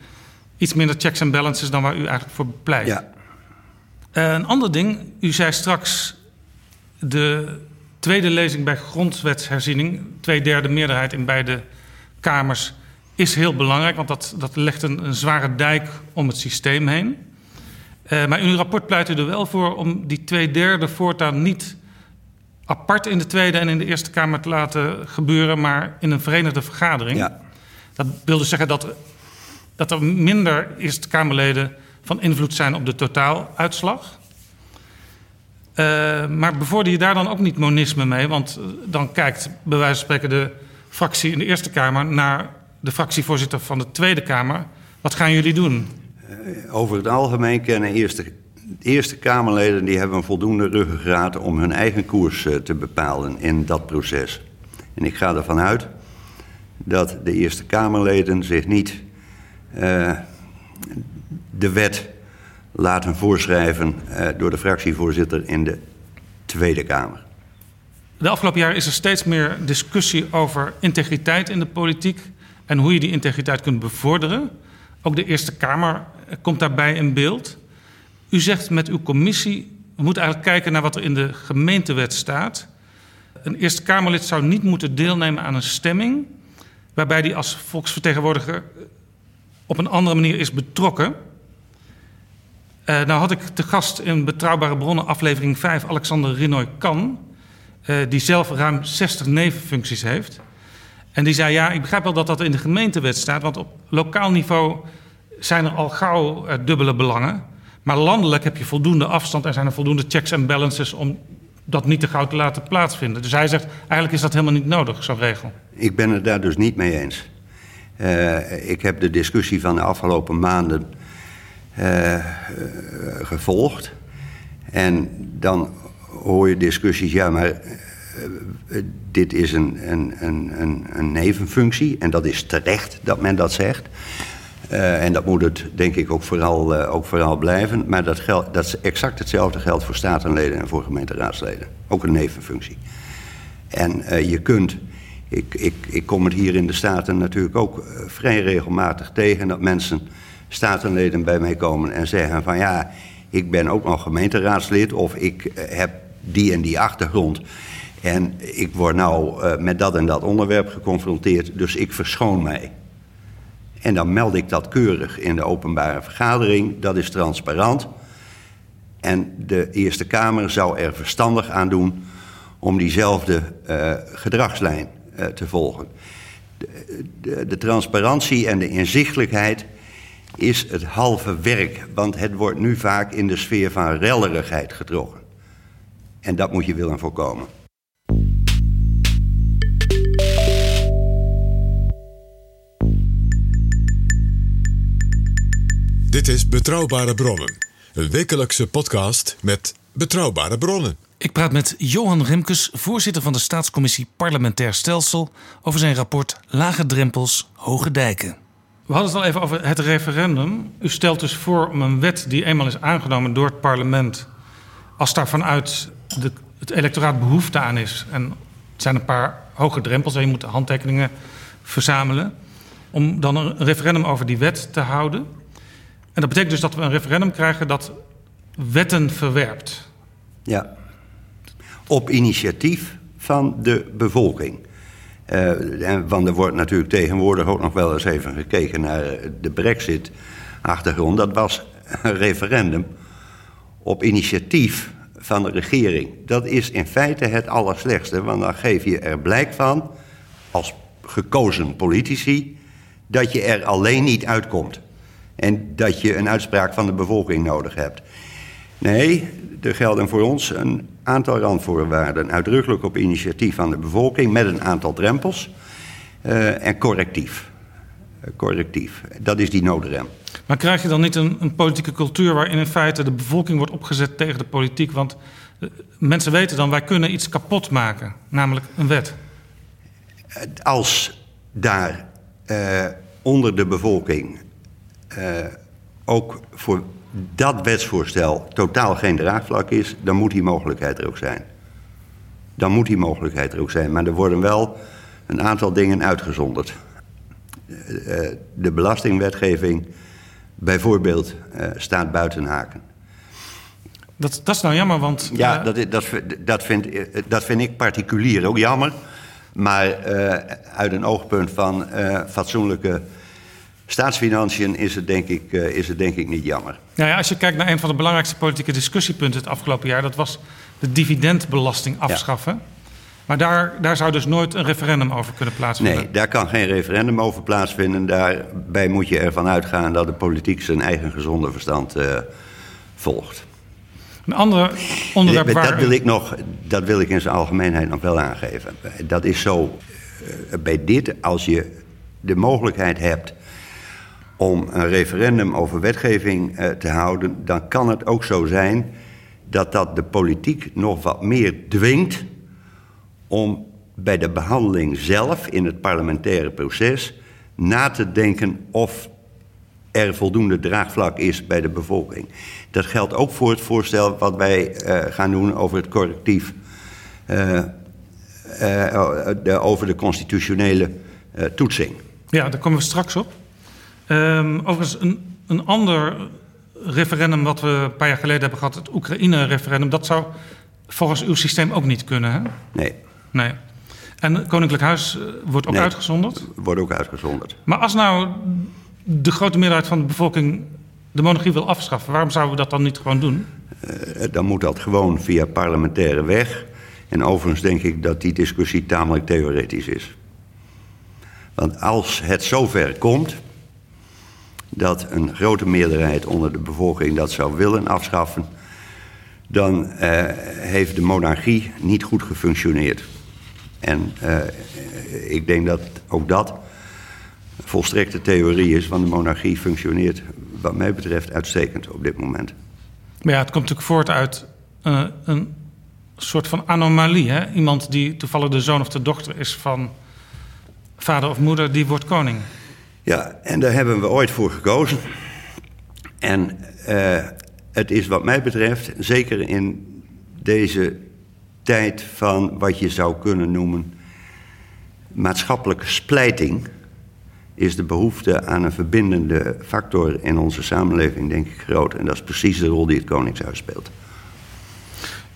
iets minder checks en balances dan waar u eigenlijk voor pleit. Ja. Uh, een ander ding, u zei straks de tweede lezing bij grondwetsherziening, twee derde meerderheid in beide kamers, is heel belangrijk, want dat, dat legt een, een zware dijk om het systeem heen. Uh, maar in uw rapport pleit u er wel voor om die twee derde voortaan niet apart in de Tweede en in de Eerste Kamer te laten gebeuren, maar in een verenigde vergadering. Ja. Dat wil dus zeggen dat, dat er minder Eerste Kamerleden van invloed zijn op de totaaluitslag. Uh, maar bevorder je daar dan ook niet monisme mee? Want dan kijkt bij wijze van spreken de fractie in de Eerste Kamer naar de fractievoorzitter van de Tweede Kamer. Wat gaan jullie doen? Uh, over het algemeen kennen eerste Eerste Kamerleden die hebben een voldoende ruggengraat om hun eigen koers te bepalen in dat proces. En ik ga ervan uit dat de Eerste Kamerleden zich niet de wet laten voorschrijven uh, door de fractievoorzitter in de Tweede Kamer. De afgelopen jaren is er steeds meer discussie over integriteit in de politiek en hoe je die integriteit kunt bevorderen. Ook de Eerste Kamer komt daarbij in beeld. U zegt met uw commissie, we moeten eigenlijk kijken naar wat er in de gemeentewet staat. Een Eerste Kamerlid zou niet moeten deelnemen aan een stemming waarbij die als volksvertegenwoordiger op een andere manier is betrokken. Uh, nou had ik te gast in Betrouwbare Bronnen aflevering 5 Alexander Rinoy Kan, uh, die zelf ruim 60 nevenfuncties heeft. En die zei, ja, ik begrijp wel dat dat in de gemeentewet staat, want op lokaal niveau zijn er al gauw uh, dubbele belangen. Maar landelijk heb je voldoende afstand en zijn er voldoende checks en balances om dat niet te gauw te laten plaatsvinden. Dus hij zegt, eigenlijk is dat helemaal niet nodig, zo'n regel. Ik ben het daar dus niet mee eens. Ik heb de discussie van de afgelopen maanden gevolgd. En dan hoor je discussies, ja, maar dit is een, een, een, een nevenfunctie. En dat is terecht dat men dat zegt. En dat moet het denk ik ook vooral, ook vooral blijven. Maar dat, geld, dat is exact hetzelfde geldt voor statenleden en voor gemeenteraadsleden. Ook een nevenfunctie. En je kunt, ik, ik, ik kom het hier in de Staten natuurlijk ook vrij regelmatig tegen... dat mensen, statenleden bij mij komen en zeggen van... ja, ik ben ook nog gemeenteraadslid of ik heb die en die achtergrond... en ik word nou met dat en dat onderwerp geconfronteerd, dus ik verschoon mij... En dan meld ik dat keurig in de openbare vergadering. Dat is transparant. En de Eerste Kamer zou er verstandig aan doen om diezelfde uh, gedragslijn te volgen. De, de, transparantie en de inzichtelijkheid is het halve werk, want het wordt nu vaak in de sfeer van rellerigheid getrokken. En dat moet je willen voorkomen. Dit is Betrouwbare Bronnen, een wekelijkse podcast met betrouwbare bronnen. Ik praat met Johan Remkes, voorzitter van de Staatscommissie Parlementair Stelsel, over zijn rapport Lage Drempels, Hoge Dijken. We hadden het al even over het referendum. U stelt dus voor om een wet die eenmaal is aangenomen door het parlement, als daar vanuit de, het electoraat behoefte aan is, en het zijn een paar hoge drempels en je moet handtekeningen verzamelen, om dan een referendum over die wet te houden. En dat betekent dus dat we een referendum krijgen dat wetten verwerpt. Ja. Op initiatief van de bevolking. En, want er wordt natuurlijk tegenwoordig ook nog wel eens even gekeken naar de brexit-achtergrond. Dat was een referendum op initiatief van de regering. Dat is in feite het allerslechtste, want dan geef je er blijk van, als gekozen politici, dat je er alleen niet uitkomt. En dat je een uitspraak van de bevolking nodig hebt. Nee, er gelden voor ons een aantal randvoorwaarden. Uitdrukkelijk op initiatief van de bevolking met een aantal drempels. Uh, en correctief. Uh, correctief. Dat is die noodrem. Maar krijg je dan niet een, een, politieke cultuur waarin in feite de bevolking wordt opgezet tegen de politiek? Want uh, mensen weten dan, wij kunnen iets kapot maken, namelijk een wet. Als daar onder de bevolking ook voor dat wetsvoorstel totaal geen draagvlak is, dan moet die mogelijkheid er ook zijn. Dan moet die mogelijkheid er ook zijn. Maar er worden wel een aantal dingen uitgezonderd. Eh, eh, de belastingwetgeving bijvoorbeeld eh, staat buiten haken. Dat, dat is nou jammer, want... Ja, dat, dat, dat, vind, dat vind ik particulier ook jammer. Maar uit een oogpunt van fatsoenlijke staatsfinanciën is het, denk ik, uh, is het denk ik niet jammer. Nou ja, als je kijkt naar een van de belangrijkste politieke discussiepunten het afgelopen jaar, dat was de dividendbelasting afschaffen. Ja. Maar daar, daar zou dus nooit een referendum over kunnen plaatsvinden. Nee, daar kan geen referendum over plaatsvinden. Daarbij moet je ervan uitgaan dat de politiek zijn eigen gezonde verstand uh, volgt. Een ander onderwerp dat, waar... Dat wil, ik nog, dat wil ik in zijn algemeenheid nog wel aangeven. Dat is zo uh, bij dit, als je de mogelijkheid hebt om een referendum over wetgeving uh, te houden, dan kan het ook zo zijn dat dat de politiek nog wat meer dwingt om bij de behandeling zelf in het parlementaire proces na te denken of er voldoende draagvlak is bij de bevolking. Dat geldt ook voor het voorstel wat wij uh, gaan doen over het correctief, de, over de constitutionele toetsing. Ja, daar komen we straks op. Um, overigens, een, een ander referendum wat we een paar jaar geleden hebben gehad, het Oekraïne-referendum, dat zou volgens uw systeem ook niet kunnen, hè? Nee. Nee. En het Koninklijk Huis eh, wordt ook nee, uitgezonderd? Wordt ook uitgezonderd. Maar als nou de grote meerderheid van de bevolking de monarchie wil afschaffen, waarom zouden we dat dan niet gewoon doen? Uh, dan moet dat gewoon via parlementaire weg. En overigens denk ik dat die discussie tamelijk theoretisch is. Want als het zover komt, dat een grote meerderheid onder de bevolking dat zou willen afschaffen, dan uh, heeft de monarchie niet goed gefunctioneerd. En uh, ik denk dat ook dat volstrekte theorie is, want de monarchie functioneert, wat mij betreft, uitstekend op dit moment. Maar ja, het komt natuurlijk voort uit uh, een soort van anomalie. Hè? Iemand die toevallig de zoon of de dochter is van vader of moeder, die wordt koning. Ja, en daar hebben we ooit voor gekozen. En uh, het is wat mij betreft, zeker in deze tijd van wat je zou kunnen noemen maatschappelijke splijting, is de behoefte aan een verbindende factor in onze samenleving, denk ik, groot. En dat is precies de rol die het Koningshuis speelt.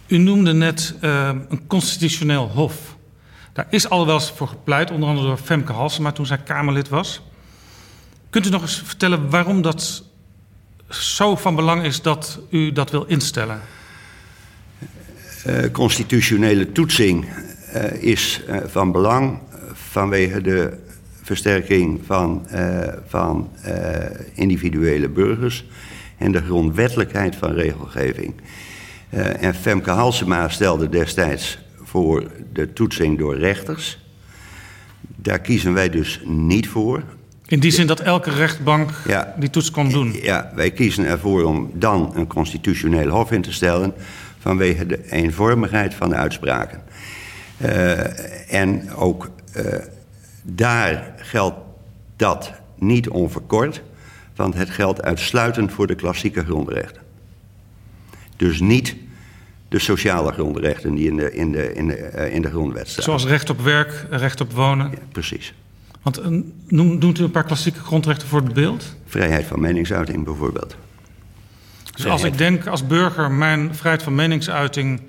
U noemde net uh, een constitutioneel hof. Daar is al wel eens voor gepleit, onder andere door Femke Halsema toen zij Kamerlid was. Kunt u nog eens vertellen waarom dat zo van belang is dat u dat wil instellen? Uh, constitutionele toetsing uh, is uh, van belang vanwege de versterking van, van individuele burgers en de grondwettelijkheid van regelgeving. en Femke Halsema stelde destijds voor de toetsing door rechters. Daar kiezen wij dus niet voor. In die zin dat elke rechtbank ja, die toets kon doen? Ja, wij kiezen ervoor om dan een constitutioneel hof in te stellen... vanwege de eenvormigheid van de uitspraken. Uh, en ook uh, daar geldt dat niet onverkort... want het geldt uitsluitend voor de klassieke grondrechten. Dus niet de sociale grondrechten die in de, in de, in de, uh, in de grondwet staan. Zoals recht op werk, recht op wonen? Ja, precies. Want noem, noemt u een paar klassieke grondrechten voor het beeld? Vrijheid van meningsuiting bijvoorbeeld. Dus als ik denk als burger mijn vrijheid van meningsuiting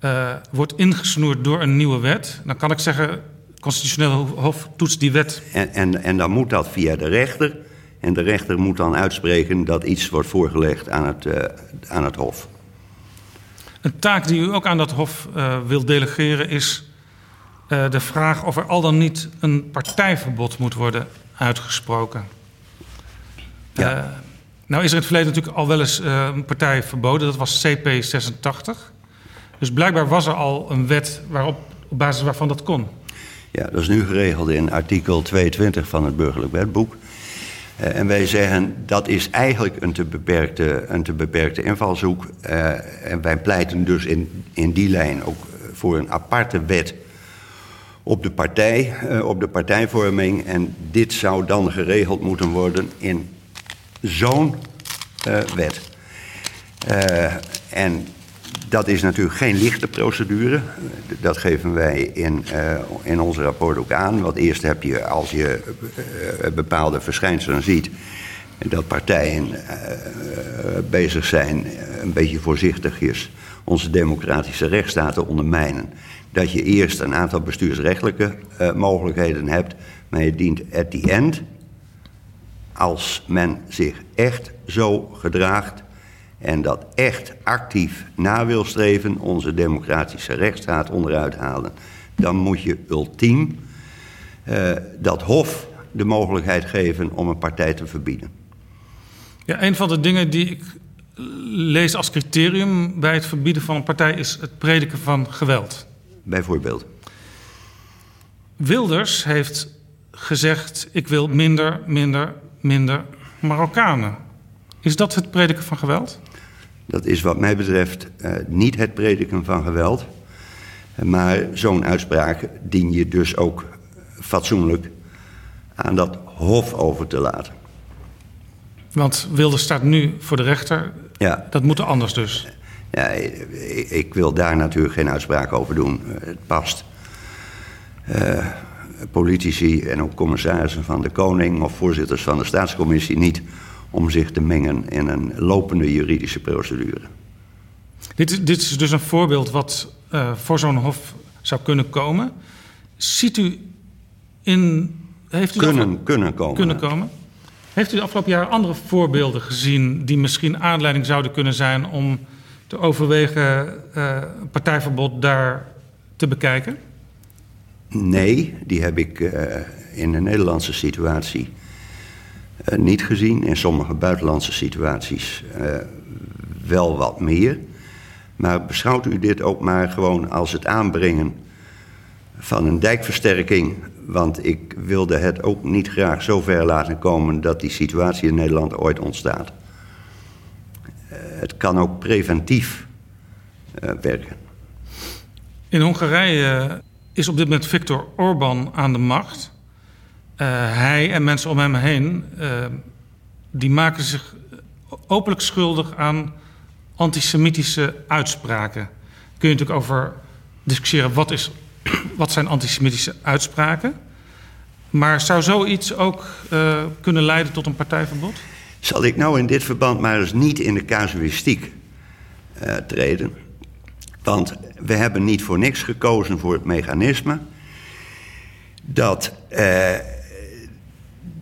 uh, wordt ingesnoerd door een nieuwe wet, dan kan ik zeggen constitutionele hof toetst die wet. En, en, en dan moet dat via de rechter. En de rechter moet dan uitspreken dat iets wordt voorgelegd aan het, uh, aan het hof. Een taak die u ook aan dat hof uh, wilt delegeren is uh, de vraag of er al dan niet een partijverbod moet worden uitgesproken. Ja. nou is er in het verleden natuurlijk al wel eens een partij verboden, dat was CP86. Dus blijkbaar was er al een wet waarop, op basis waarvan dat kon. Ja, dat is nu geregeld in artikel 22 van het burgerlijk wetboek. Uh, en wij zeggen dat is eigenlijk een te beperkte, een te beperkte invalshoek. Uh, en wij pleiten dus in, in die lijn ook voor een aparte wet op de partij, uh, op de partijvorming. En dit zou dan geregeld moeten worden in zo'n wet. en dat is natuurlijk geen lichte procedure. Dat geven wij in, in ons rapport ook aan. Want eerst heb je, als je bepaalde verschijnselen ziet, dat partijen bezig zijn een beetje voorzichtigjes onze democratische rechtsstaat te ondermijnen. Dat je eerst een aantal bestuursrechtelijke mogelijkheden hebt, maar je dient at the end, als men zich echt zo gedraagt en dat echt actief na wil streven, onze democratische rechtsstaat onderuit halen, dan moet je ultiem uh, dat Hof de mogelijkheid geven om een partij te verbieden. Ja, een van de dingen die ik lees als criterium bij het verbieden van een partij is het prediken van geweld. Bijvoorbeeld. Wilders heeft gezegd: ik wil minder, minder, minder Marokkanen. Is dat het prediken van geweld? Dat is wat mij betreft uh, niet het prediken van geweld. Maar zo'n uitspraak dien je dus ook fatsoenlijk aan dat hof over te laten. Want Wilders staat nu voor de rechter. Ja. Dat moet anders dus. Ja, ik wil daar natuurlijk geen uitspraak over doen. Het past uh, politici en ook commissarissen van de Koning of voorzitters van de staatscommissie niet om zich te mengen in een lopende juridische procedure. Dit, dit is dus een voorbeeld wat uh, voor zo'n hof zou kunnen komen. Ziet u in. Heeft u kunnen, kunnen komen. Kunnen komen. Heeft u de afgelopen jaar andere voorbeelden gezien die misschien aanleiding zouden kunnen zijn om te overwegen uh, partijverbod daar te bekijken? Nee, die heb ik uh, in de Nederlandse situatie uh, niet gezien. In sommige buitenlandse situaties wel wat meer. Maar beschouwt u dit ook maar gewoon als het aanbrengen van een dijkversterking? Want ik wilde het ook niet graag zo ver laten komen dat die situatie in Nederland ooit ontstaat. Het kan ook preventief werken. In Hongarije is op dit moment Viktor Orbán aan de macht. Uh, hij en mensen om hem heen, die maken zich openlijk schuldig aan antisemitische uitspraken. Kun je natuurlijk over discussiëren wat, is, [clears throat] wat zijn antisemitische uitspraken. Maar zou zoiets ook kunnen leiden tot een partijverbod? Zal ik nou in dit verband maar eens niet in de casuïstiek treden? Want we hebben niet voor niks gekozen voor het mechanisme dat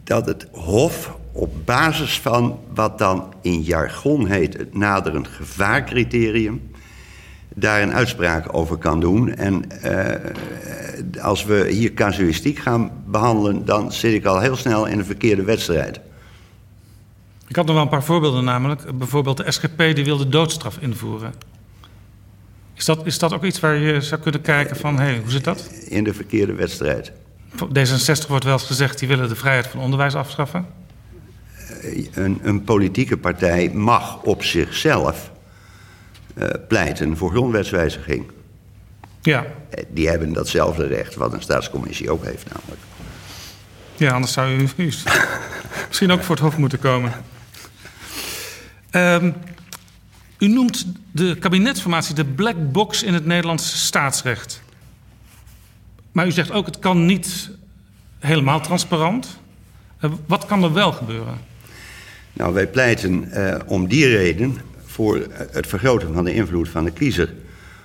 dat het Hof op basis van wat dan in jargon heet het naderend gevaarcriterium, daar een uitspraak over kan doen. En uh, als we hier casuïstiek gaan behandelen, dan zit ik al heel snel in een verkeerde wedstrijd. Ik had nog wel een paar voorbeelden, namelijk bijvoorbeeld de SGP die wil de doodstraf invoeren. Is dat, is dat ook iets waar je zou kunnen kijken van, hé, hey, hoe zit dat? In de verkeerde wedstrijd. D66 wordt wel eens gezegd, die willen de vrijheid van onderwijs afschaffen. Een, een politieke partij mag op zichzelf uh, pleiten voor grondwetswijziging. Ja. Die hebben datzelfde recht wat een staatscommissie ook heeft namelijk. Ja, anders zou u, u [laughs] misschien ook voor het hof moeten komen. Um, u noemt de kabinetsformatie de black box in het Nederlandse staatsrecht. Maar u zegt ook, het kan niet helemaal transparant. Uh, wat kan er wel gebeuren? Nou, wij pleiten uh, om die reden voor het vergroten van de invloed van de kiezer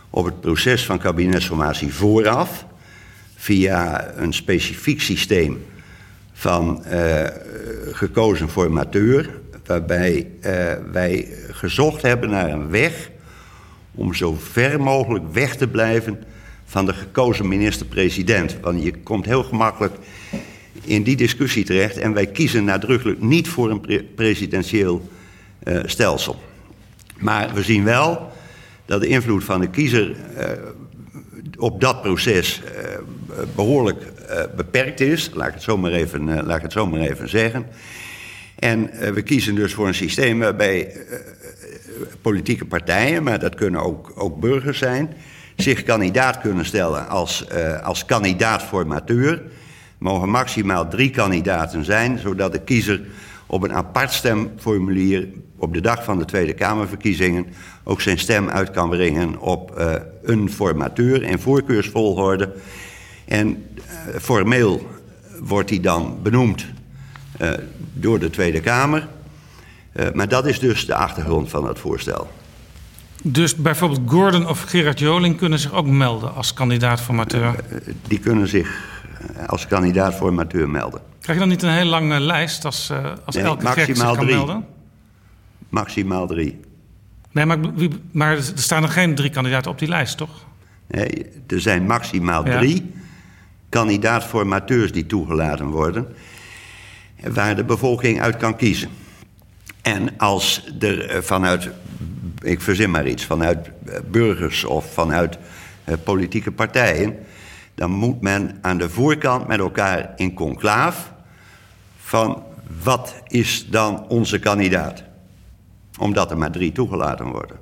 op het proces van kabinetsformatie vooraf, via een specifiek systeem van uh, gekozen formateur, waarbij uh, wij gezocht hebben naar een weg om zo ver mogelijk weg te blijven van de gekozen minister-president. Want je komt heel gemakkelijk in die discussie terecht en wij kiezen nadrukkelijk niet voor een pre presidentieel uh, stelsel. Maar we zien wel dat de invloed van de kiezer op dat proces behoorlijk beperkt is. Laat ik het zo maar even, laat ik het zo maar even zeggen. En uh, we kiezen dus voor een systeem waarbij politieke partijen, maar dat kunnen ook, ook burgers zijn, zich kandidaat kunnen stellen als, als kandidaat-formateur. mogen maximaal drie kandidaten zijn, zodat de kiezer op een apart stemformulier op de dag van de Tweede Kamerverkiezingen ook zijn stem uit kan brengen op een formateur in voorkeursvolgorde. En formeel wordt hij dan benoemd door de Tweede Kamer. Uh, maar dat is dus de achtergrond van het voorstel. Dus bijvoorbeeld Gordon of Gerard Joling kunnen zich ook melden als kandidaat-formateur? die kunnen zich als kandidaat-formateur melden. Krijg je dan niet een hele lange lijst als, als nee, elke gek zich kan drie. melden? Maximaal drie. Nee, maar, maar er staan er geen drie kandidaten op die lijst, toch? Nee, er zijn maximaal ja. drie kandidaat-formateurs die toegelaten worden, waar de bevolking uit kan kiezen. En als er vanuit, ik verzin maar iets, vanuit burgers of vanuit politieke partijen, dan moet men aan de voorkant met elkaar in conclaaf van wat is dan onze kandidaat? Omdat er maar drie toegelaten worden.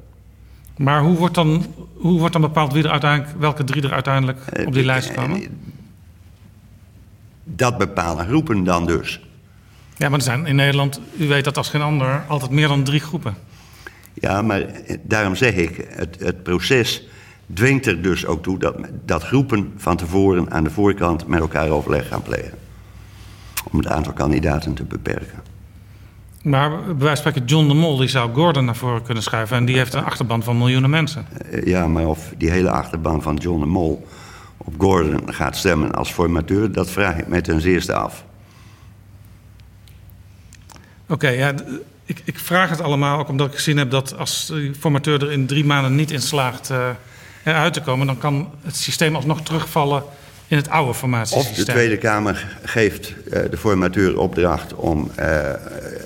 Maar hoe wordt dan, hoe wordt dan bepaald wie er uiteindelijk, welke drie er uiteindelijk op die lijst komen? Dat bepalen groepen dan dus. Ja, maar er zijn in Nederland, u weet dat als geen ander, altijd meer dan drie groepen. Ja, maar daarom zeg ik, het, het proces dwingt er dus ook toe dat, dat groepen van tevoren aan de voorkant met elkaar overleg gaan plegen. Om het aantal kandidaten te beperken. Maar bij wijze van spreken, John de Mol die zou Gordon naar voren kunnen schuiven. En die heeft een achterban van miljoenen mensen. Ja, maar of die hele achterban van John de Mol op Gordon gaat stemmen als formateur, dat vraag ik mij ten zeerste af. Oké, okay, ja, ik, ik, vraag het allemaal ook omdat ik gezien heb dat als de formateur er in drie maanden niet in slaagt uh, eruit te komen, dan kan het systeem alsnog terugvallen in het oude formatiesysteem. Of de Tweede Kamer geeft uh, de formateur opdracht om uh,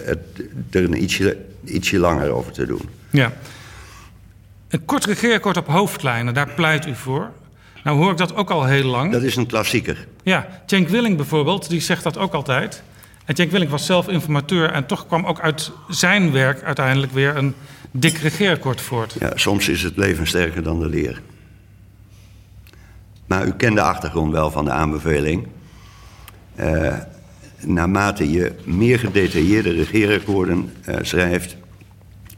het, er een ietsje, ietsje langer over te doen. Ja. Een kort regeerakkoord op hoofdlijnen, daar pleit u voor. Nou hoor ik dat ook al heel lang. Dat is een klassieker. Ja, Cenk Willing bijvoorbeeld, die zegt dat ook altijd. En Cenk Willing was zelf informateur en toch kwam ook uit zijn werk uiteindelijk weer een dik regeerakkoord voort. Ja, soms is het leven sterker dan de leer. Maar u kent de achtergrond wel van de aanbeveling. Uh, naarmate je meer gedetailleerde regeerakkoorden uh, schrijft,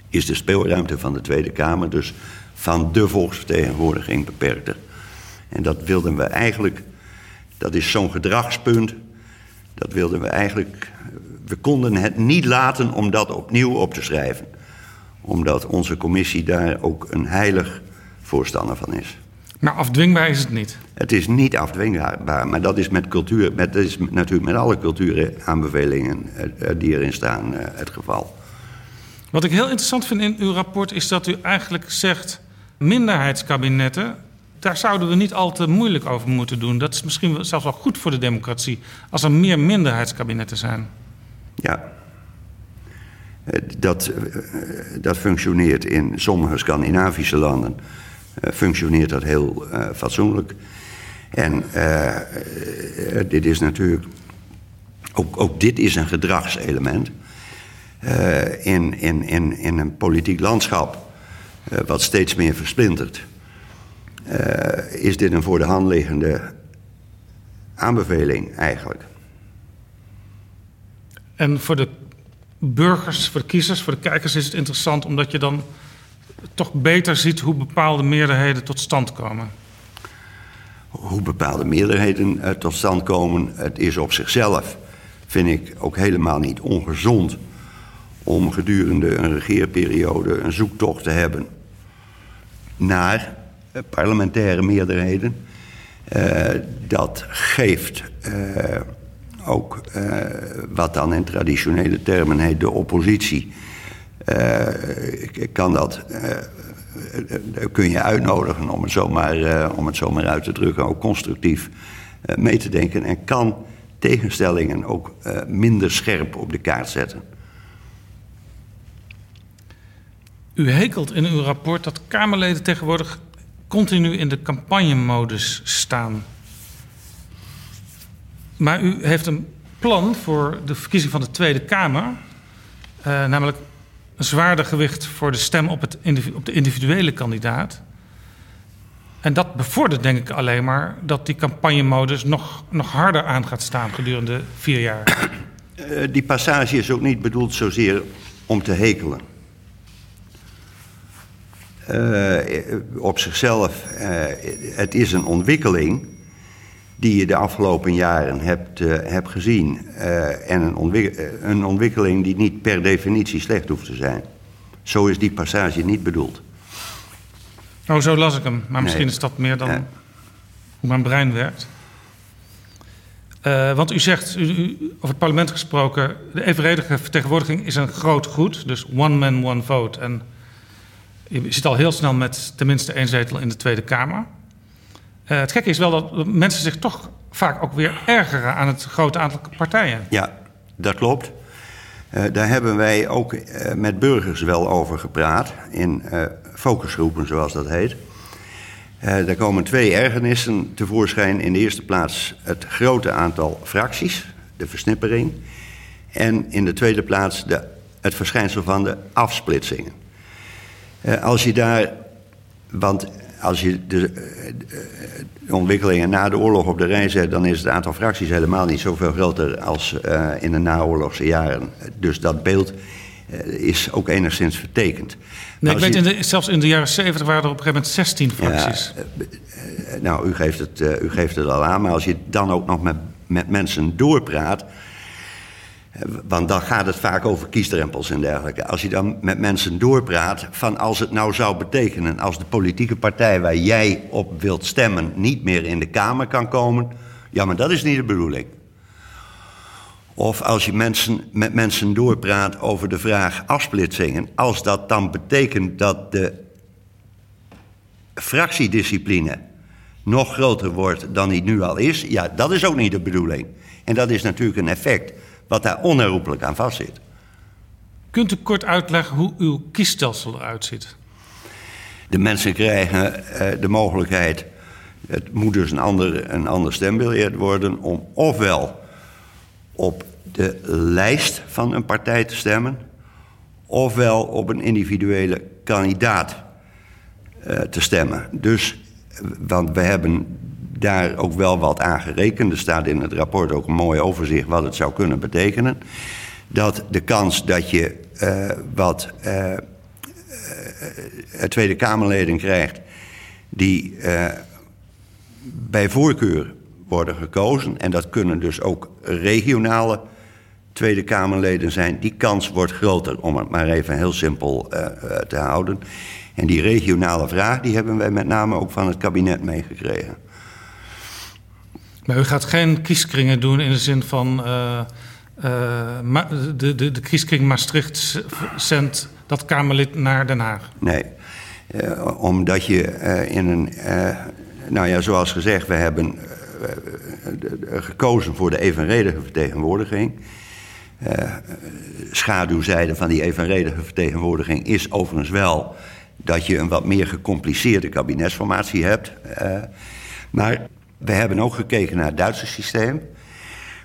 is de speelruimte van de Tweede Kamer, dus van de volksvertegenwoordiging, beperkter. En dat wilden we eigenlijk, dat is zo'n gedragspunt, dat wilden we eigenlijk, we konden het niet laten om dat opnieuw op te schrijven. Omdat onze commissie daar ook een heilig voorstander van is. Maar afdwingbaar is het niet? Het is niet afdwingbaar, maar dat is met cultuur, met, dat is natuurlijk met alle cultuuraanbevelingen die erin staan het geval. Wat ik heel interessant vind in uw rapport is dat u eigenlijk zegt minderheidskabinetten daar zouden we niet al te moeilijk over moeten doen. Dat is misschien zelfs wel goed voor de democratie als er meer minderheidskabinetten zijn. Ja, dat, dat functioneert in sommige Scandinavische landen. Functioneert dat heel fatsoenlijk. En dit is natuurlijk. Ook, ook dit is een gedragselement. In, in, in, in een politiek landschap. wat steeds meer versplintert uh, is dit een voor de hand liggende aanbeveling eigenlijk. En voor de burgers, voor de kiezers, voor de kijkers is het interessant omdat je dan toch beter ziet hoe bepaalde meerderheden tot stand komen. Hoe bepaalde meerderheden uh, tot stand komen, het is op zichzelf, vind ik ook helemaal niet ongezond om gedurende een regeerperiode een zoektocht te hebben naar parlementaire meerderheden. Uh, dat geeft uh, ook uh, wat dan in traditionele termen heet de oppositie. kan dat, kun je uitnodigen om het zomaar, om het zomaar uit te drukken, ook constructief mee te denken. En kan tegenstellingen ook minder scherp op de kaart zetten. U hekelt in uw rapport dat Kamerleden tegenwoordig continu in de campagnemodus staan. Maar u heeft een plan voor de verkiezing van de Tweede Kamer, uh, namelijk een zwaarder gewicht voor de stem op, het op de individuele kandidaat. En dat bevordert denk ik alleen maar dat die campagnemodus nog, nog harder aan gaat staan gedurende vier jaar. Uh, die passage is ook niet bedoeld zozeer om te hekelen. Uh, op zichzelf, uh, het is een ontwikkeling die je de afgelopen jaren hebt, uh, hebt gezien. en een, ontwik een, ontwikkeling die niet per definitie slecht hoeft te zijn. Zo is die passage niet bedoeld. Oh, zo las ik hem. Maar misschien nee. is dat meer dan ja. hoe mijn brein werkt. want u zegt, u, u, over het parlement gesproken, de evenredige vertegenwoordiging is een groot goed. Dus one man, one vote. En je zit al heel snel met tenminste één zetel in de Tweede Kamer. Uh, het gekke is wel dat mensen zich toch vaak ook weer ergeren aan het grote aantal partijen. Ja, dat klopt. Uh, daar hebben wij ook uh, met burgers wel over gepraat, in focusgroepen zoals dat heet. er komen twee ergernissen tevoorschijn. In de eerste plaats het grote aantal fracties, de versnippering. En in de tweede plaats de, het verschijnsel van de afsplitsingen. Uh, als je daar, want als je de, de, ontwikkelingen na de oorlog op de rij zet, dan is het aantal fracties helemaal niet zoveel groter als uh, in de naoorlogse jaren. Dus dat beeld uh, is ook enigszins vertekend. Nee, ik weet, je, in de, zelfs in de jaren 70 waren er op een gegeven moment 16 fracties. Ja, nou, u geeft, het, u geeft het al aan, maar als je dan ook nog met, met mensen doorpraat want dan gaat het vaak over kiesdrempels en dergelijke. Als je dan met mensen doorpraat van als het nou zou betekenen... als de politieke partij waar jij op wilt stemmen niet meer in de Kamer kan komen... ja, maar dat is niet de bedoeling. Of als je mensen, met mensen doorpraat over de vraag afsplitsingen... als dat dan betekent dat de fractiediscipline nog groter wordt dan die nu al is... ja, dat is ook niet de bedoeling. En dat is natuurlijk een effect wat daar onherroepelijk aan vastzit. Kunt u kort uitleggen hoe uw kiesstelsel eruit ziet? De mensen krijgen uh, de mogelijkheid, het moet dus een ander, een ander stembiljet worden, om ofwel op de lijst van een partij te stemmen, ofwel op een individuele kandidaat uh, te stemmen. Dus, want we hebben daar ook wel wat aan gerekend. Er staat in het rapport ook een mooi overzicht wat het zou kunnen betekenen. Dat de kans dat je uh, wat uh, uh, Tweede Kamerleden krijgt die bij voorkeur worden gekozen, en dat kunnen dus ook regionale Tweede Kamerleden zijn, die kans wordt groter, om het maar even heel simpel te houden. En die regionale vraag die hebben wij met name ook van het kabinet meegekregen. Maar u gaat geen kieskringen doen in de zin van uh, uh, de, de, de kieskring Maastricht zendt dat Kamerlid naar Den Haag. Nee, uh, omdat je in een, nou ja, zoals gezegd, we hebben gekozen voor de evenredige vertegenwoordiging. schaduwzijde van die evenredige vertegenwoordiging is overigens wel dat je een wat meer gecompliceerde kabinetsformatie hebt. maar we hebben ook gekeken naar het Duitse systeem.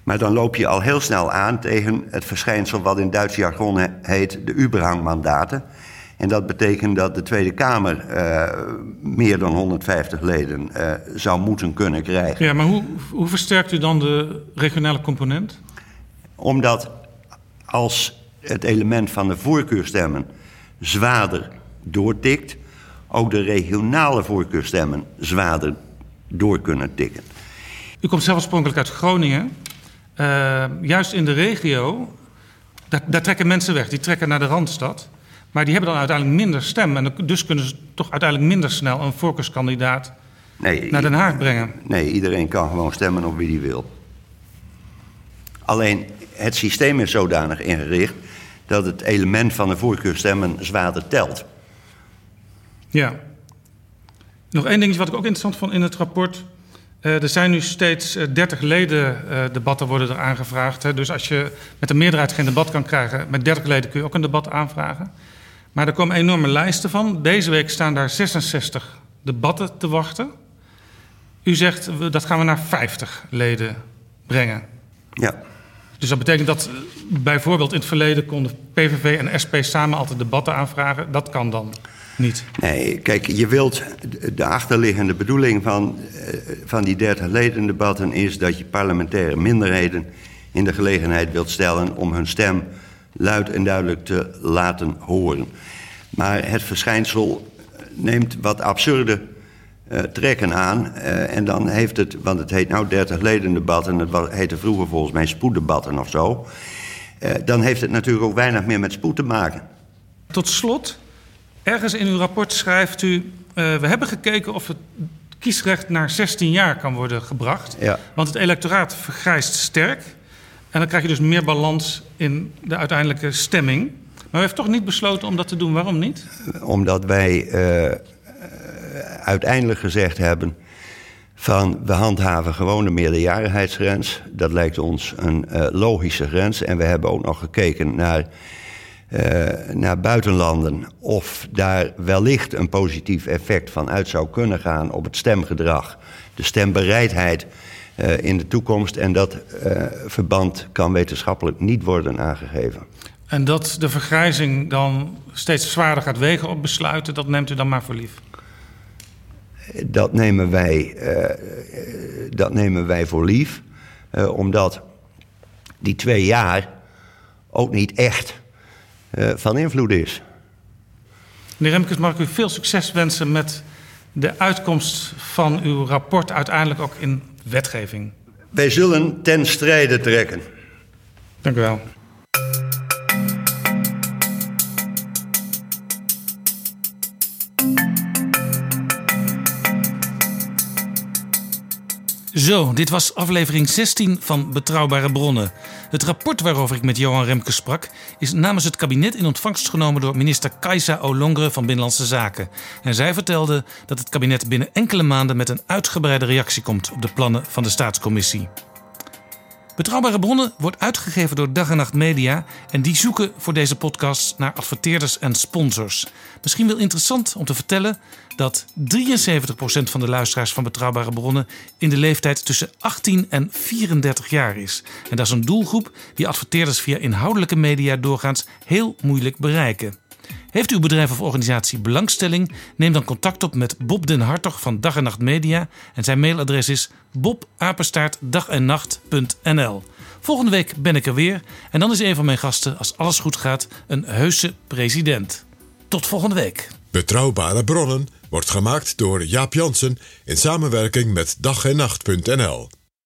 Maar dan loop je al heel snel aan tegen het verschijnsel wat in Duits jargon heet de Überhangmandaten. En dat betekent dat de Tweede Kamer uh, meer dan 150 leden uh, zou moeten kunnen krijgen. Ja, maar hoe, hoe versterkt u dan de regionale component? Omdat als het element van de voorkeurstemmen zwaarder doortikt, ook de regionale voorkeurstemmen zwaarder door kunnen tikken. U komt zelf oorspronkelijk uit Groningen. Uh, juist in de regio, daar, daar, trekken mensen weg. Die trekken naar de Randstad. Maar die hebben dan uiteindelijk minder stem. En dus kunnen ze toch uiteindelijk minder snel een voorkeurskandidaat Nee, naar Den Haag brengen. Nee, iedereen kan gewoon stemmen op wie hij wil. Alleen het systeem is zodanig ingericht dat het element van de voorkeurstemmen zwaarder telt. Ja. Nog één dingetje wat ik ook interessant vond in het rapport. Uh, er zijn nu steeds uh, 30 leden uh, debatten worden er aangevraagd. Hè. Dus als je met een meerderheid geen debat kan krijgen, met 30 leden kun je ook een debat aanvragen. Maar er komen enorme lijsten van. Deze week staan daar 66 debatten te wachten. U zegt dat gaan we naar 50 leden brengen. Ja. Dus dat betekent dat bijvoorbeeld in het verleden konden PVV en SP samen altijd debatten aanvragen. Dat kan dan niet. Nee, kijk, je wilt de achterliggende bedoeling van, van die 30 leden debatten is dat je parlementaire minderheden in de gelegenheid wilt stellen om hun stem luid en duidelijk te laten horen. Maar het verschijnsel neemt wat absurde uh, trekken aan. Uh, en dan heeft het, want het heet nou 30 leden debat en het heette vroeger volgens mij spoeddebatten of zo. Uh, dan heeft het natuurlijk ook weinig meer met spoed te maken. Tot slot, ergens in uw rapport schrijft u: we hebben gekeken of het kiesrecht naar 16 jaar kan worden gebracht. Ja. Want het electoraat vergrijst sterk. En dan krijg je dus meer balans in de uiteindelijke stemming. Maar u heeft toch niet besloten om dat te doen. Waarom niet? Omdat wij uh, uiteindelijk gezegd hebben van we handhaven gewoon de meerderjarigheidsgrens. Dat lijkt ons een uh, logische grens. En we hebben ook nog gekeken naar, uh, naar buitenlanden of daar wellicht een positief effect van uit zou kunnen gaan op het stemgedrag, de stembereidheid uh, in de toekomst. En dat verband kan wetenschappelijk niet worden aangegeven. En dat de vergrijzing dan steeds zwaarder gaat wegen op besluiten, dat neemt u dan maar voor lief? Dat nemen wij, dat nemen wij voor lief, omdat die twee jaar ook niet echt van invloed is. Meneer Remkes, mag ik u veel succes wensen met de uitkomst van uw rapport uiteindelijk ook in wetgeving. Wij zullen ten strijde trekken. Dank u wel. Zo, dit was aflevering 16 van Betrouwbare Bronnen. Het rapport waarover ik met Johan Remke sprak is namens het kabinet in ontvangst genomen door minister Kajsa Olongre van Binnenlandse Zaken. En zij vertelde dat het kabinet binnen enkele maanden met een uitgebreide reactie komt op de plannen van de staatscommissie. Betrouwbare bronnen wordt uitgegeven door Dag en Nacht Media en die zoeken voor deze podcast naar adverteerders en sponsors. Misschien wel interessant om te vertellen dat 73% van de luisteraars van Betrouwbare bronnen in de leeftijd tussen 18 en 34 jaar is. En dat is een doelgroep die adverteerders via inhoudelijke media doorgaans heel moeilijk bereiken. Heeft uw bedrijf of organisatie belangstelling? Neem dan contact op met Bob den Hartog van Dag en Nacht Media. En zijn mailadres is bobapenstaartdagennacht.nl. Volgende week ben ik er weer. En dan is een van mijn gasten, als alles goed gaat, een heuse president. Tot volgende week. Betrouwbare bronnen wordt gemaakt door Jaap Jansen in samenwerking met dag en nacht.nl.